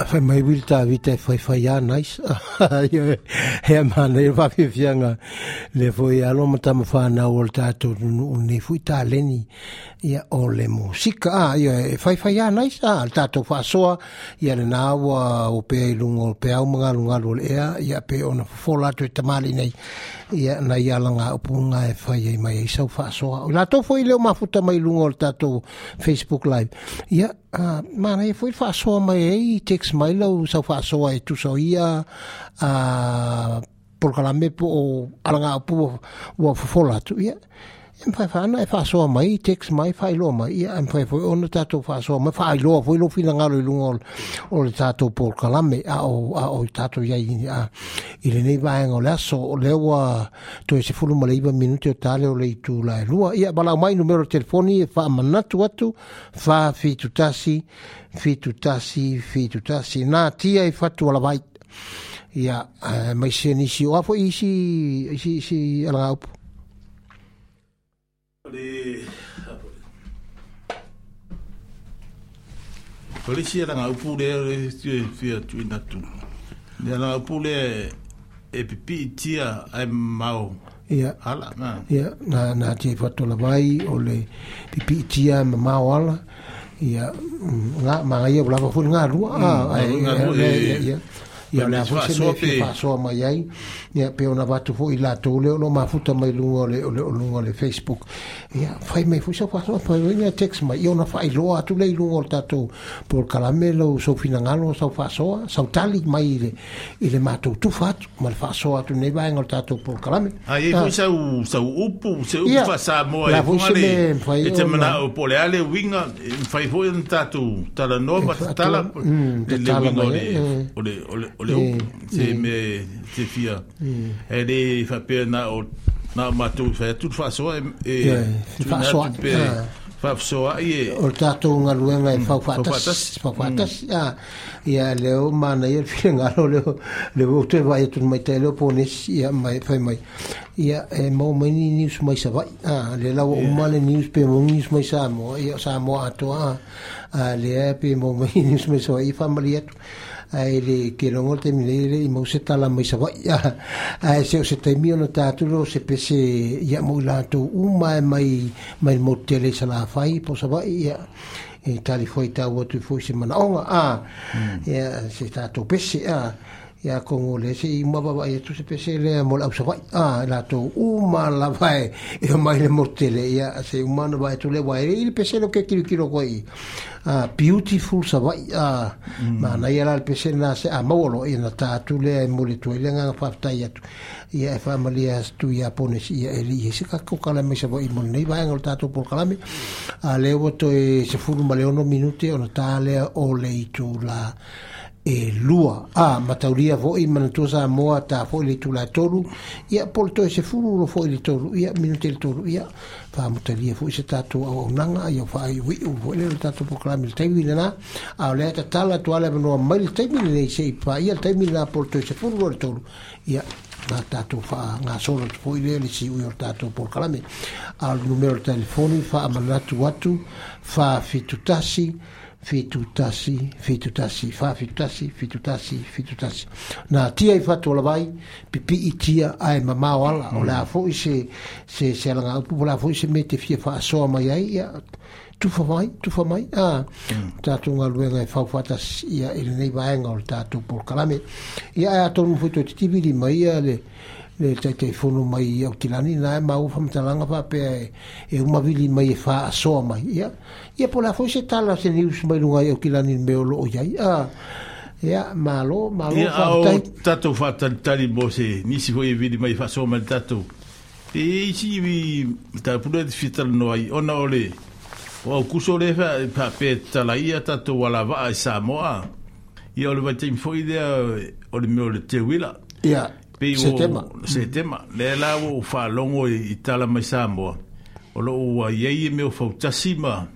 fa maiwili tavita e faifaiā naisa ia ea manai le faafiafiaga le foi alo matama fanau o le tatou tunuu nei foi taleni ia o le musika a ah, ia e fai fai ana isa al tato fa so ia le na wa o pe i lungo o pe au mga lunga lo lea ia pe ona fola tu e tamali nei ia na ia langa upunga e fai e mai isa u fa soa la to le leo futa mai lungo o tato facebook live ia uh, mana e foi fa so mai e i text mai lo sa fa so e tu so ia a uh, por kala me po o alanga upu fo fola tu ia pai whana e whasoa mai, tex mai, whai loa mai, ia am pai foi ona tātou whasoa mai, whai loa, foi lo whina ngalo i lunga o le tātou Paul Kalame, a o, a o i tātou ia i, a, i le nei vāenga o le aso, o le ua, to e se fulu ma le iwa minute o tāle o le i tū la e lua, ia balau mai numero telefoni e wha manatu atu, wha fitutasi, fitutasi, fitutasi, nā tia e whatu ala vai, ia, mai se nisi o afo i si, i Ah, Polisi ada ngau pule tu fia tu ina tu. Dia ngau pule EPP tia ai mau. Ia ala na. Ia na na tia fatu lavai ole EPP tia mau ala. Ia mm, nga e, mai ia ulava pun ngaru. Ah, ngaru. Ia ia ia. Ia ngaru. Ia ngaru. Ia ngaru. Ia ia pe ona vatu foʻi latou le ono mafuta mai luga o le o le o luga le facebook ia fai mai foʻi sau fasoa fai oi mea text mai ia ona faailoa atu lei luga o le tatou polkalame lou soufinagalo sau faasoa sau tali mai i le i le matou tufa atu ma le faasoa atu nei vaega o le tatou polkalame aiai ah, ah. sau sau upu e se upu faasamoa ia foʻi seme fai e temanao po e e mm, le ale uiga fai foʻi ona tatou talanoa ma tatala le uiga eh. o le o le o le eh, upu se eh. me se fia e le fa pe na o na ma tu fa tu fa so e e fa so e fa so a e o ta to nga lu nga fa mm, fa tas fa fa tas ya mm. ya le o ma na ye fi nga lo le le o te va e tu mai te lo po nes ya mai fa mai ya e mo mai ni ni su mai sa va a le la o ma le ni su pe mo ni su mai sa mo ya sa mo a to a le pe mo mai ni su mai sa i fa mali ai le ke rongo te mire i mo se tala mai sa vai ai se se te mio no tatu lo se pese ya mo la to u mai mai mai mo tele sa la fai po sa vai ya e tali foi ta o tu foi se mana onga a ya hmm. se ta to pese a ya kongo le se i mwa baba ya e tuse pese le ya mola usa wai a la to u ma la vai e o e maile motele ya se u ma no e vai tu le wai e il pese lo ke kiri kiro koi a beautiful sa wai a mm. ma na ya la pese na se a mawolo e na ta tu le e mole tu e le ngang fafta ya tu ya e famali ya tu ya pones ya e li e se ka kukala me se wai mon nei vai ngol ta tu pol kalame a le woto e se furu ma le ono minute o na ta le o le i tu la a e lua a ah, matauria foʻi manatua sa moa tafoʻi le itula tolu ia poletoe sefulu lo foʻi le tolu ia minute le tolu ia faamatalia foʻi se tatou auaunaga ia faaiuiʻu foʻi lele tatou pokalami le taimi lenā ao lea tatala atu ale manoa mai le taimi lenei seʻi faia le taimi lenā poletoe sefulu lo le tolu ia na tatou faagasola tu foʻi lea le siʻui o le tatou polokalame ao le numero le telefoni faamanatu atu faafitutasi fitutasi fitutasi fa fitutasi fitutasi fitutasi na tia i fatu la vai pipi i tia ai ma ma wala mm. o la fo i se se se la ngau pu la fo i se mete fie fa so ma ia ia tu fa mai tu fa mai a mm. ta tu ngal wega fa e fa ta ia i e nei ba en ol ta tu por kalame ya a tu mu fitu ti bi mai ia le le te te fono mai au tilani na e ma u mta langa pa pe e umavili mai e fa a soa mai ia yeah? ia po la foi se tala se niu sumailuga ai au kilani mea o loo iai a ia malo malo faatai tatou faatalitali mo se si foi e vili mai faasoa ma le tatou e isi iwi tapule fitalanoa ai ona o le o au kuso e e o le faapea talaia tatou alavaa e samoa ia o le vaitaimi foi lea o le mea le le teuila ia pei o setema setema le la o fa longo i tala mai samoa o lo o ia i e me o fautasi ma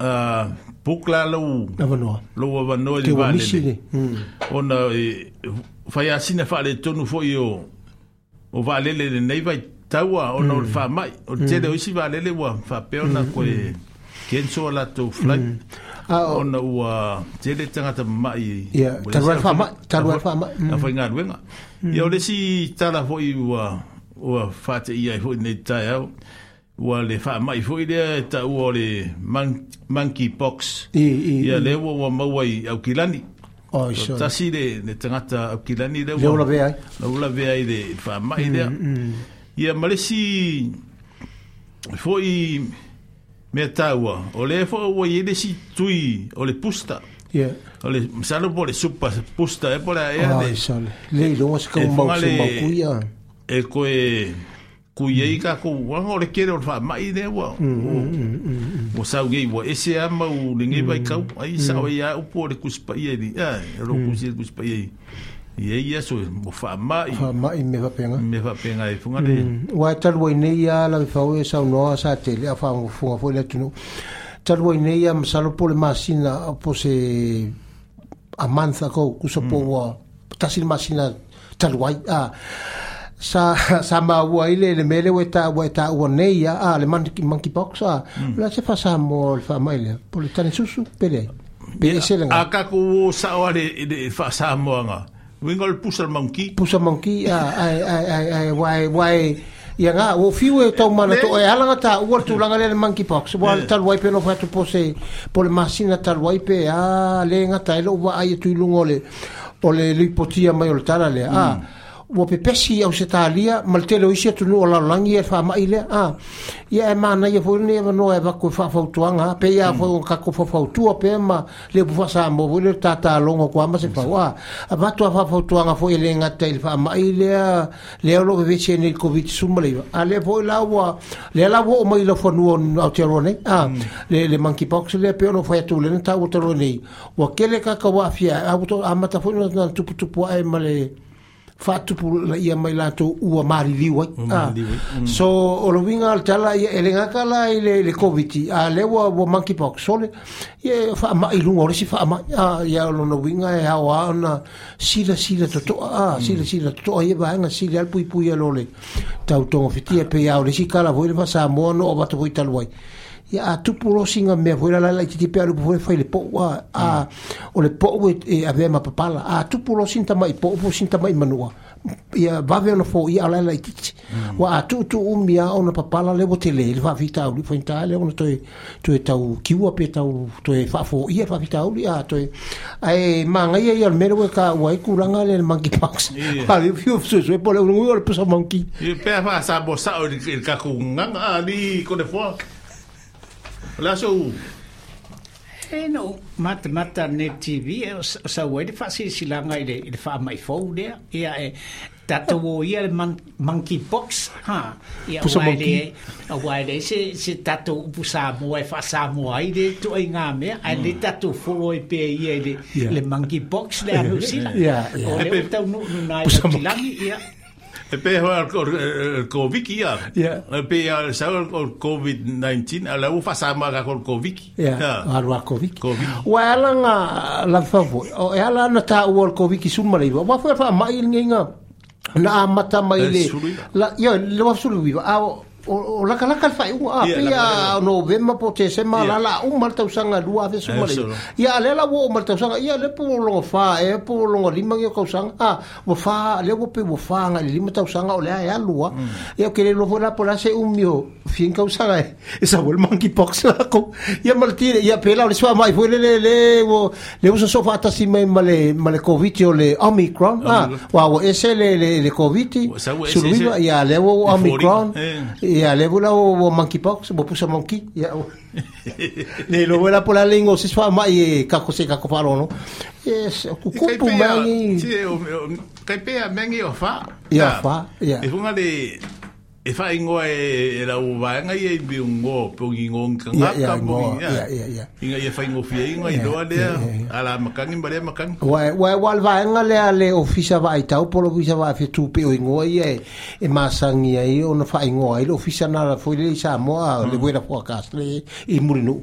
uh, pukla lau avanoa lau avanoa te wamisi ne mm. ona e, fai asina fale tonu fo i o o valele le nei vai taua ona mm. o fa mai o mm. tele oisi valele ua fa peona mm. koe mm. kenso ala to flight mm. Ah, oh. ona ua tele tangata mai taruai fa mai na fai mm. ngā ruenga mm. ia o lesi tala fo i ua ua fate ia i fo i nei tai au ua le whaamai fwoi lea e ta ua le monkey box. I, i, i. Ia le ua ua mauai au kilani. Oh, i sure. Tasi le, le tangata au kilani le ua. Leula veai. Leula veai le whaamai lea. Mm, mm. Ia malesi fwoi mea ta ua. O le fwa ua iede si tui o le pusta. Yeah. O le msalo po le supa pusta e pola ea le. Oh, i sure. Le ilo wasi kao mauksi mauku ia. E koe ku ye ka ku wa ho le kere fa ma i de wa wo sa ge wa e se ama u mm. mm. e e mm. le ngi ka ai sa o ya u pore le ku spa ye ro ku se ku spa ye ye so mo fa ma i fa ma i me fa penga me fa penga e funga de wa tal wo ne ya la fa o e sa no sa te le fa mo fu fo le tino tal wo ne ya sa lo pole masina po se a manza ko ku so po wa ta sil masina tal wa a ah. sa sa ma ile le mele weta ta we ta ya a ah, le monkey monkey box a ah. mm. la se fa sa mo fa por estar susu pele pele se ku sa de fa sa mo nga wingol monkey Pusha monkey a ah, ai ai ai ai why why ya nga wo fi e to mana to e ta o tu langa le monkey box wa eh. tal wipe pe no fa tu pose por masina tal wai pe a le nga ta lo wa ai tu lungole o le lipotia mai o tala le a wo pepesi au se talia mal te loisi tu no la langi e fa mai le a ia e mana ia fo ne va no e va ko anga pe ia fo un ka ko fa pe ma le bufa sa mo vo le tata ta longo ko ma se fa a va tu fa fa anga fo ile nga te fa mai le a le o lo ve che ne covid le a le fo la wa le la wo mai lo fo no au te rone a le le monkey le pe ono no fa tu le ta o te rone wa ke le ka ka wa fia a bu to a ma ta fo faatupu la ia mai latou ua maliliu ai ah. mm. so o lowiga al tala ia e legaga la i le le covid a le ua ua maki pok sole ia faamaʻi e luga o lesi fa a ia o lona uiga e aoā sila sila totoa a mm. silasila totoa ia sila al sili alpuipui alo le tautogo fitia pe ia ao lesi kalavoi le fasamoa noo vatavoi talu ai ya a puro singa me fuera la la titi pero fue fue le poa a o le poa e a ma papala a tu puro sinta mai po po sinta mai manua ya va ver no fo ya la la titi wa a tu um ya ona papala le botele le va vita u fo intale le ona toi toi tau ki u ape tau toi fa fo ya va vita u ya toi ai manga ya ya mero ka wa i kuranga le monkey pox pa vi fu su su po le un uor pusa monkey pe fa sa bosa o le ka ku nga ali ko le fo Lasso. Eh no, mata mata ne TV e eh, sa wai de fasi silanga ide ide fa mai fou de ia e eh, tato wo ia le monkey box ha ia wai de a wai de se se tato pusa mo e eh, fa sa mo ai de to ai nga me ai de tato fo e pe ia le monkey box le anu sila ia ia e pe tau no na ia E pe hoa koviki a. E pe a sau COVID-19 a lau whasama ka Covid. koviki. Ia, arua koviki. Wa ala ngā lawhawoi. O e ala ana tā ua koviki sumareiwa. Wa whawha mai ngenga. Na amata mai le. La, yo, le wafsuru wiwa. Ao, o la kala kal fai ua pe a november po te sema la la o mal tau sanga lua ve su mali ia le la wo mal tau le po lo fa e po lo lima ngi kau sanga ah, a wo fa le wo pe wo fa nga lima tau sanga o le mm. ia lua ia ke le lo vola po la se un um mio fin kau sanga e, e sa wo monkey pox la ko ia mal tire ia pe la le swa mai le le le wo le uso so fa tasi mai male male covid o le omicron a ah, wa wo ese le le covid e su lima ia le wo e omicron y le vola o monkeypox bo pusa monkey ya ni lo vola pola lengo se fa mai ka ko se ka ko no yes ku ku pu mangi ti o kai pe mengi o fa ya fa ia e de e fa ingo e eh, eh, la u va nga ye bi ngo po gi ngo ka nga ka po inga ye fa ingo fie ingo i do ale ala makang mbare makang wa wa wal va nga le ale ofisa va i tau polo visa va fe tu pe ingo ye eh. e masang ye i ona fa ingo ai lo ofisa na la fo le sa mo le buena mm. forecast le i murinu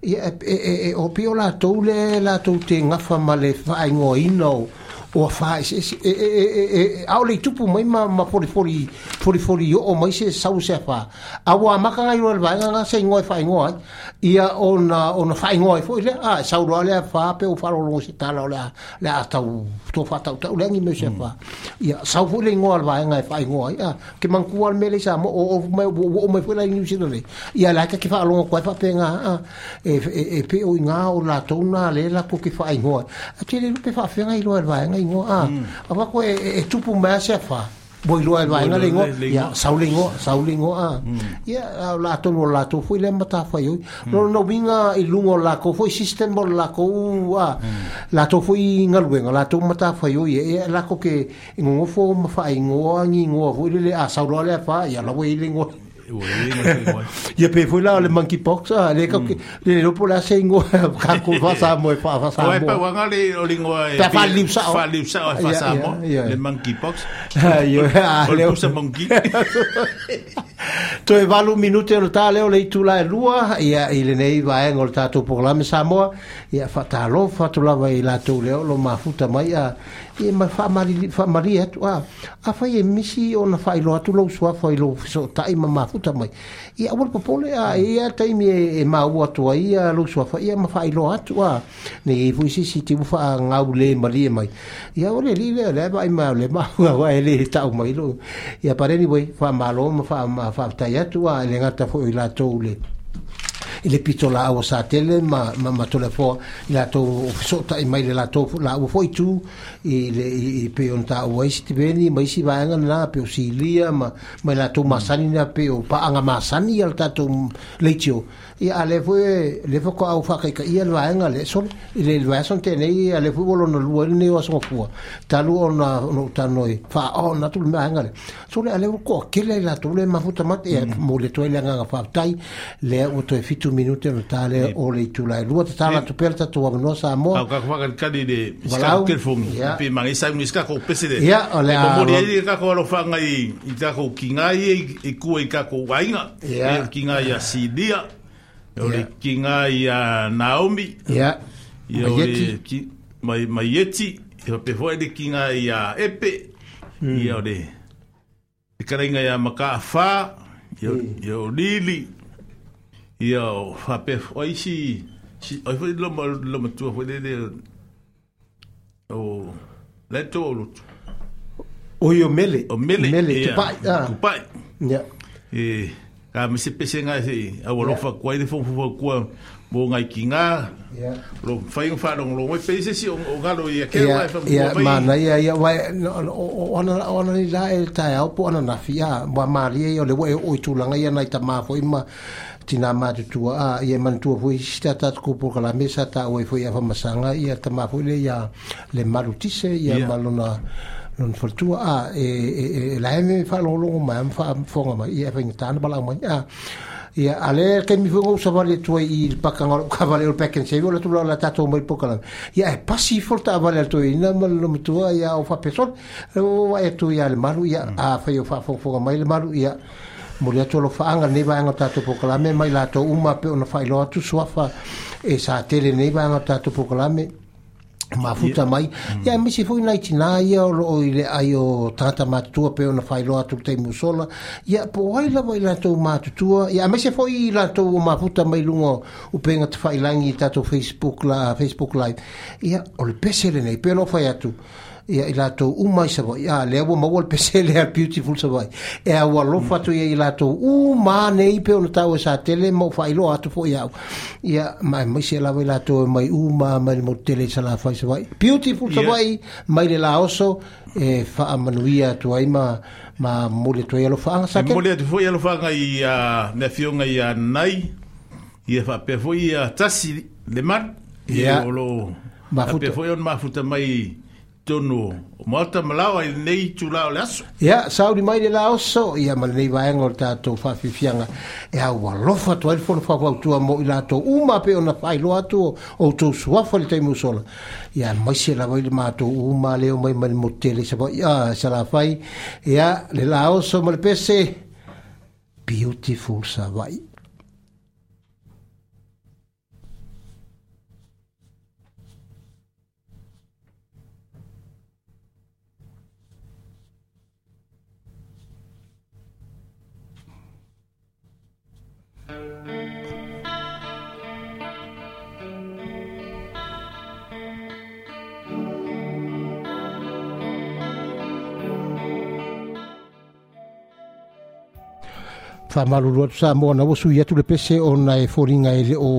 e, e e e o pio la tole la tu te nga fa male fa ingo i o fa e e e, e, e, e a o le tupu mai ma ma poli poli poli poli o mai se sau se fa a wa ma ka ngai rol ba nga se ngoi fa ngoi ia ona ona fa ngoi fo ah, le a sau ro le fa pe o fa ro lo se tala le ata to fa ta le ngi me se fa mm. ia sau fo le ngoi ba nga fa ngoi a ke man ku al mele sa o o mai o mai fo la ni se le ia la ka ke fa lo ngoi fa pe nga ah, e e pe o nga o la to na le la ko ke fa ngoi a ke le pe fa fe nga i lo vai nga ingo a apa ko e tupu ma se fa boi lua lingo ya saulingo saulingo ya la to no la to foi le mata yo mm. no no vinga i lungo la ko foi system bol la ko a la to foi ngal wenga la to mata yo ye la ko ke ngo fo ma fa ngi ngo le a saulo le fa ya la boi lingo Ia pe foi la le monkey box a ah, le ka mm. le lo pola sengo ka ko fa sa mo fa fa sa mo. Oi pa wanga le o lingua e. Ta fa lim sa fa lim sa fa sa mo le monkey box. Yo a le o monkey. To e valu minute o ta le o le tu la e lua ia i le nei va en o ta tu programa sa mo ia fa ta lo fa tu la va i la tu le o lo ma futa mai a e ma fa mari fa mari et wa a fa ye misi ona fa ilo atu lo so fa ilo so ta i ma futa mai e a wol popole a e a ta i e, e ma u atu a lo so fa ia ma fa ilo atu wa ne e fu si si ti fa nga u le mari mai ia o le li le le ba i ma le ma u wa e le ta u mai lo ia pare ni boi fa ma lo ma fa ma fa ta ia tu a le nga ta fo i la to u le ile pitola la satel ma ma ma tole la to so ta e mai le la to la u tu i le i pe on ta o isi te beni ma isi vaenga na pe o silia ma ma la tu masani na pe o pa anga masani al ta tu leitio i ale foi le fo ko au fa ka i al vaenga le sol i le vaenga son te nei ale foi bolo no lu ne o so fu ta lu ona no ta noi fa o na tu vaenga le so le ale ko ke le la tu e, mm. le ma fu ta mat e mo le toi le nga fa tai le o to e fitu minute no ta le mm. o le tu la lu ta mm. ta la tu perta tu no sa mo ka ka ka ka de sa telefone pe mangi sa mi ska ko pese de ya ole a mo ri e ka ko lo fanga i i ta ko kinga i i e, e ku i ka ko wainga ya kinga ya asi dia ole kinga ya naomi ya ya ki mai mai yeti e pe ho de kinga a epe ya hmm. ole e kara inga ya maka fa yo yo hmm. lili yo fa pe ho isi si ai foi lo lo tu ho de Oh. le all o lutu yo mele o mele mele yeah. kupai ah. kupai ya yeah. ka me se pese nga se a wo lofa kwai de fo fofu kwa mo ngai kinga ya lo fai un faro lo mo pese si o galo ya ke wa fa ya ma na ya ya wa ona ona ni la ta ya o po ona na fi ya ma ma ri yo le wo o tu la nga ya na ta ma fo ima. tina matutua a ia manatua foi sita tatuku pokalame sa taʻuai foi afamasaga ia tamafoi le ia le malutise ia ma lona lona faletua a e lae me faalogologo mae ma faafoga mai ia e faigatana balaau mai a ia a le kemi fuga usa vale tuai i le pakaga o le ukavale o le pack and save o le tulao la tatou mai le pokalame ia e pasi fo le taavale a le toeina ma le lomatua ia o faapesole ua e atu ia le malu ia a fai o faafogafoga mai le malu ia mo le atu lo faanga nei vaanga tatu pokalame mai la to uma pe ona failo atu suafa e sa tele nei vaanga tatu pokalame ma futa mai ya mi si foi night na ia o ile ayo tata ma tu pe ona failo atu te musola ya po ai la voi la to ma tu tu ya mi si foi la to ma futa mai lungo u pe nga failangi tatu facebook la facebook live ya ol pe sele nei pe lo fai atu ia i latou uma i savai a lea ua maua le pese lea beautiful savai e aua lofa atu ia i latou uma nei pe ona tau e sa tele ma u faailoa atu foʻi au ia maemaisi e lava i latou e mai uma mai le motele i salafai savai beautiful savai mai le laoso e faamanuia atu ai ma ma mole atu ai alofaaga samole e atu foʻi alofaaga ia me afioga ia nai fa pe foʻi ia tasi le mal ia o loo faapea foʻi ma mafuta mai tonu mata malawa i nei tula o laso ia sauri mai le la oso ia ma lenei vaega o le tatou faafiafiaga e aualofa atu ai le fono faauautua mo i latou uma pe ona faailoa atu o outou suafa le taimusola ia maise lava i le matou uma leo mai ma le motele savai'a salafai ia le la oso ma pese beautiful savai faamalulu atu sa mo na ua sui atu le pese ona e foliga e leo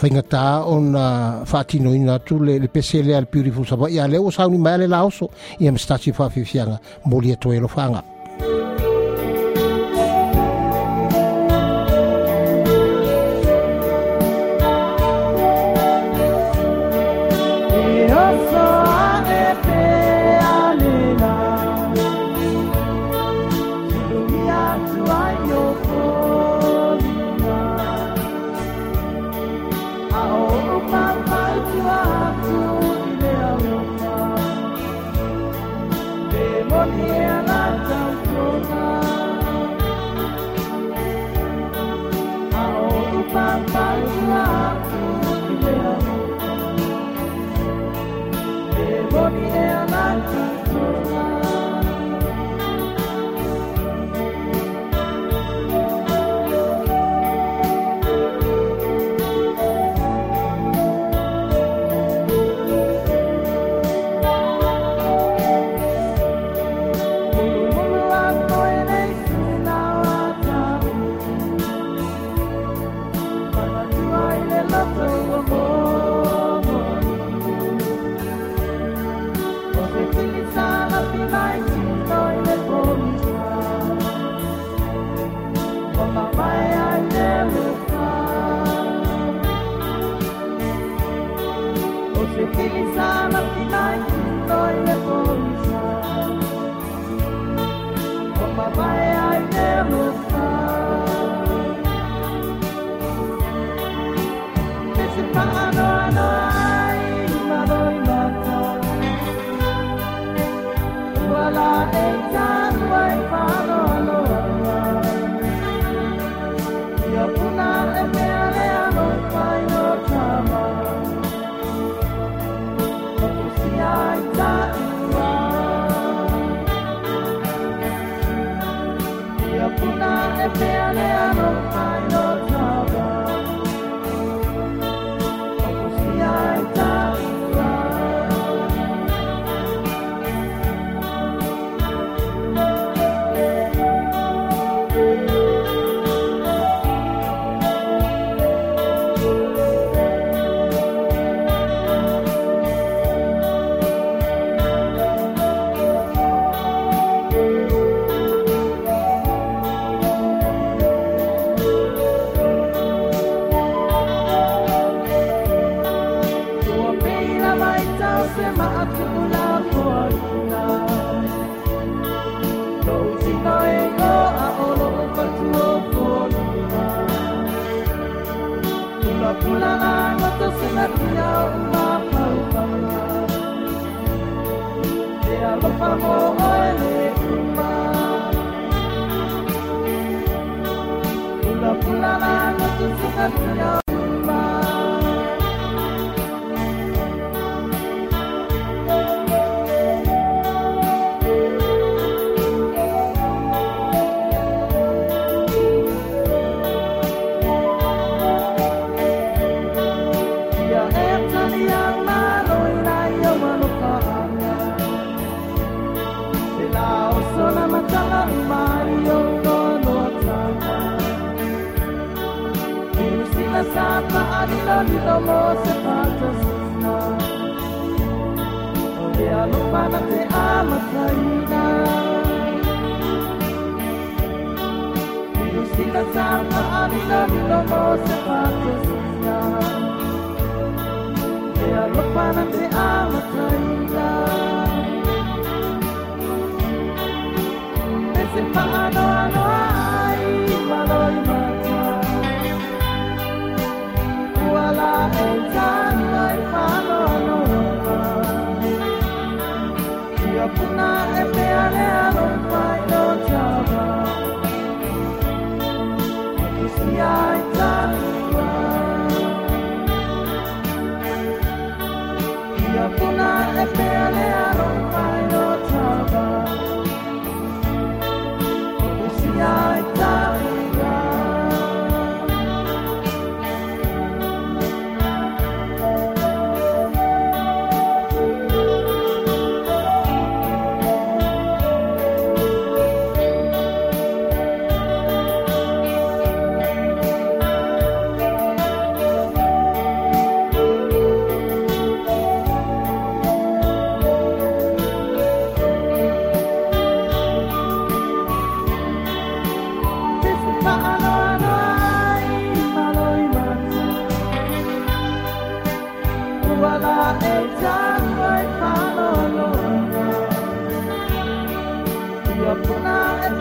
faigatā ona faatinoina atu le le pese lea le piuriful sava'i a lea ua sauni mai a le laoso ia ma stasi faafiafiaga moli atoe e lo faaga tonight.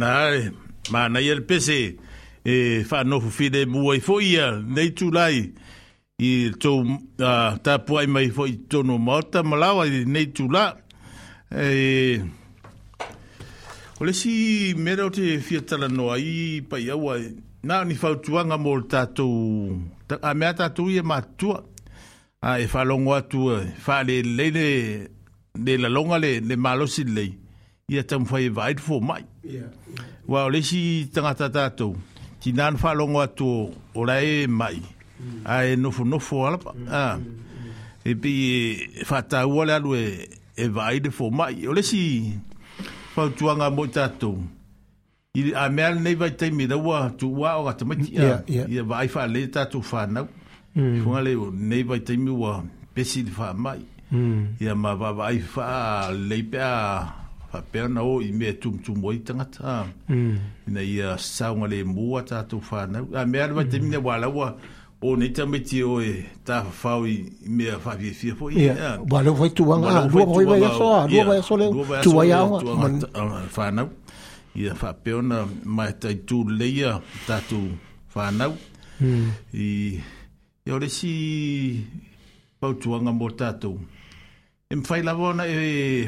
Nai, ma na yel pese e fa no fu fide mu ai fo ia nei tu lai i to uh, ta puai mai fo i to no mata malawa nei tu la e ole si mero te fiatala no ai pa ia wa na ni fa tu anga mo ta to ta a me ta tu ia ma tu a e fa longo tu fa le le de la longa le le malo si lei ia tamufai e vaaitu fomai ua o lesi tagata tatou tinā na faalogo atu o lae mai mm. ae nofonofo alapa mm, ah. mm, e pei e faataua le alu e, e vaai le fomai o lesi fautuaga moi tatou a mea lenei vaitaimi laua tuuao gatamaiti ia vaai faale tatou fanau fuga le nei vaitaimi ah, ua pesi le faamai ia ma vaavaai faaleipea pea na o i mea tumtumo i tangata. Mm. Ina i a saunga le mua tātou whānau. A mea rewa te mm. mine wālaua o nei tamai te o e tāwhawhau i mea whawhia fia po i. Wālau vai tuanga, rua vai vai aso a, rua vai aso leo, tua i aonga. Whānau. I a whapeo na mai tai tū leia tātou whānau. Mm. I e ore si pautuanga mō tātou. E mwhai lawa e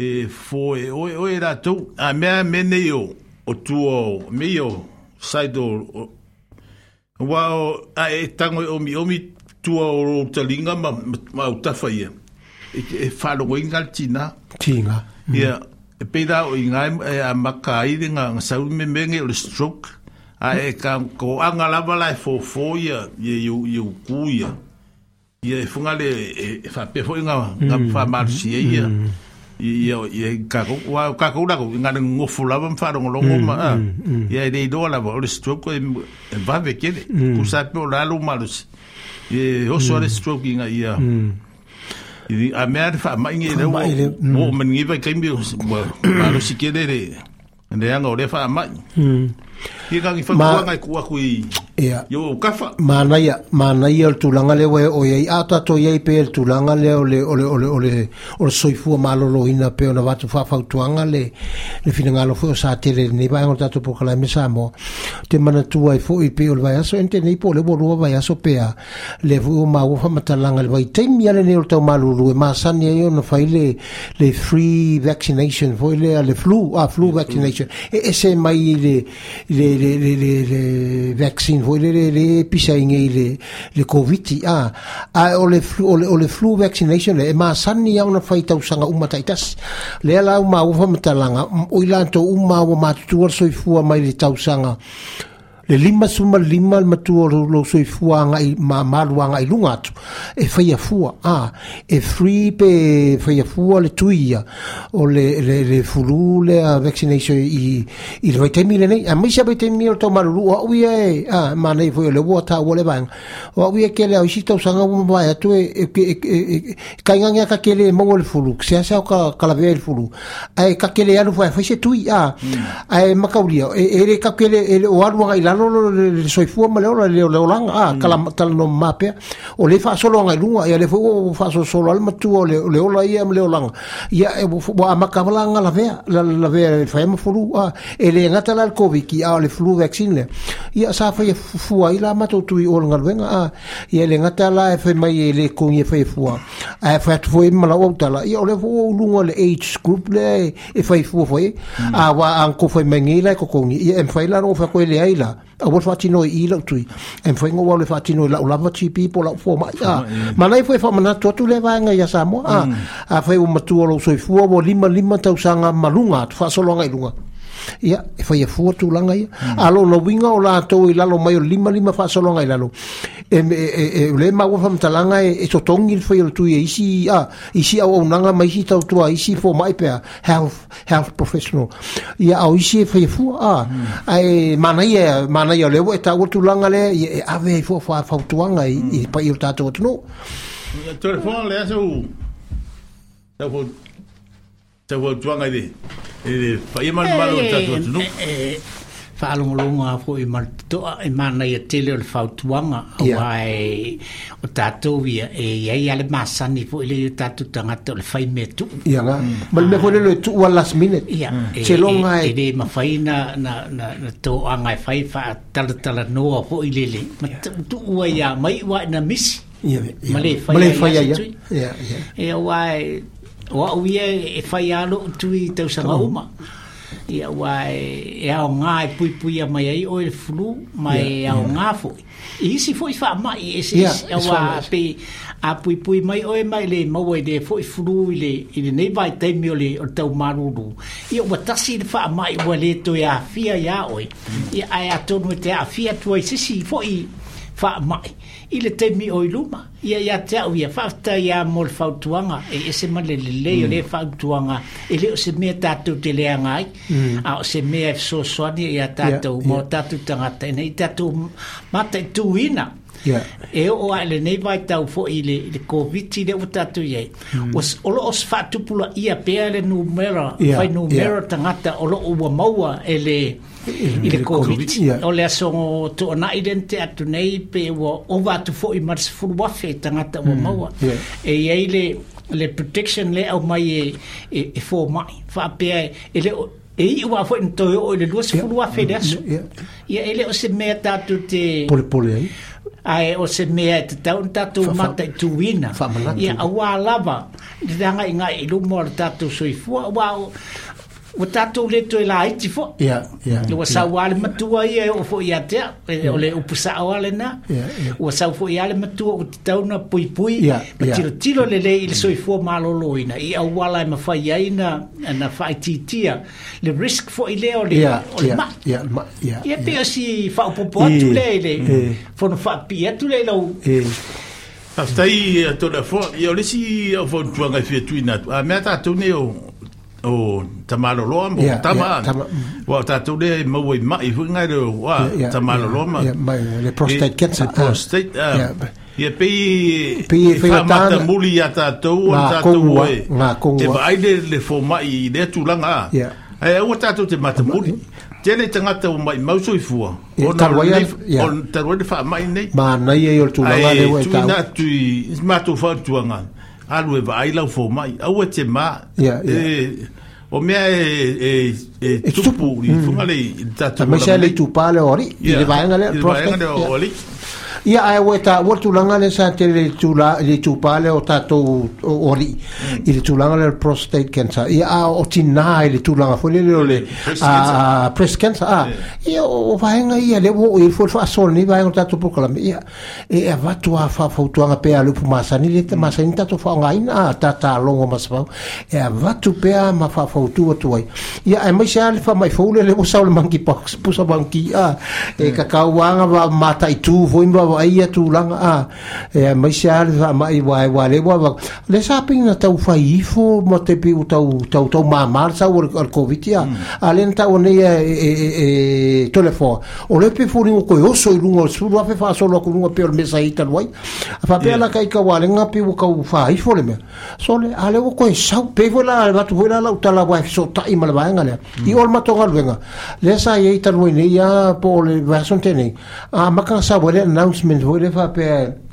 e foi foe oe era rātou a mea mene o o tuo me o saido wao a e e o mi o mi tuo o ro talinga ma ma utafa ia e, e falo o inga tina tina ia e peida o inga e a macai de nga nga saúl me mene o stroke a e ka ko anga lava la e fo fo ia eu iu iu ku ia e funga le e fa pe fo inga nga fa marxia ia ia kako wa kako la ko ngana ngofo la vam faro ngolo ma ia dei do la va le stroke e va ve kele ku sa pe la lu malus e o so le stroke ia i a mer fa ma ngi le o men ngi va kai mi malus kele le ne anga o fa ma Ia kangi whai kua ngai kua kui. Ia. Yo o kawha. Mānaia, mānaia o le tūlanga leo e o iei atato iei pe le tūlanga leo ole ole ole ole soifua malolo ina pe ona watu whawhautuanga le le finangalo fo sa tere nei vai ngol tatu po kala mesa te mana tua i fo i pe ole vai aso ente nei po le borua vai aso pe le fu o ma ufa matalanga le vai teimi ale nei o tau malulu e masani e ona fai le le free vaccination fo le le flu a flu vaccination e, e se mai le le le le le, le vaccine voi le le le pisa inge le le covid a a o le flu o le, o le flu vaccination le ma sani ia ona fai tau sanga uma taitas le la uma ufa matalanga o ilanto uma wa matutua soifua mai le tau sanga le lima suma lima le matua lo lo soifuaga i mamaluaga i luga atu e faiafua a e free pe faiafua le tuia o le le, le fulu lea vaccination i i le vaitaimi lenei a maisi a vaitaimi o le taumaluluu aʻu ia e a manei foi o e le ua taua le vaega o aʻu ia kele au isi tausaga uma vae atu e, e, e kaigagea kakele maua le fulu seasea o kalavea i le fulu ae kakele alu faefaise tui a hmm. ae makaulia e le kakele o aluaga i lolo le soifua le ora le olaga a ah, mm. kala talano mapea o le faasoloaga i luga ia le foi ua faasolosolo ale matua o le ola ia ma le olaga ia ua e, amakavalaga lavea lavea le faema fulu a e le gata la le koviki a le flu vaccine lea ia sa faia e fufua ai la matautui o le galuega a ia le gata la e fai mai e le kogi e faia fua ae fai atu foi malau au tala ia o le foi ua uluga le age group lea e faifua foi mm. a ua agokou fai mai gei la e kokogi ia e mafai la logo fakoe la Ah, a wo fa tino i lo tui en fo ngo wo fa tino la la vachi people la fo ma mm. ya ma nai fo fa ma na tu le va nga ya sa mo a a fo mo tu lo so i fo wo lima lima tau sanga malunga fa so lo nga i lunga ia e faia fua tulaga ia a lo lauiga o latou i lalo mai o lima lima faasaloga i lalo e, e, e, lē maua faamatalaga e totogi le faia lotui e isi a isi auaunaga ma isi tautua isi fomaʻi pea health professional ia ao isi e faia fua a ae manaia manaia o le ua e taua tulaga lea ia e ave ai fua fafautuaga i pai o tatou atunuu telefon lea sau sau fau tuaga i lē Eh, eh, pa ia malu malu eh, ta tu tu. Fa alu malu ma fo i mal to a i mana i tele le fa tu anga o ai o ta tu via e ia ia le masa ni fo le ta tu ta nga to le fa i me tu. Ia nga. Mm. Mal me fo le le tu wala smine. Ia. Mm. E, che longa e de ma fa na na na na to anga fa e i fa ta le ta le no a fo i le le. Ma tu u ia mai wa na miss. Ia. Ma le fa ia. Ma le fa ia. Ia. Ia. Ia. Ia wa uia e fai alo tu i tau sanga huma ia wa e, e ao ngā e pui pui a mai ai o e flu ma e ao ngā fui i hisi fui wha mai e si e wa pe a pui pui mai o e mai le mau e le fui flu i le nei vai teimi o le o tau maruru ia wa tasi le wha mai wa le to a fia ia oi ia ai atonu e te a fia tu ai sisi foi fa mai ile te mi oi luma ia ia te au ia fa ta ia mol fa tuanga e ese ma le le mm. le le fa tuanga e le se me ta tu te le ngai mm. a se me so so ni ia e ta tu mo ta tu ta nga te nei ta tu ma te tu ina e o a le nei vai tau fo i le le covid ti le o ta tu ye was mm. o lo os fa tu pula ia pe le numero fa numero ta nga ta o lo o mo e le yeah i le COVID. O le aso o tō na i rente atu nei pe o owa atu fo i maris furu wafe tangata o hmm. maua. E iei le le protection le au mai e, e, e fō mai. Wha apea e, e le o, e i ua fo i nto e o i le lua se furu wafe le aso. Ia e le o se mea tatu te... Pole pole ai. Ae o se mea e te taun tatu mata i tuwina. Ia a wā lava. Nga i ngā i lumo ar tatu sui fua. Wā o... ua tatou le toe laiti foʻi ua sau a le matua ia eoo foʻi iā tea o le upu saʻoa lenā ua sau foʻi a le matua ua tatau na puipui ma tilotilo lelē i le soifua malōlōina i auala e mafai ai na na faaitiitia le risk foʻi lea o le maʻi ia pe osi faaupoopo atu lea i le fono faapii atu lea i lau afetai atole eh, afoa ia o lesi eh, aufautuaga i fiatuina atu a ah, mea tatou nei o o tamalo lo mo yeah, tama wa ta tu le mo we ma i hu ngai lo wa tamalo lo ma le prostate e, cancer le prostate ye pe pe fa mata ta muli ya ta to ta to we ma ko te bai de le fo ma i le tu langa e wa ta tu te mata muli te le tanga te mai mau so i fua o ta wa ya o ta wa fa mai nei ma nei e o tu langa le wa ta tu na tu ma tu fa tu langa alue vaai lau fo mai aua te mā e o mea e e e tupu i funga le mm. tatu mai se le tupale ori i le vaenga le i le vaenga le ori ia ai we ta langa le sa te le tu la le tu pa le o ta to o ri hmm. i le tu langa le prostate cancer ia a o ti na e le tu langa foli le le a breast cancer a ia o va ia le o i fo fa so ni va nga po kala ia e, e a va tu hmm. a fa fo tu nga pe a lu pu masa le masa ni ta to fa nga i na ta longo masa va e va tu pe a ma fa fo tu tu ai ia e mai sa le fa mai fo le le mo sa le monkey pox pu sa monkey a e ka hmm. ka wa nga va mata i tu vo wa ia tūlanga a e mai se vai wha mai wai wale wa le sa pina tau whaifo mo te pi u tau tau tau mamar sa ur al covid ia hmm. a le nta o ne e telefo o le pe furi o koe oso i lunga o vai, a fe wha solo ku lunga pe o mesa i talwai a wha pe ala kai ka wale nga pe u kau whaifo le me so le ale o koe sau pe fo la watu fo la la utala wai so ta i malavaenga le hmm. i ol matonga luenga le sa i talwai ne ia po le vason tene a maka sa wale announce management hoi lefa pe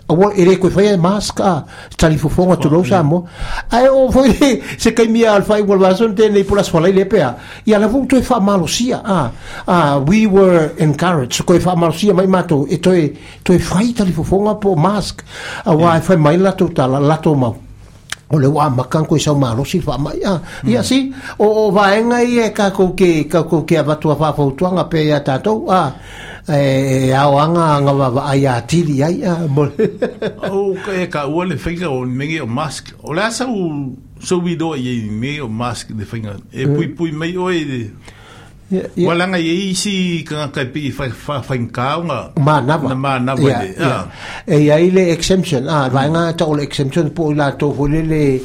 o ere koe whaia maska tali fufonga tu lo sa mo ae o foi se kai mia alfa i wal vason te nei pula swalai le pea i ala vung toi fa malo sia ah, ah, we were encouraged koe wha malo sia mai mato e toi toi whai tali fufonga po mask a e whai mai lato ta lato mau o le wa makan ko sa ma rosi fa ma hmm. ya ya si o va en ai e ka ko ke ka ko ke va tu fa fo tu nga pe ya ta to ah e eh, aoaga aga vavaai atili ai a mole ou e kaua le faiga o mege o mask o le a sau souido i ai mege o mask le faiga e puipui mm. mai oe ualaga iai isi kagaka e pei faigakaoga manava manava e iai le exemption vaega tao le exemption po i latou foi lele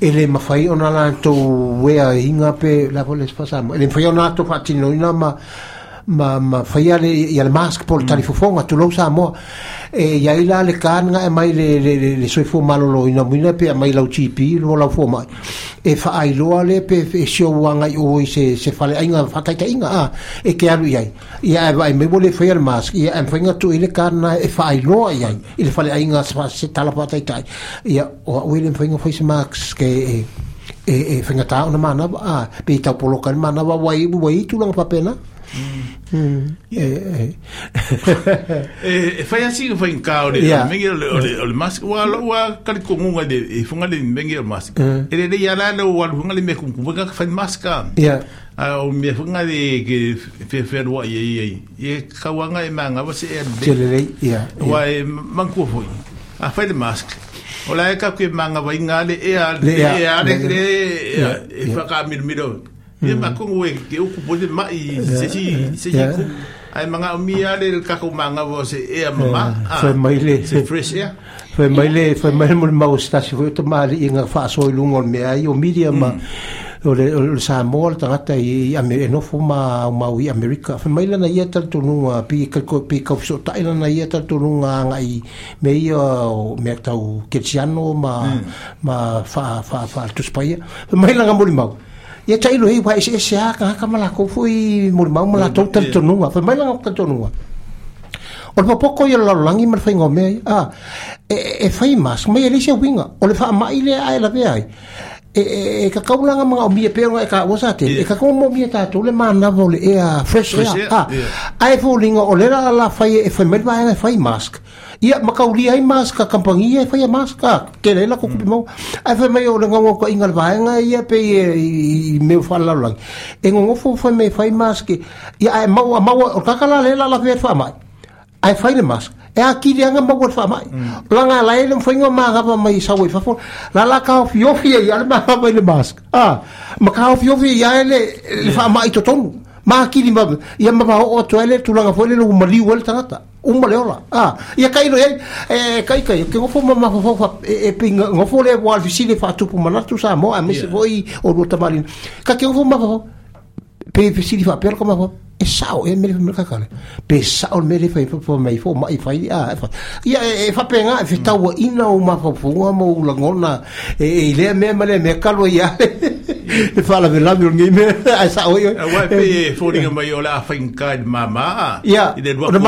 e le mafai ona latou ea iga pe lapo le fasama e le mafai ona latou faatinoina ma mm. yeah. yeah. yeah. yeah. yeah. yeah. yeah. ma ma faia le ya le mask pol mm. tali fonga tu lo sa mo e ya ila le kan nga e mai le le le so fo malo lo ina mina e pe mai la chipi lo la fo mai e fa ai lo ale pe e sio wanga o se se fa le inga fa kai inga a e ke alu ya ya e vai me bole fo ya le mask ya en fo inga tu ile kan e fa ai lo ya ile fa le inga sa se tala pa kai tai ya o le fo inga fo se mask ke e e e fenga ta ona mana ba pita ta mana ba wai i wa i tu lang pa e fai asi fai in kao le menge o le mask wa wa kali ko le e funga le menge o mask mm. e le ya la lo wa le me ku funga fai maska o me funga le ke fe fe e manga e ya wa e manku foi a fai le mask o la e ka e a le e a e fa Ia yeah. Hmm. mako ngwe ke uku pote ma i se se si ku ai manga o mia le kako manga wo se e a mama ah, fo mai le se fresh ya fo mai le fo mai mo ma o sta si to ma le inga fa so lungo me ai o hmm. media e ma o le sa mol ta tanga i am me no fo ma o ma o america fa mai na ia tal to a pi ka ko pi kau so ta le na ia tal to nga nga i me i me ta o ketiano ma hmm. ma fa fa fa to spa ia fo nga mo le ia tailo hei wai seese a ka haka malako fui muri mau mula tau tali tonunga fai mai langa tonunga o le papoko i la lalangi mara fai ngomea e fai e, e, mas mai elise winga o le faa mai le ae la vea ai e e e ka kaula nga mga obie pero nga ka wasa te e ka komo mi ta tole ma na vole e a fresh air ha ai fo linga o le la fai e fo me e fai e mask ia ma ka uri ai mask ka kampangi e fai e mask ka ke mm. le la kupi mo ai fo me o mo ko ingal vai nga ia pe e me fa la la e nga fo fo me fai mask e, ia ai ma ma o ka ka la le la la fai fa ai fai le mask e a kiri anga ma wot fa mai mm. la nga la ele foi nga ma ga mai sa wi fa la la ka of yo fi ya ma ga ele mask ma ka of yo fi ya le fa mai to tonu ma kiri ma ya ma ba o to ele tu la nga fo ele u mali wol e tata u mali ola ah ya kai ro ya e kai kai ke ngofo ma ma fo e pe ngofo le wa fi si le fa tu pu ma tu sa mo a mi se voi o ro ta ka ke ngofo ma fo pe fi si le fa per ko ma fo e sao e mele pe mele kakale pe sao mele pe pe mai fo mai fai a fa ia e fa pe nga e tau ina o ma fa funga mo la ngona e ile me mele me kalo ia e fa la vela mi ngi me a sa o wa pe fo ringa mai ola fa inka de mama ia de do de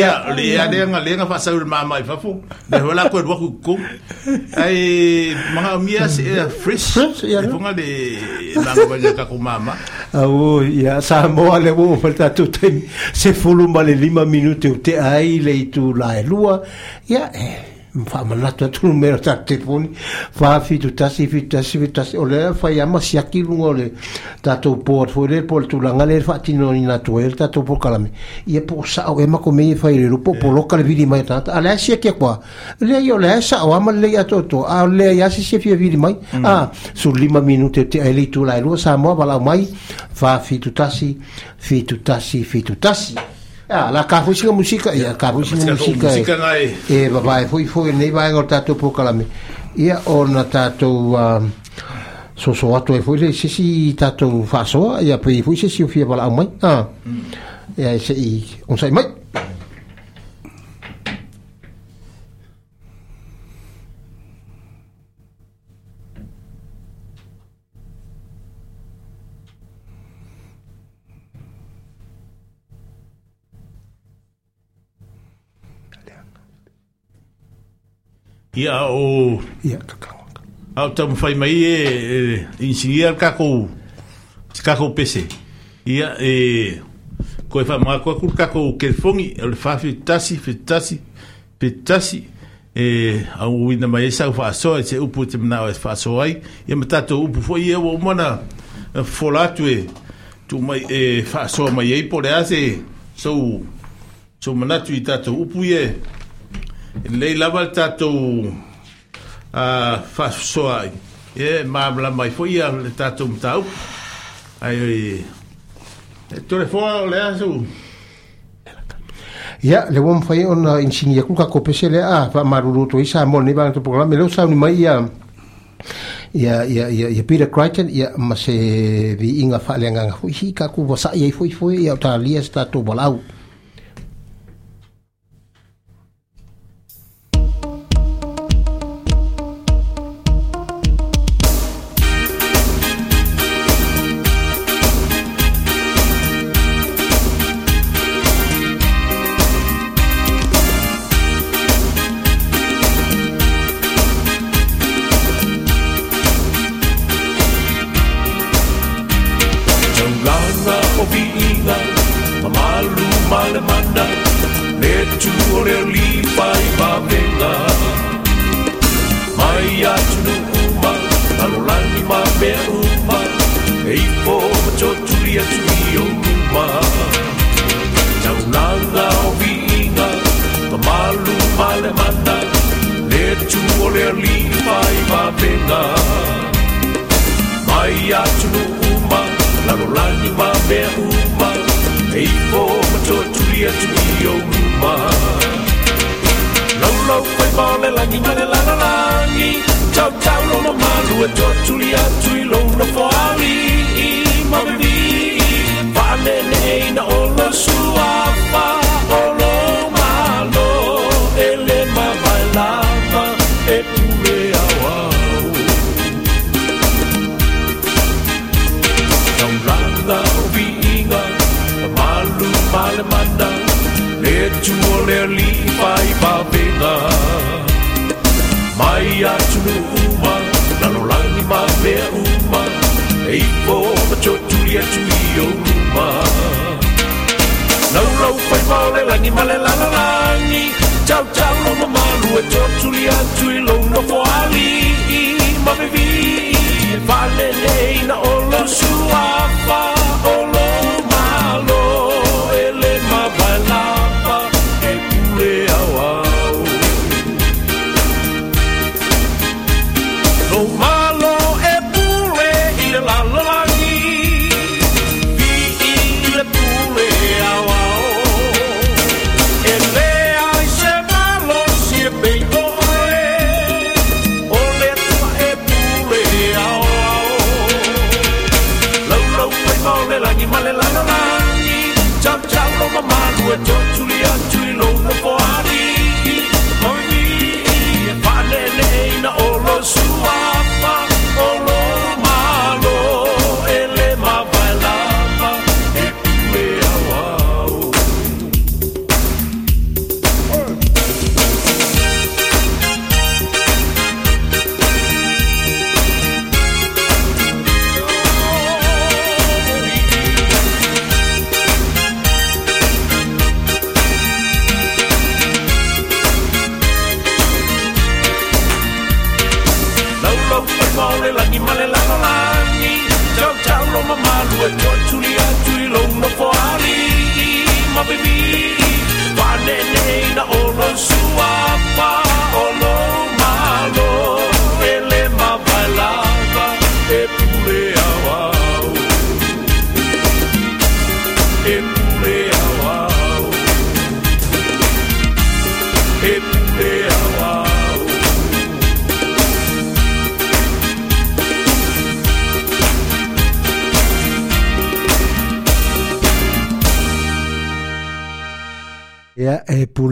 ia de ia de nga le nga fa sa ul mama e fa fo de hola ko do ku ku ai manga mia se fresh fresh ia funga de mama ba ka ku mama o ia sa mo ale ko falta tu se fulu male lima minute u te ai le tu la lua ya yeah. faamanatu atu numera taatelefoni faafito tasi fito o lea fai ama siakiluga o le tatou po atu foi lele po le tulaga lele faatinonina atu ai le tatou polokalame ia po o saʻo e makomei e fai lelu po poloka le vili mai tagata a lea siakia koa lea ia o lea saʻo ama lelei atoatoa a lea ia sesia fia a mm. ah, sulima minute teʻai le itulaelua sa moa valaau mai faafito tasi fito Ah, la ka fusi ka musika, ya ka fusi ka musika. E ba ba e fui fui nei ba ngor tatu po Ia orang tato um, so so atu eh, fui si si tato faso, ia pui fui si si fui balamai. Ah. Ha. Hmm. Ya si, i on mai. ia o ia kakanga au tamu fai mai e, e insinia kako kako pc ia e ko fa ma ko kur kako kelfongi le fa fitasi fitasi fitasi e au wina mai sa fa so e se upu te na e fa so ai e matato o upu fo ia o mana folatu e tu mai e fa so mai e pole ase so so manatu i tatou upu ia nei lava le tatou faasosoa ai e mamalama ai foʻi ia le tatou matau ai e tolefoa o lea sou ia le ua mafai ona insini aku kako pese lea a faamalulu toai sa mo lenei vagato programa leo sauni mai ia ia ia ia ia Peter Crichton ia ma se vi inga fa le nga hi ka ku vasa ia foi foi ia ta lia sta to balau tuatuatulia tui louna foali i mamavi faaleneina ola suafa olo malo e le mavaelava e pule auau taulaga o viiga malu malemana le tuo le alii faivavega mai atunuu Choturia tuio ma Nau rau pai male langi male la la langi Chau chau lo ma malu e choturia tui lo no fo ali Ma bevi vale nei na olo suafa olo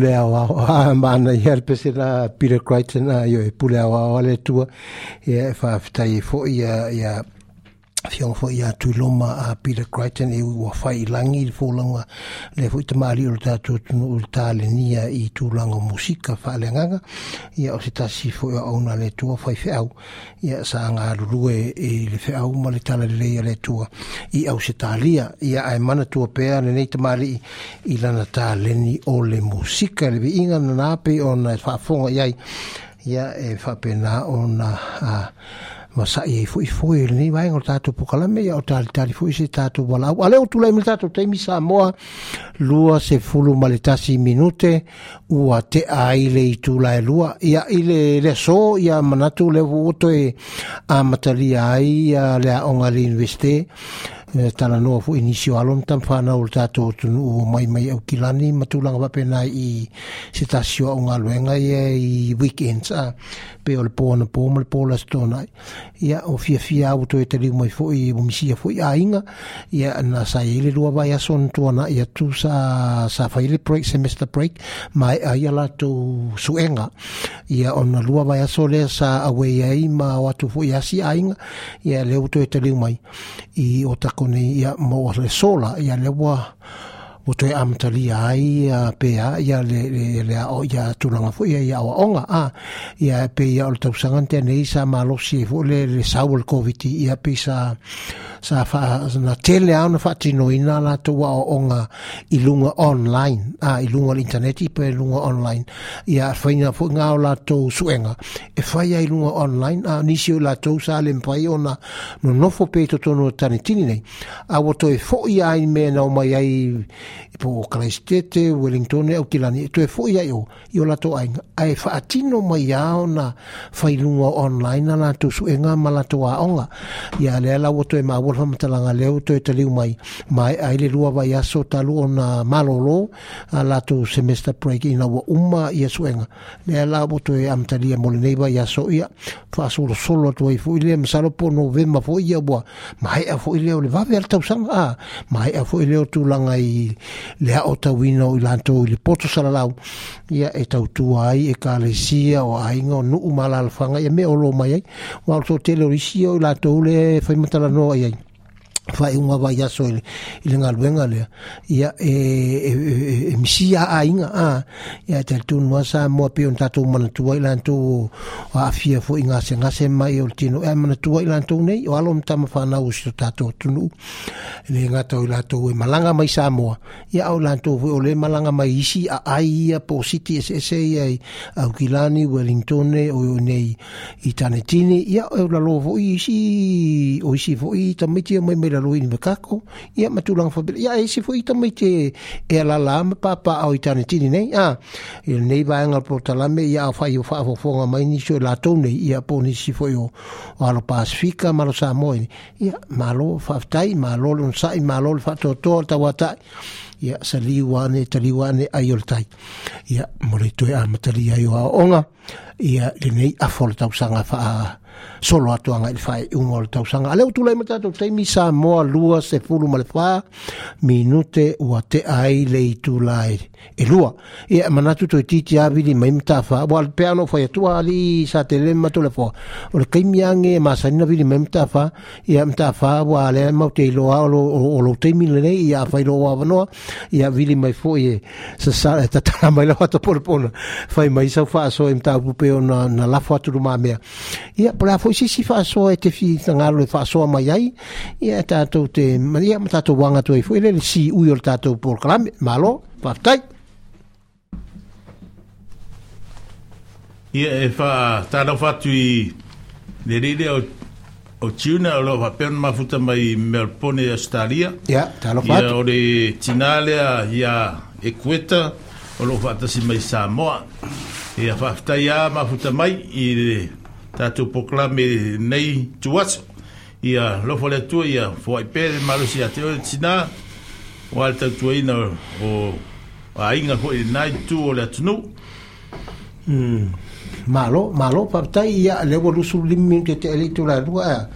pulea wa a mana i helpe se la Peter Crichton a yo e pulea wa wa le tua e fa aftai fo i a fiaga foi iā loma a peter crichton e ua faʻilagi i le fulaga le foi tamali o le tatou tunuu le talenia i tulaga o musika faaleagaga ia o se tasi foi auna le tua fai feʻau ia sa agalulue i le feʻau ma le talalelei a le tua i au se talia ia ai mana tua pea lenei tamalii i lana taleni o le musika le viiga nanā pei ona faafoga i ai ia e faapena ona uh, ma sa i fu i fu i ni vai ngor tatu pu kala me ya o tali tali fu i se tatu wala u ale o tu lai tatu te mi sa moa lua se fulu maletasi minute ua te aile i tu lai lua ia ile le so ia manatu le vuoto e a matalia ai ia le a onga le universite Eh, talanoa foʻi nisi o alona tamafanau o le tatou atunuu maimai au kilani ma tulaga faapena i se tasioauga ia i weekends a pe o le pō ana pō ma le pō ai ia o fiafia au toe taliu mai foʻi o misia foʻi aiga ia na saiai le lua vai aso ona tuanaʻi atu sa sa fai le break semester break ma e ai a latou suʻega ia ona lua vai aso lea sa auei ai ma o atu foʻi asi aiga ia lea ou toe taliu mai i o lako nei ia mo le sola ia le wa o toe amatalia ai a pea ia le le le o ia tulaga foʻi ia o onga a ia pe ia o le tausaga tenei sa malosi e foʻi le le sau o le koviti ia pe sa sa fa na tele ona fa tino ina la to wa onga ilunga online a ah, ilunga internet i pe ilunga online ia faina ina fo nga la to suenga e faia ia ilunga online a ah, nisio la to sa le mpai ona no no fo pe to no tani tini nei a ah, wo to e fo ia i me na o mai ai i po kraistete wellington e o kilani to e fo ia io io la to ai ai fa tino mai ia ona fa ilunga online ana to suenga mala to a onga ia le la wo to e ma ua faamatalaga lea ou toe mai ma ai le lua vai aso talu ona malōlō a latou semester break ina ua uma ia suʻega lea la ua toe amatalia mo lenei vai aso ia faasolosolo atu ai foʻi lea masalopo novema foʻi ia ua maeʻa foʻi lea o le vave a le tausaga a maeʻa foʻi lea o tulaga i le ao tauina o i latou i le poto salalau ia e tautua ai e kalesia o aiga o nuu malalafaga ia mea o mai ai ua o le so o lisi o i latou le faimatalanoa e ai ai faaiʻuga vaiaso i le galuega lea ia e, e, e, e misi aaiga a ia e talitonu a sa moa pe ona tatou manatua i latou aafia foʻi gasegase mai o le tino ea manatua i latou nei o alo matama fanau o sito tatou atunuu le gata o i latou e malaga mai sa moa ia o latou foʻi o le malaga mai isi aai ia po siti eseese ia i aukilani wellingtone o nei i tanetini ia o lalo foʻi isi o isi foʻi tamaiti mai mai lalo ini makako ia matulang fobel ia e se foi tamai te e la la ma papa au tani tini nei a ah. e nei vaenga po tala me ia fa io fa fo fonga mai ni so la tou nei ia po ni si foi o alo pasifika ma lo sa moi ia ma lo fa tai ma lo lo sa ma lo fa to to ta wata ia sa li wane ta li wane ai o tai ia mo le to e a ma ta li ai o onga ia le nei a fo tau sanga fa a ah solo atu anga ilfa e unwa le tausanga. Ale utu lai matato te misa moa lua se fulu malefa minute ua te ai le itu lai e lua. E manatu to titi avili mai mtafa wa le peano fai atua ali sa te le matu le fua. O le kai miange ma sanina vili mai mtafa e mtafa wa le mau te iloa o lo te milene i a fai lo wavanoa i a vili mai fua e sa sa e tatara mai lo hata polpona fai mai sa fua so e mtafu peo na lafu atu rumamea. E a la fo si si fa so e te fi tanga le fa so mai ai ia e ta to te maria ma ta to wanga to e fo le si u yo ta to por clam malo fa tai ia e fa ta no fa tu i le ri le o tuna o lo fa pen ma futa mai melpone a stalia ia ta no fa ia o de tinale a ia equeta o lo fa ta si mai sa mo ia fa ta ya ma futa mai i tatou proklame nei tuas ia lofo le atua ia foaʻipele malosi a te oe tinā ua le tautuaina o aiga hoʻi lenā i tu o le atunuu malo hmm. malo faapatai ia le ua lusululimi minute teʻele i tulalua a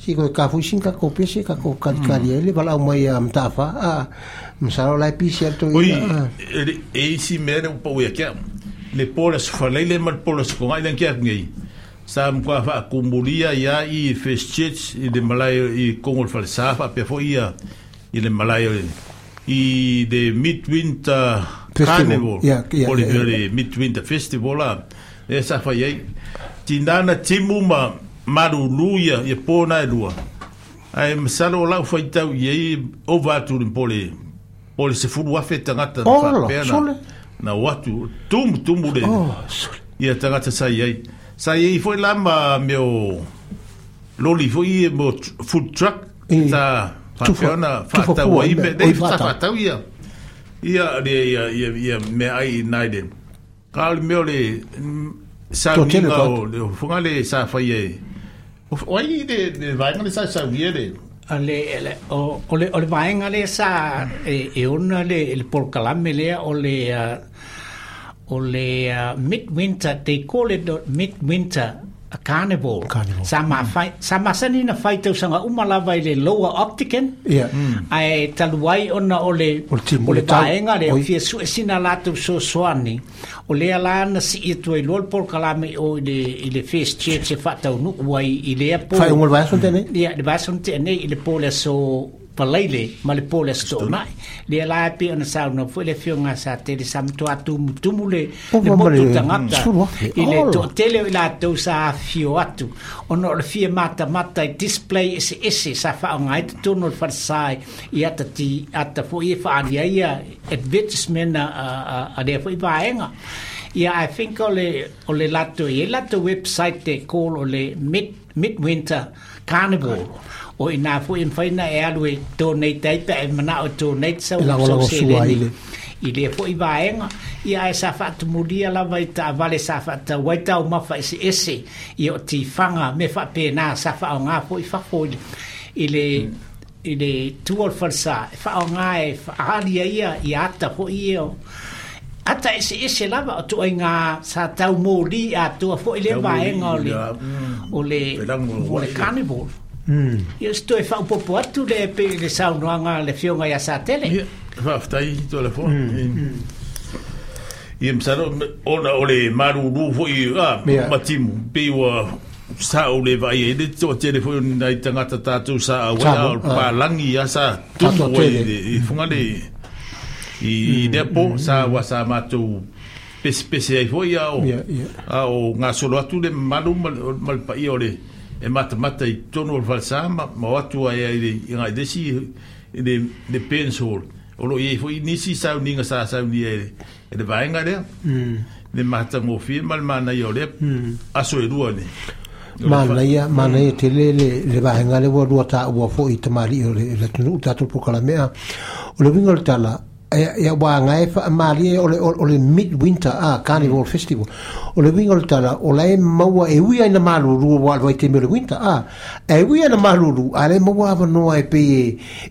sikoe kafuisin kakou pese kakou kalikali hmm. ai le valaau mai a mataafā a masalao lae pisi atoiaoi e, e isi mea le upauia keaʻu le pola sofalai le ma le pola sokogai leakeakugei sa mkua fa kumbulia ya i first church i le malayo i kongol falsafa pe fo ia i le malayo i de midwinter carnival yeah, yeah, o yeah, yeah. midwinter festival a e sa fa iai tinana timu ma marulu ia ia e pona e lua ae masalo o lau faitau iai ova atu le pole pole sefulu afe tagata na faapea na watu tumutumu le oh, ia tagata sai ai sai i foi lá ma meu loli foi mo food truck ta fafiona fata wa i de fata fata ia ia ah, de ia ia ia me ai naiden kal meu le mm, sa mi ga o le funga le sa fa o i de eh, de vai ngale sa sa ye de ale ele eh, o ole ole vai ngale sa e ona le el porcalam le ole ah, o le uh, midwinter they call it midwinter a carnival. carnival. Sa ma mm. fai sa ma sani na fai tau sanga uma lava le lower optican. Yeah. Mm. Ai taluai ona ole ole paenga le fia su sina latu so soani. O le ala na si i tu lol por kala o le le face che che fa tau nu wai i le po. Fai un vaso tene. Yeah, le vaso tene i le po le so palaile ma le pole sto mai le lapi on ona sa no fo le fion sa te le sam to atu tumule le mo tu tanga i le to tele la to sa fio atu ona le fie mata mata display is is sa fa nga i to no fa sai i ata ti ata fo i fa e ia ia advertisement a a le fo i vaenga ia i think ole ole lato i e lato website te call ole mid mid winter carnival o ina fu in faina e alu e donate tai pe mana o donate so so se le i le fo i vaenga ia e sa fatu mulia la vai ta vale sa fatu vai ta o mafa ese ese i o ti fanga me fa pena sa fa o nga fo i fa fo i le i le tuol falsa fa o nga e fa alia ia i ata fo i o ata ese ese lava o tuai ngā sa tau mō li a tua fo i le vaenga o le o le carnival Ia mm. stoi fa popo atu le pe le sa no anga le fio nga ya sa tele. Ia fa fta i telefon. Ia msa no ona ole maru ru fo i a matim pe wa sa ole vai e le to telefon na i tanga tata tu sa a wa pa langi ya sa tu wo i funga le i depo hmm. hmm. sa wa sa matu pe spesiai atu le maru mal pa ole. e matamata i tonu o falsama ma o atu ai ai i ngai desi le le pensol o lo i e foi nisi sa uninga sa sa unia ele ele vai ngare hmm. le mata mo fi mal mana yo le hmm. aso e dua ne mana ia mana ia te le le le vai ngare wo dua ta wo foi tamari le le tunu tatu pokala mea o le vinga le tala ya wa nga e mali e o le mid winter a carnival mm. festival e o le wing o tala o le e wi ina malu ru wa le te mele winter a e wi ina malu ru a le va no e pe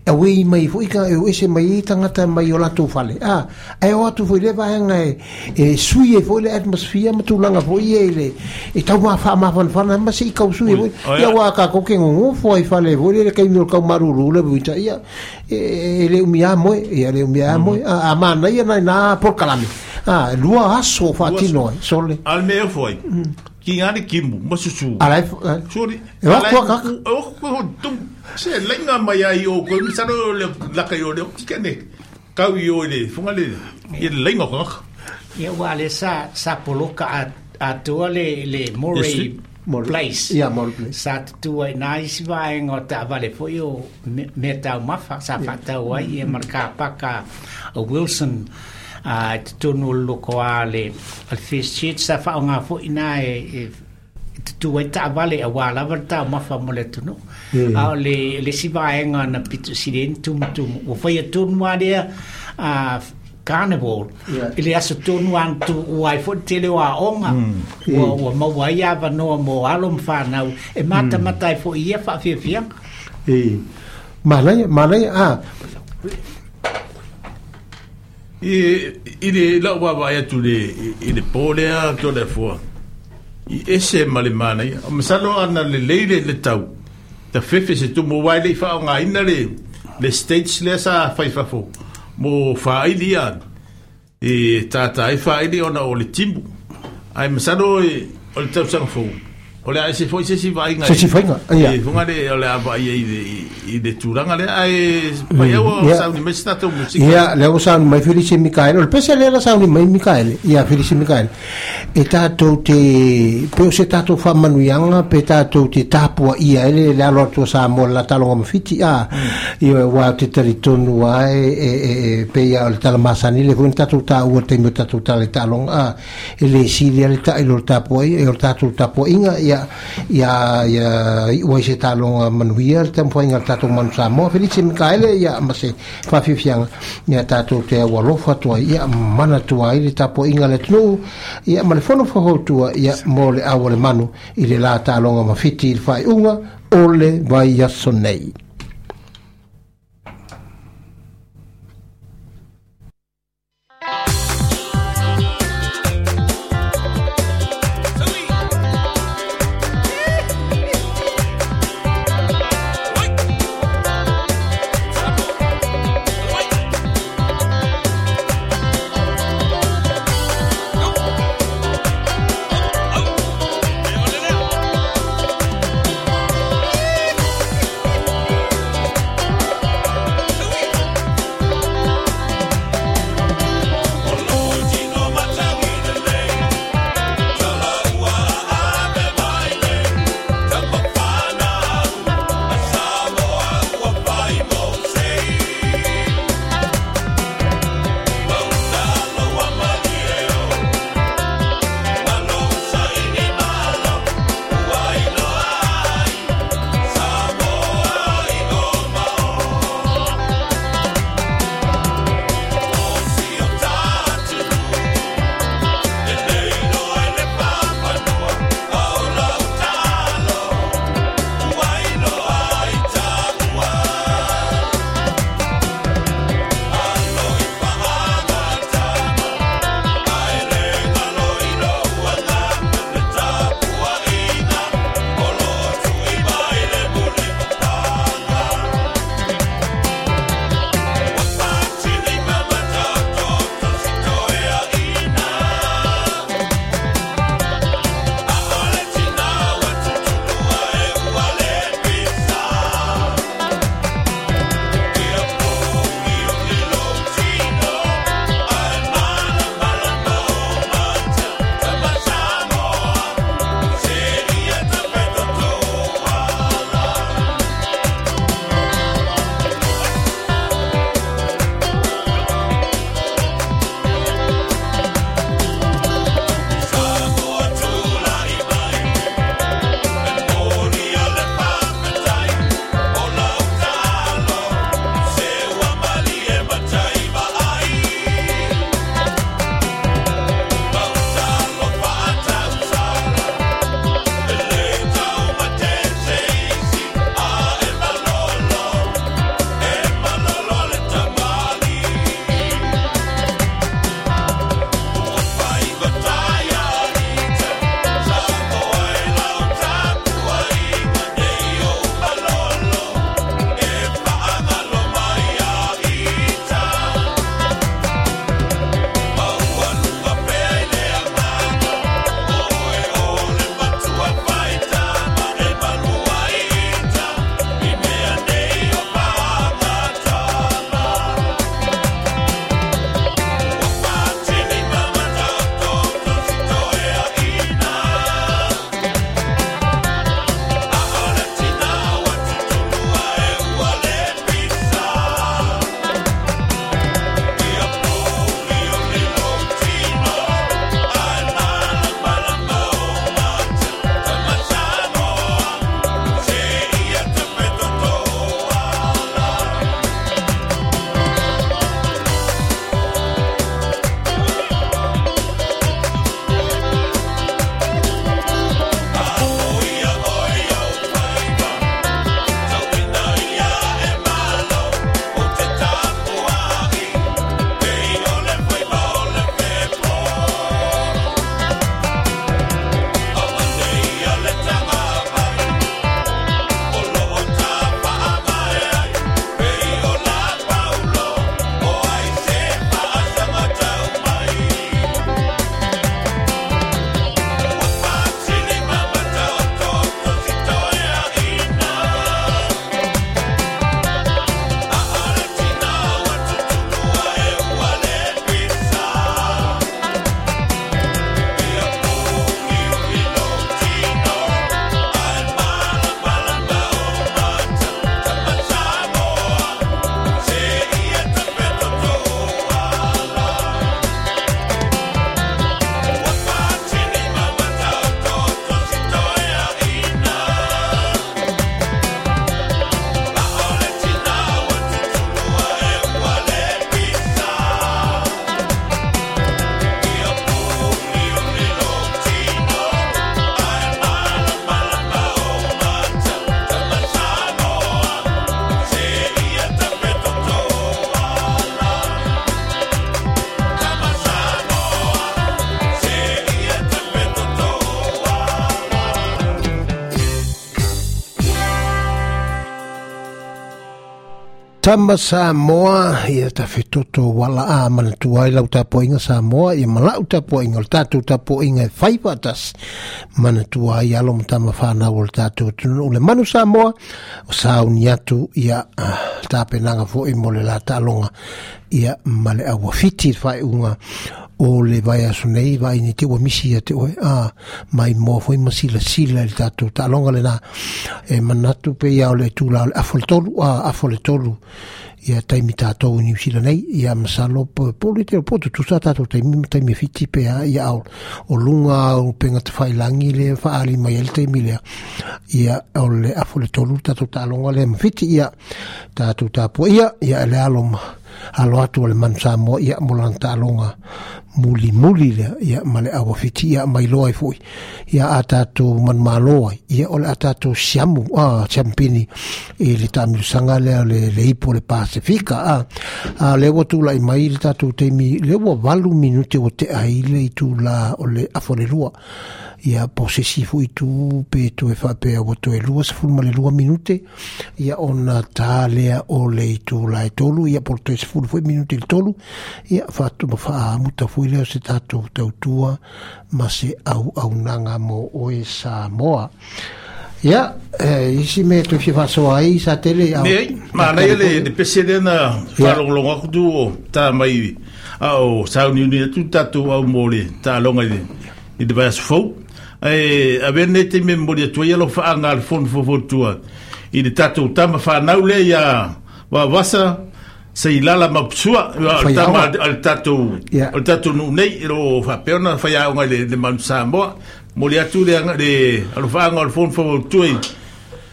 e wi mai fo ika e ese mai tanga ta mai o tu fale a e o tu fo le va nga e e sui e fo le atmosphere ma tu langa fo ye le e ta wa fa ma van van ma se ka sui e ya wa ka ko ke ngu fo e fale vo le ka i no ka maru ru le winter ya e le umia mo e le umia mo mhm. a mana ia na na por kalame a lua aso fa tino sole al me foi ki ngani kimbu masusu ala eh? sorry ala o ko tum se lenga mai ai o ko mi sano le la kayo de kene kau yo le funga le ye lenga ko ya wale sa sa poloka a a le le moray more place yeah more place sa tu eh, ai nice va en o ta vale fo yo me ta ma fa sa fa ta wa i marka uh, wilson a uh, tu no lo ko ale al fis chit sa fa nga fo ina e eh, tu tu ai ta vale a wa la verta ma fa mo le eh, no mm. a ah, le le si va na pit si den tu tu o fa ye tu no a uh, carnival yeah. i le aso tonu atu uai foʻi tele o aʻoga mm. ua ua mauai avanoa mo alo ma fanau e matamata mm. ai foʻi ia faafiafiaga e malaia malaia a i i le lauava'ai atu le i le pō lea toleafoa i ese ma le manaia o masalo ana lelei le le tau tafefe se tumu uai leʻi le le states lea mo faili ia e tata e faili ona o le timbu ai masano e o le tausaga fou O le se foi se si vai ngai. Se si foi ngai. Ah, ya. Eh, fu ngai o le apa ye i i de turanga le ai pa hmm, ye o sa ni mesi tatu musika. Ya, le o sa ni mai feli se Mikael. O le pese le sa ni mai Mikael. Ya, feli se Mikael. E tato te pe se tato fa manu yanga pe tato te tapu iya ele le alo to sa mo la talo ma fiti. Ya. Yo hmm. wa te teritun wa e e e pe ya o le tala masani le fu tato ta o te mo tato ta le talo. Ah. Ele si le ta ilo e tapu ai, ele tato tapu inga. ia ia ia ua se talo manuia tem foi ngal tato man sa mo felice mikaele ia mase fa fi fianga ia tato te wa lo fa to ia mana to ai le tapo ingale tlo ia malfono fo hotu ia mole awole manu ile la talo ma fiti fa unga ole vai ia sonei tama Samoa ia tafetoto wala amanatu ai lau tapuaʻiga Samoa ia malaʻu tapuaʻiga o le tatou tapuaʻiga e faiva atasi manatua ai alo matama fanau o le tatou atunuu le manu Samoa o sauni atu ia tapenaga foʻi mo le la taaloga ia ma le auafiti le faaiʻuga o le vai aso nei vai ni te ua misi ia te oe a mai moa foi masilasila i le tatou taaloga lenā e manatu pe ia o le tula o le afoletolu a afoletolu ia taimi tatou i niusila nei ia masalo pole te o poto tusa tatou taimi taimi fiti pe ia au o lunga o penga te failangi le faali mai ele taimi lea ia o le afoletolu tatou talonga le mafiti ia tatou tapua ia ia ele aloma alo atu o le manusa mo ia molana talonga mulimuli muli ia ma le fiti ia mai loa i ia a tatou manumaloa ia o le a tatou siamu a siampini i le taamilusaga lea le le ipo le pasifika a a le ua tulaʻi mai i le tatou taimi le ua valu minute ua teʻai le i tulā o le afolelua ia posesi fui tu pe toe faapea ua toe lua sefulu ma le lua minute ia ona tā lea o le i e tolu ia po toe sefulu foi minute i le tolu ia faatuma faaamuta fui fui leo se tatou tautua ma se au au nanga o oe sa moa ya yeah, isi me tu fi fa so ai sa tele au me ma na ele de pese de na fa lo longa tu o ta mai au sa ni ni tu tatou au mo le ta longa de i de bas fo a ver ne te me mo de tu ye lo fa ngal fon fo fo tua i de tatou ta ma fa na ya wa wasa sei lala mapsua al tama al tatu al tatu nu nei ro fa perna fa ya nga le le man sambo atu le al fa al fon fo tui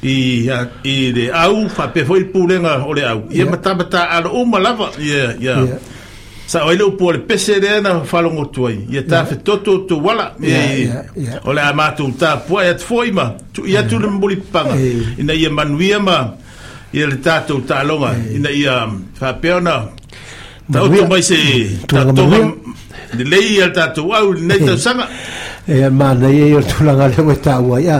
i i le au fa pe foi pulenga o le au ye mata mata al o malava ye ye sa oile pese na falongo tuai ye ta fe toto to wala ye o le ta po ye tfoima tu ye tu le mbuli panga ina ye manuia ma ia le tātou tālonga ina ia um, whapeona tātou mai se tātou ni lei ia tātou au ni nei tāu sanga e mā nei e o tūlanga leo e tāua ia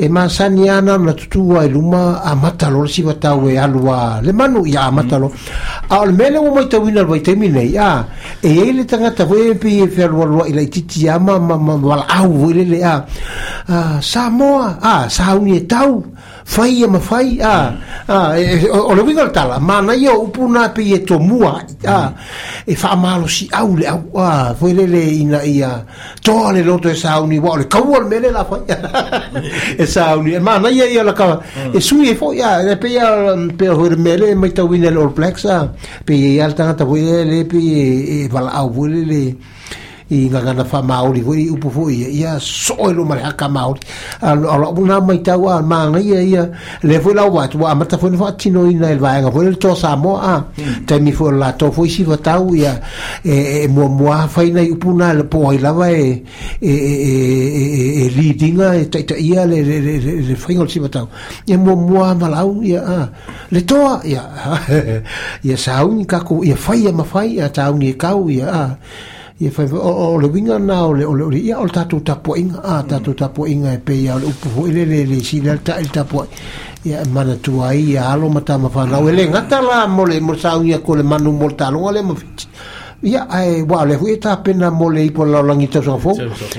e masani ana na tutua e luma a matalo le siva tau e alua le manu ia a matalo mm. a o le mele ua maitauina e le nei a e ai le tagata foi e pei e fealualua i laitiiti a ma ma valaau foi lele a sa moa a sa auni e tau fai e ma fai a a e, e, o le vinga tala ma na yo upuna pe e to mua a e fa malo si au le a foi le le ina ia to le lo to e sa uni wa le ka wol mele la fai e sa uni ma na ia ia la ka mm. e sui e foi a le pe ia um, pe ho le mele ma ta win le all blacks a pe ia tanga ta foi le pe e va au foi le le i ngana na fa maori i upu fo i ia so e lo mare haka maori ala una mai tau a maanga ia ia le fo la watu a mata fo nifo atino ina nai vaenga fo le to sa mo a hmm. taimi fo la to fo isi tau ia e, e, e mua mua faina i upu na le po i lava e e e e e e leadinga e ta e ta le le le le le faingol mua mua malau ia a le toa ia ia saungi kako ia faia mafai ia taungi e kau ia a ye fa o o le winga na o le o le ia o tatu tapo inga a mm. tatu tapo inga e pe ia upu ho ile le le si le ta ile tapo ia mana tu ai a lo mata ma fa la o le ngata la mo le mo sa unia ko le manu mo ta le mo fitch ia ae waole hui e pena mole i polalolagi tausaga fo.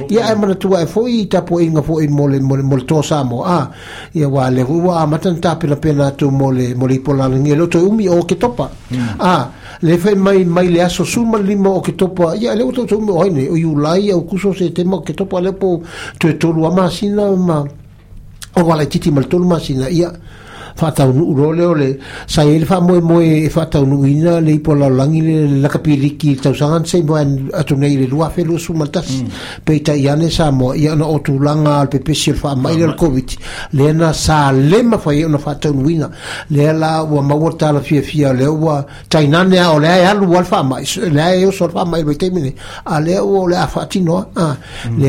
Ya ai manatua e foi i tapuaʻiga foʻi mole tosa mo a ia wale hui ua amata pena tapenapena atu mole mole i polalolagi e loto umi o ke topa hmm. a le fai mai mai le aso suma lima o ke topa ia le uto tu mo aine o yulai o kuso se te mo ke topa le po tu e tolu ama sina ma o wala titi mal tolu ma sina ia yeah. un urole e e mm. e o le sa ele wha moe moe e un uina le ipo la langi le lakapiriki tausangan sangan se atu nei le lua whelu su no peita iane sa al pepe el fa maile COVID le na sa una un uina le la O fia fia le ua lea o ole ya alu al mai le ai o sol fa mai roi a le o le a mm.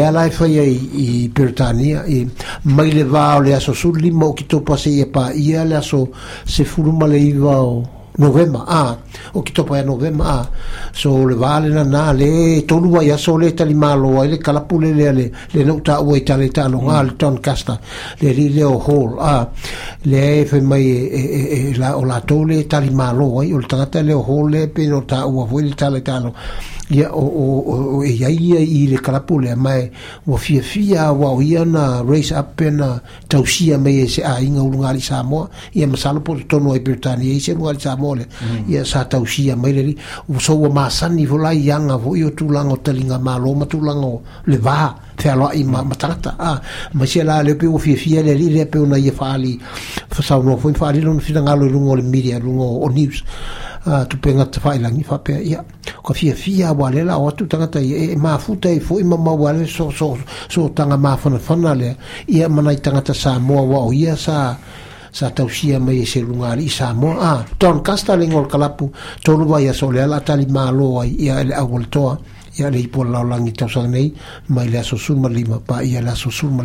e i i mondiale aso se furuma le o novema a o kitopaia novema a so le va na le tolu ai aso le talimālo ai le calapule le le nota o i al ton le toncaster le alii le o a le fe mai e, e, e, la o latou le talimālo ai o le tagata le o hall le o ia o o o e ia ia i le kalapo le mai o fia fia wa o ia na race up pena tausia mai e se a inga ulunga li Samoa ia masalo po tonu ai Britania i se ulunga li Samoa le mm. ia sa tausia mai le o so o masani vola ianga vo i o tulanga o talinga malo ma tulanga o le va fea loa i matarata a ma se la le pe o fia fia le li le pe ona ia faali fa sa no foi faali lo fina ngalo lungo le media lungo o news a ah, tu penga te fai langi fa pe ia ko fia fia wale la o tu tanga tai e, e ma futa e fo ima ma wale so so so tanga ma fona fona le ia mana i tanga te sa mo wa o ia sa sa tau sia mai e se lunga ali sa mo a ah, ton kasta le ngol kalapu ton wa ia so le la tali ma lo ia le a wol toa ia le ipo la langi tau sa nei mai le so sul ma lima pa ia le so sul ma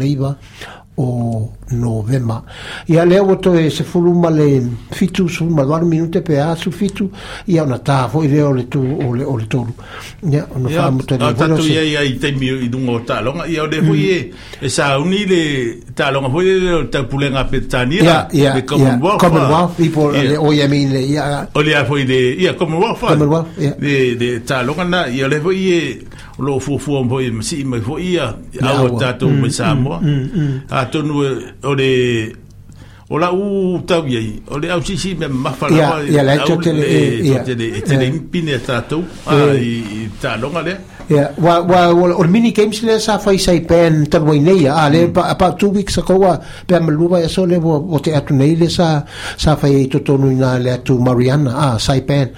o novema. Ia lea ua toe se fuluma le fitu sefuluma doar minute pe asu fitu e ona tā foʻi lea o le tu o le o le tolu ia ona faamataleatatu ia ia i taimi i luga o taaloga ia o le foʻi e e sauni le taaloga foʻi le o taupulega pe tania le commonwealth o ia mi le ia o lea foʻi le ia commonwealth de le taaloga na ia o le foʻi eh, e lo fu fu un po' ma mai ma fu ia ha dato un messaggio ha tonu e- o le o la u tau iei o le au sisi me mafalawa ia la eto tele ia tele tele impine e tātou i tālonga lea ya wa wa o le mini games le sa fai sai pen tanwai nei a le about two weeks ago wa pe amaluwa ya so le o te atu nei le sa sa fai e totonu ina le atu Mariana a sai pen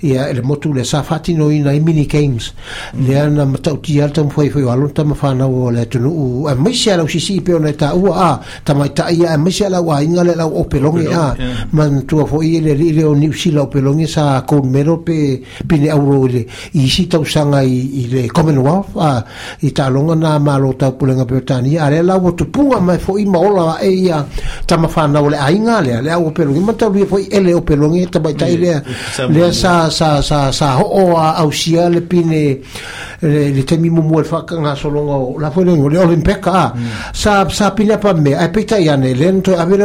ya le motu le sa fatino ina i mini games le ana matau ti alta mfai fai walon tama whanau o le atu nuu a maisi alau sisi pe ona e tā ua a tamaita ia a maisi alau a ngale la o pelongi a man tua fo i le le o ni usila o pelongi sa ko mero pe pine auro le i si tau sanga i, i le commonwealth a i talonga na malo tau pulenga pe tani la o tupunga mai fo i ola e ta tama fana o le ainga le le o pelongi man tau fo i ele o pelongi tabai ta le le sa sa sa sa ho o a ausia le pine le, le temi este mumu el fa nga solonga la fo le o le olimpeka ah. mm. sa sa pina pa me ai pe tai ane lento a vele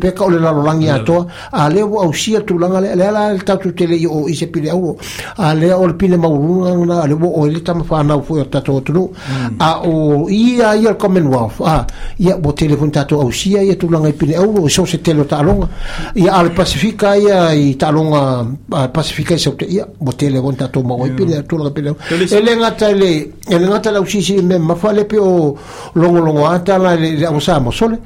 peka o le lalolangi atoa a lea ua ausia tulaga lea la le taututele i o ise pile aulo a lea o le pile mauluga a le ua oe le tamafanau foi o tatou atunuu hmm. a o ia ia le commonwealth a ia ua telefoni tatou ausia ia tulaga i pile aulo i e so tele o taaloga ia a le pasifika ia i taaloga pasifika i sauteia ua telefoni tatou maua e hmm. i pile tulaga pile aulo e le gata ele e le gata e le ausisi me mafa le pe o logologo ata la le ausa mosole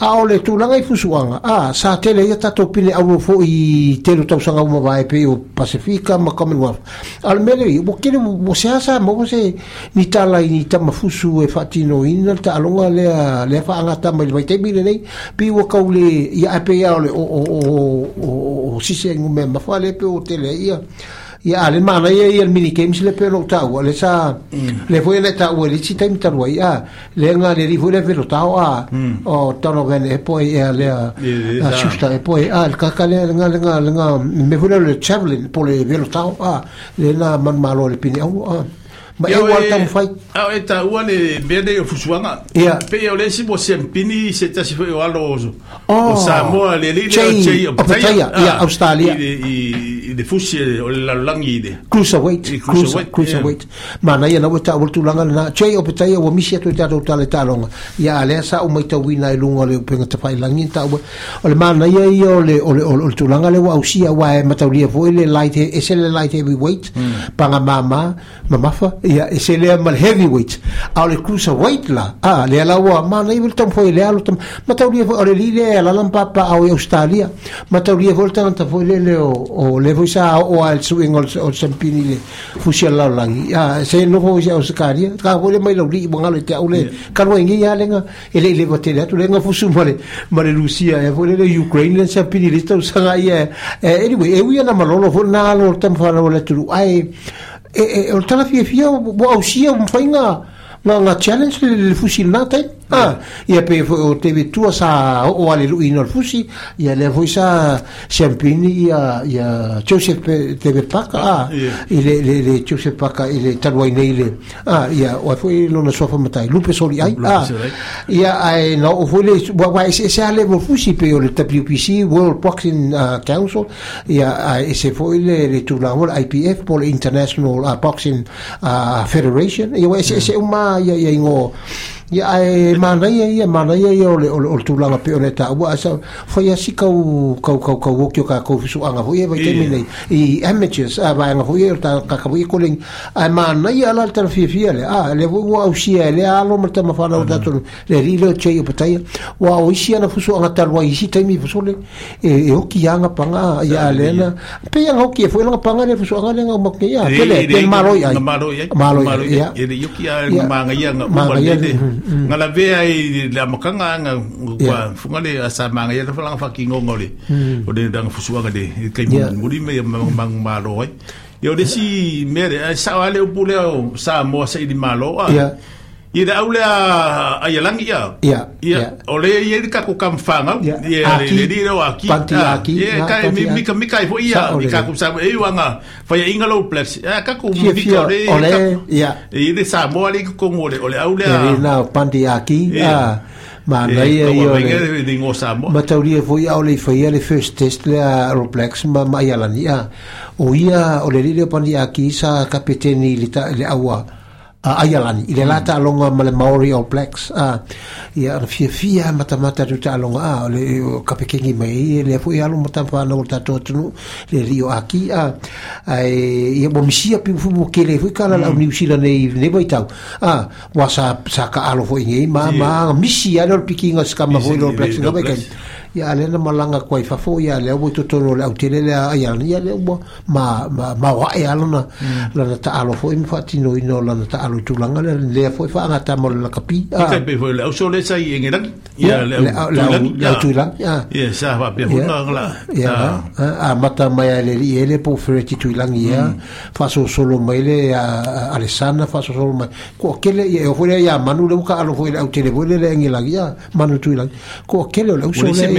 a o le tulaga i fusuaga a sa tele ia tatou pine aua foʻi telu tausaga uma vae pei o pacifika ma commonwealth a le mea lei ua kele ua seā sa mo se ni talai ni tamafusu e faatinoina le taaloga lea lea faagata mai le vaitaimi lenei pi ua kau le ia e pe ia o le o sise aigu mea mafa lea pe o teleaia ya ale mana ya ya mini games le pelo tau ale sa le foi le tau le si tem tau ya le nga le ri foi le pelo tau a ya. mm. o tono gen e poi ya le a susta e poi al ka ka le nga le nga le nga me foi le chevelin po le pelo tau a ya. le na man malo le pini au a ya. ma e wal tam fai a e ta u ale bede o fusuanga ya pe yo le si bo sem pini se ta si foi o alo oh. o sa mo le le ah. le che o pe ya ya australia de fusi eh, o le lalolangi i de cruiserweight cruiserweight cruiserweight manai ana ua taulatulaga lana tei o petai ua misi atu i tatou tale taloga ia a lea sa o mai tauina i luga o le upega na taua o le manai ai o le tulaga le ua ausia ua e mataulia foʻi le light e se le light heavyweight mm. paga mamā mamafa ia e se lea ma le heavyweight a o le cruiserweight la a lea la ua manai le tamafoʻi lea lo mataulia foʻi o le lii lea e lala mapapa ao i e australia mataulia foʻi le tagata foʻi le le o le fu sa o al su ingol o sempini le fu sia la lang ya ah, se no fu sia o skaria ka vole mai lo li bon alo te ole ka no ingi ya lenga ele ele vote le tu lenga fu su male male rusia e eh, vole le ukraine le sempini le sta sa ga eh, eh, ya e ele we e wi na malolo fu na lo tem fa lo le tu ai e e o tala fi fi o o sia un fainga na na challenge le fu sia na Ah, ia pe o te vetua sa o ale lu inor fusi ia le voi sa champagne ia ia Joseph te ve paka a ah, ile le le Joseph paka ile talwai nei le a ah, ia o foi lo na sofa matai lupe soli ai a ia ai no o foi le wa wa e se e se ale vo fusi pe o le WPC World Boxing Council ia ai e se foi le le tu la vol IPF pol International Boxing Federation ia se se uma ia ia ngo ya ai mana ye ye mana ye ye ole ole ole tulanga pe ole ta wa sa fo ya si kau kau kau kau wo kyo ka ko fisu anga ho ye ba te mine i images a ba anga ho ye ta ka ka wi kolin a mana ye ala ta fi fi ale a le wo wo au si ale e a lo mata ma fala ta tu le ri lo che yo pata ye wa o si ana fisu anga ta wa isi te mi fisu le e, e o ki anga pa nga ya ale na pe ya ho ki e fo lo pa nga le fisu anga le nga ma ke ya pe le pe maro ya maro ya maro ya ye yo ki anga ma nga ya ma ma ya Mm. nga la ve ai la makanga nga kwa funga le asa manga ya tafala nga faki ngongo le mm. o de dang fusuwa ga de e kai muri me mang ma roi yo de si mere sa wale o pule o sa mo sa di malo a Ia da aula a Ialangi ia. Ia. Ia. Ole ia ka ko kam fanga. Ia le le ro aki. Panti ah, aki. Ia ka mi mi ka mi ia. Mi ka ko sa e wanga. Fa inga lo plex. Ia ka ko mi ka ole. Ole. Ia. Ia e le sa mo ali ko ngole. Ole aula. Ia na panti aki. Ah, e, e ia. Ma nai e io le dingo samo. Ma foi ao le foi le first test le Aeroplex ma ma ia ah, O ia o le le panti aki sa kapiteni le ta le uh, ah, Ireland ile mm. lata longa male Maori or blacks a uh, ia yeah, fia fia mata mata du ta longa a ah, le kapekingi mai le fu ia e longa tampa na ulta to tunu le rio aki a ah, ai ia bo misia pi fu mo kele fu kala la ni usila nei ne bai tau a wa sa sa ka alo fu ngi ma ma misia lor pikinga skama fu lor blacks ngabe yeah, ken ia ale na malanga kwai fa fo ia le wo to no le au tele le ia ia le ma ma ma wa ia lo na mm. la na ta alo fo im fa ti no ino la na ta alo tu langa le le fo fa e nga ta mo le kapi ia ke be fo le au so le sai en ngena ia le au le au tu la ia ia sa va be fo la ia a mata mai le li ele po fre ti tu langa ia fa mm. so solo mai le a alessana fa so solo mai ko ke le ia fo e le ia manu le ka alo fo le au tele fo le le en ngela ia manu tu la ko ke le au so le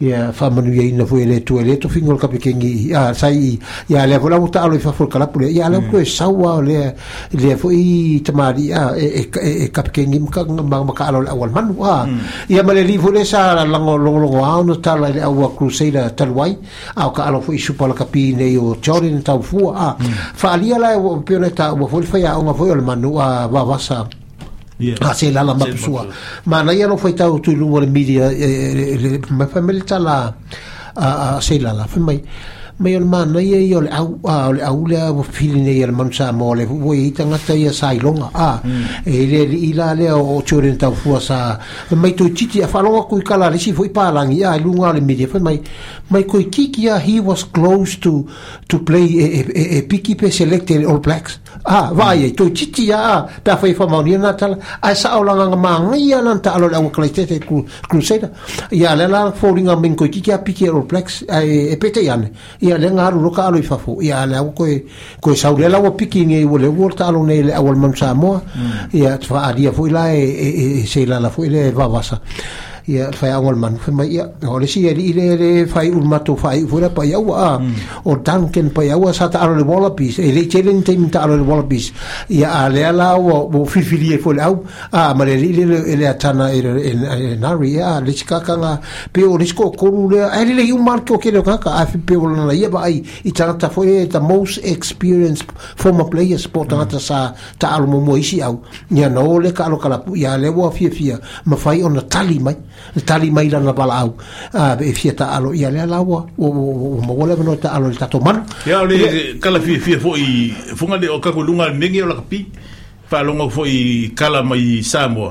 ia fa manu ye ina fo ele tu ele tu fingol ka pekengi ya sai ya le vola uta alo fa fol kala pure ya hmm. le ko sawa le le fo i tamari ya e e e ka pekengi ka ma ma ka alo awal man wa ya male ri vole sa la long long wa no ta la au crusade ta lwai au ka alo fo i supa la kapi ne yo chori ne ta fu a fa ali ala pe ne ta fo fa ya o ma fo yo le manu ha, wa wa sa Yeah. Ah, se la la mapsua. Ma na ya no foi tau tu lu media, e, e, e, ma fa militar la a se la la. Fa mai o le mana ia i ole au a ole au le au fili nei ala manu sa mo le ita i tangata ia sa ilonga a mm. e le ila le o tio rin tau sa mai to chiti a whalonga kui kala le si lang ya a ilunga le media fwoi mai mai ko kiki ya he was close to to play a e, e, e, e pe selected all blacks ah vai mm. e to chiti titi a a ta fwoi fwa mauni a natala a sa o langa ngama ngai a nanta alo le au ku kru seida ia le la fwoi ringa mingko kiki a piki all blacks e pete iane ia le ngaru roka alo i fafo ia le au koe koe sau le lawa piki nge i wole ua ta alo nei le awal mansa moa mm. ia tfa adia fo ila e, e, e, e se la la fo ile vavasa ia fai angol manu fai mai ia ole si ele ile ele fai ulmato fai fura pai au a mm. o Duncan pai au sa ta arole wallabies ele chele ni teimi ta arole wallabies ia a lea la o o fifili e fole au a male ele ele ele atana ele ele nari ia le si kakanga pe o le si kokoru lea ele le iu marke o kere o kaka a fi pe o lana ia ba ai i tangata fo e the most experienced former player sport mm. tangata sa ta arole momo isi au ia no le ka alo kalapu ia le wa fia fia ma fai ona tali mai tali mai lana bala au e fia ta alo ia lea la ua o mawala vano ta alo le tato manu ia le kala fia fia fo i funga le o kako lunga mengi o la kapi fa longa fo i kala mai Samoa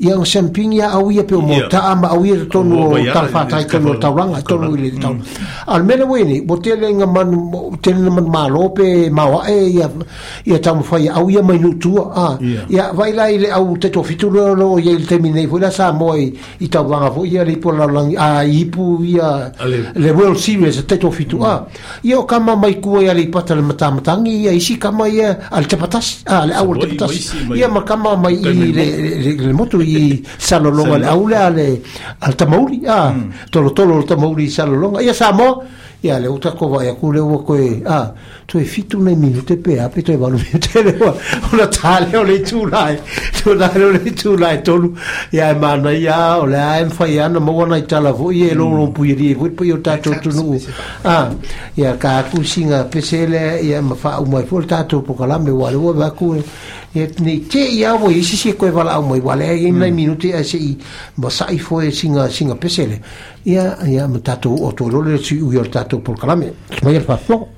ia o champagne ia au ia pe o mota ama au ia tonu o talfata ai tonu o tauranga tonu ili di tau al mele wene bo tele nga man tele nga man malope mawa e ia ia tamu fai au ia mai nutua a ia vai lai le au teto fitur lo ia il terminei fula sa moi i tauranga fo ia li pola lang a ipu ia le world series teto fitur a ia o kama mai kua ia li pata le matamatangi ia isi kama ia al tepatas a le au al tepatas ia ma kama mai i le motu i i salolonga le aule le al tamauli a mm. tolo tolo le tamauli i salolonga ia sa moa ia le uta ko vai ua koe a tu e fitu nei minute pe ape to e valu mi te le tale o le tu lai to na le le tu lai to lu ya e mana ya o le ai mfa ya na mo i tala vo ye lo lo pu ye vo pu yo ta to tu nu a ya ka ku singa pe se le ya ma fa u mai fol ta to po kala me wa le wa ba ku ye ni te ya vo i si si ko e vala u mai wa le ye mm. nei minute a se i ba sa i fo e singa singa pe se le ya ya ma ta to o to lo le si u yo ta to po kala me mai e fa fo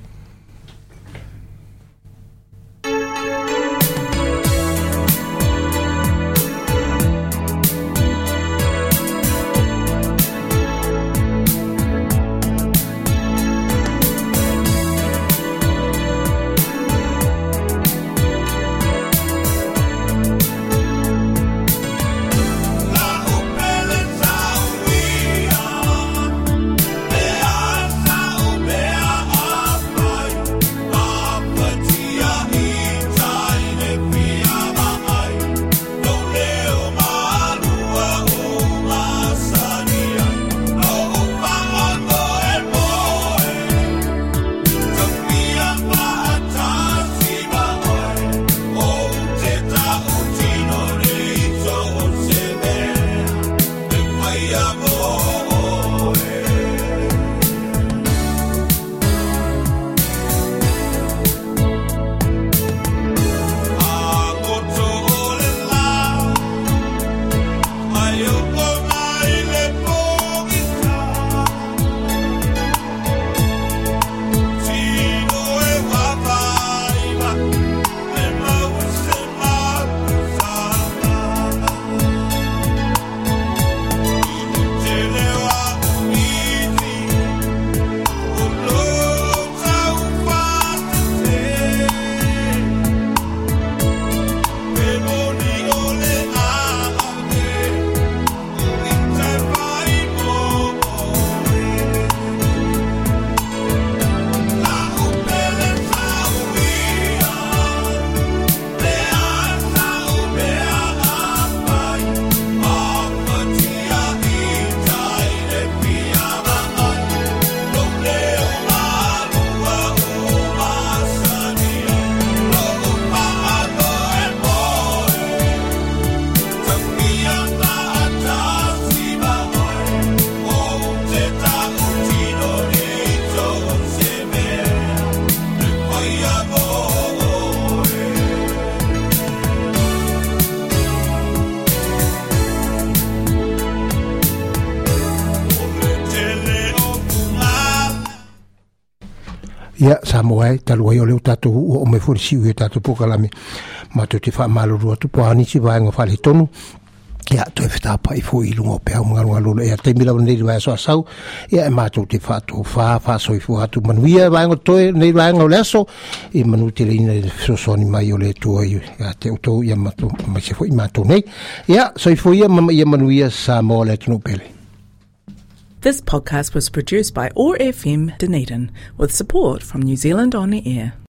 tatou ma te faaletonu ia toe fetapai foi i luga o ea ia e matou te faatofā faasoifua atu manuia vaega toe o le aso i manu teleina le fesoasoani mai o le atua i a te outou ia maise foi matou nei ia soifoia ia manuia sa moa le atunuu pele This podcast was produced by ORFM Dunedin with support from New Zealand On the Air.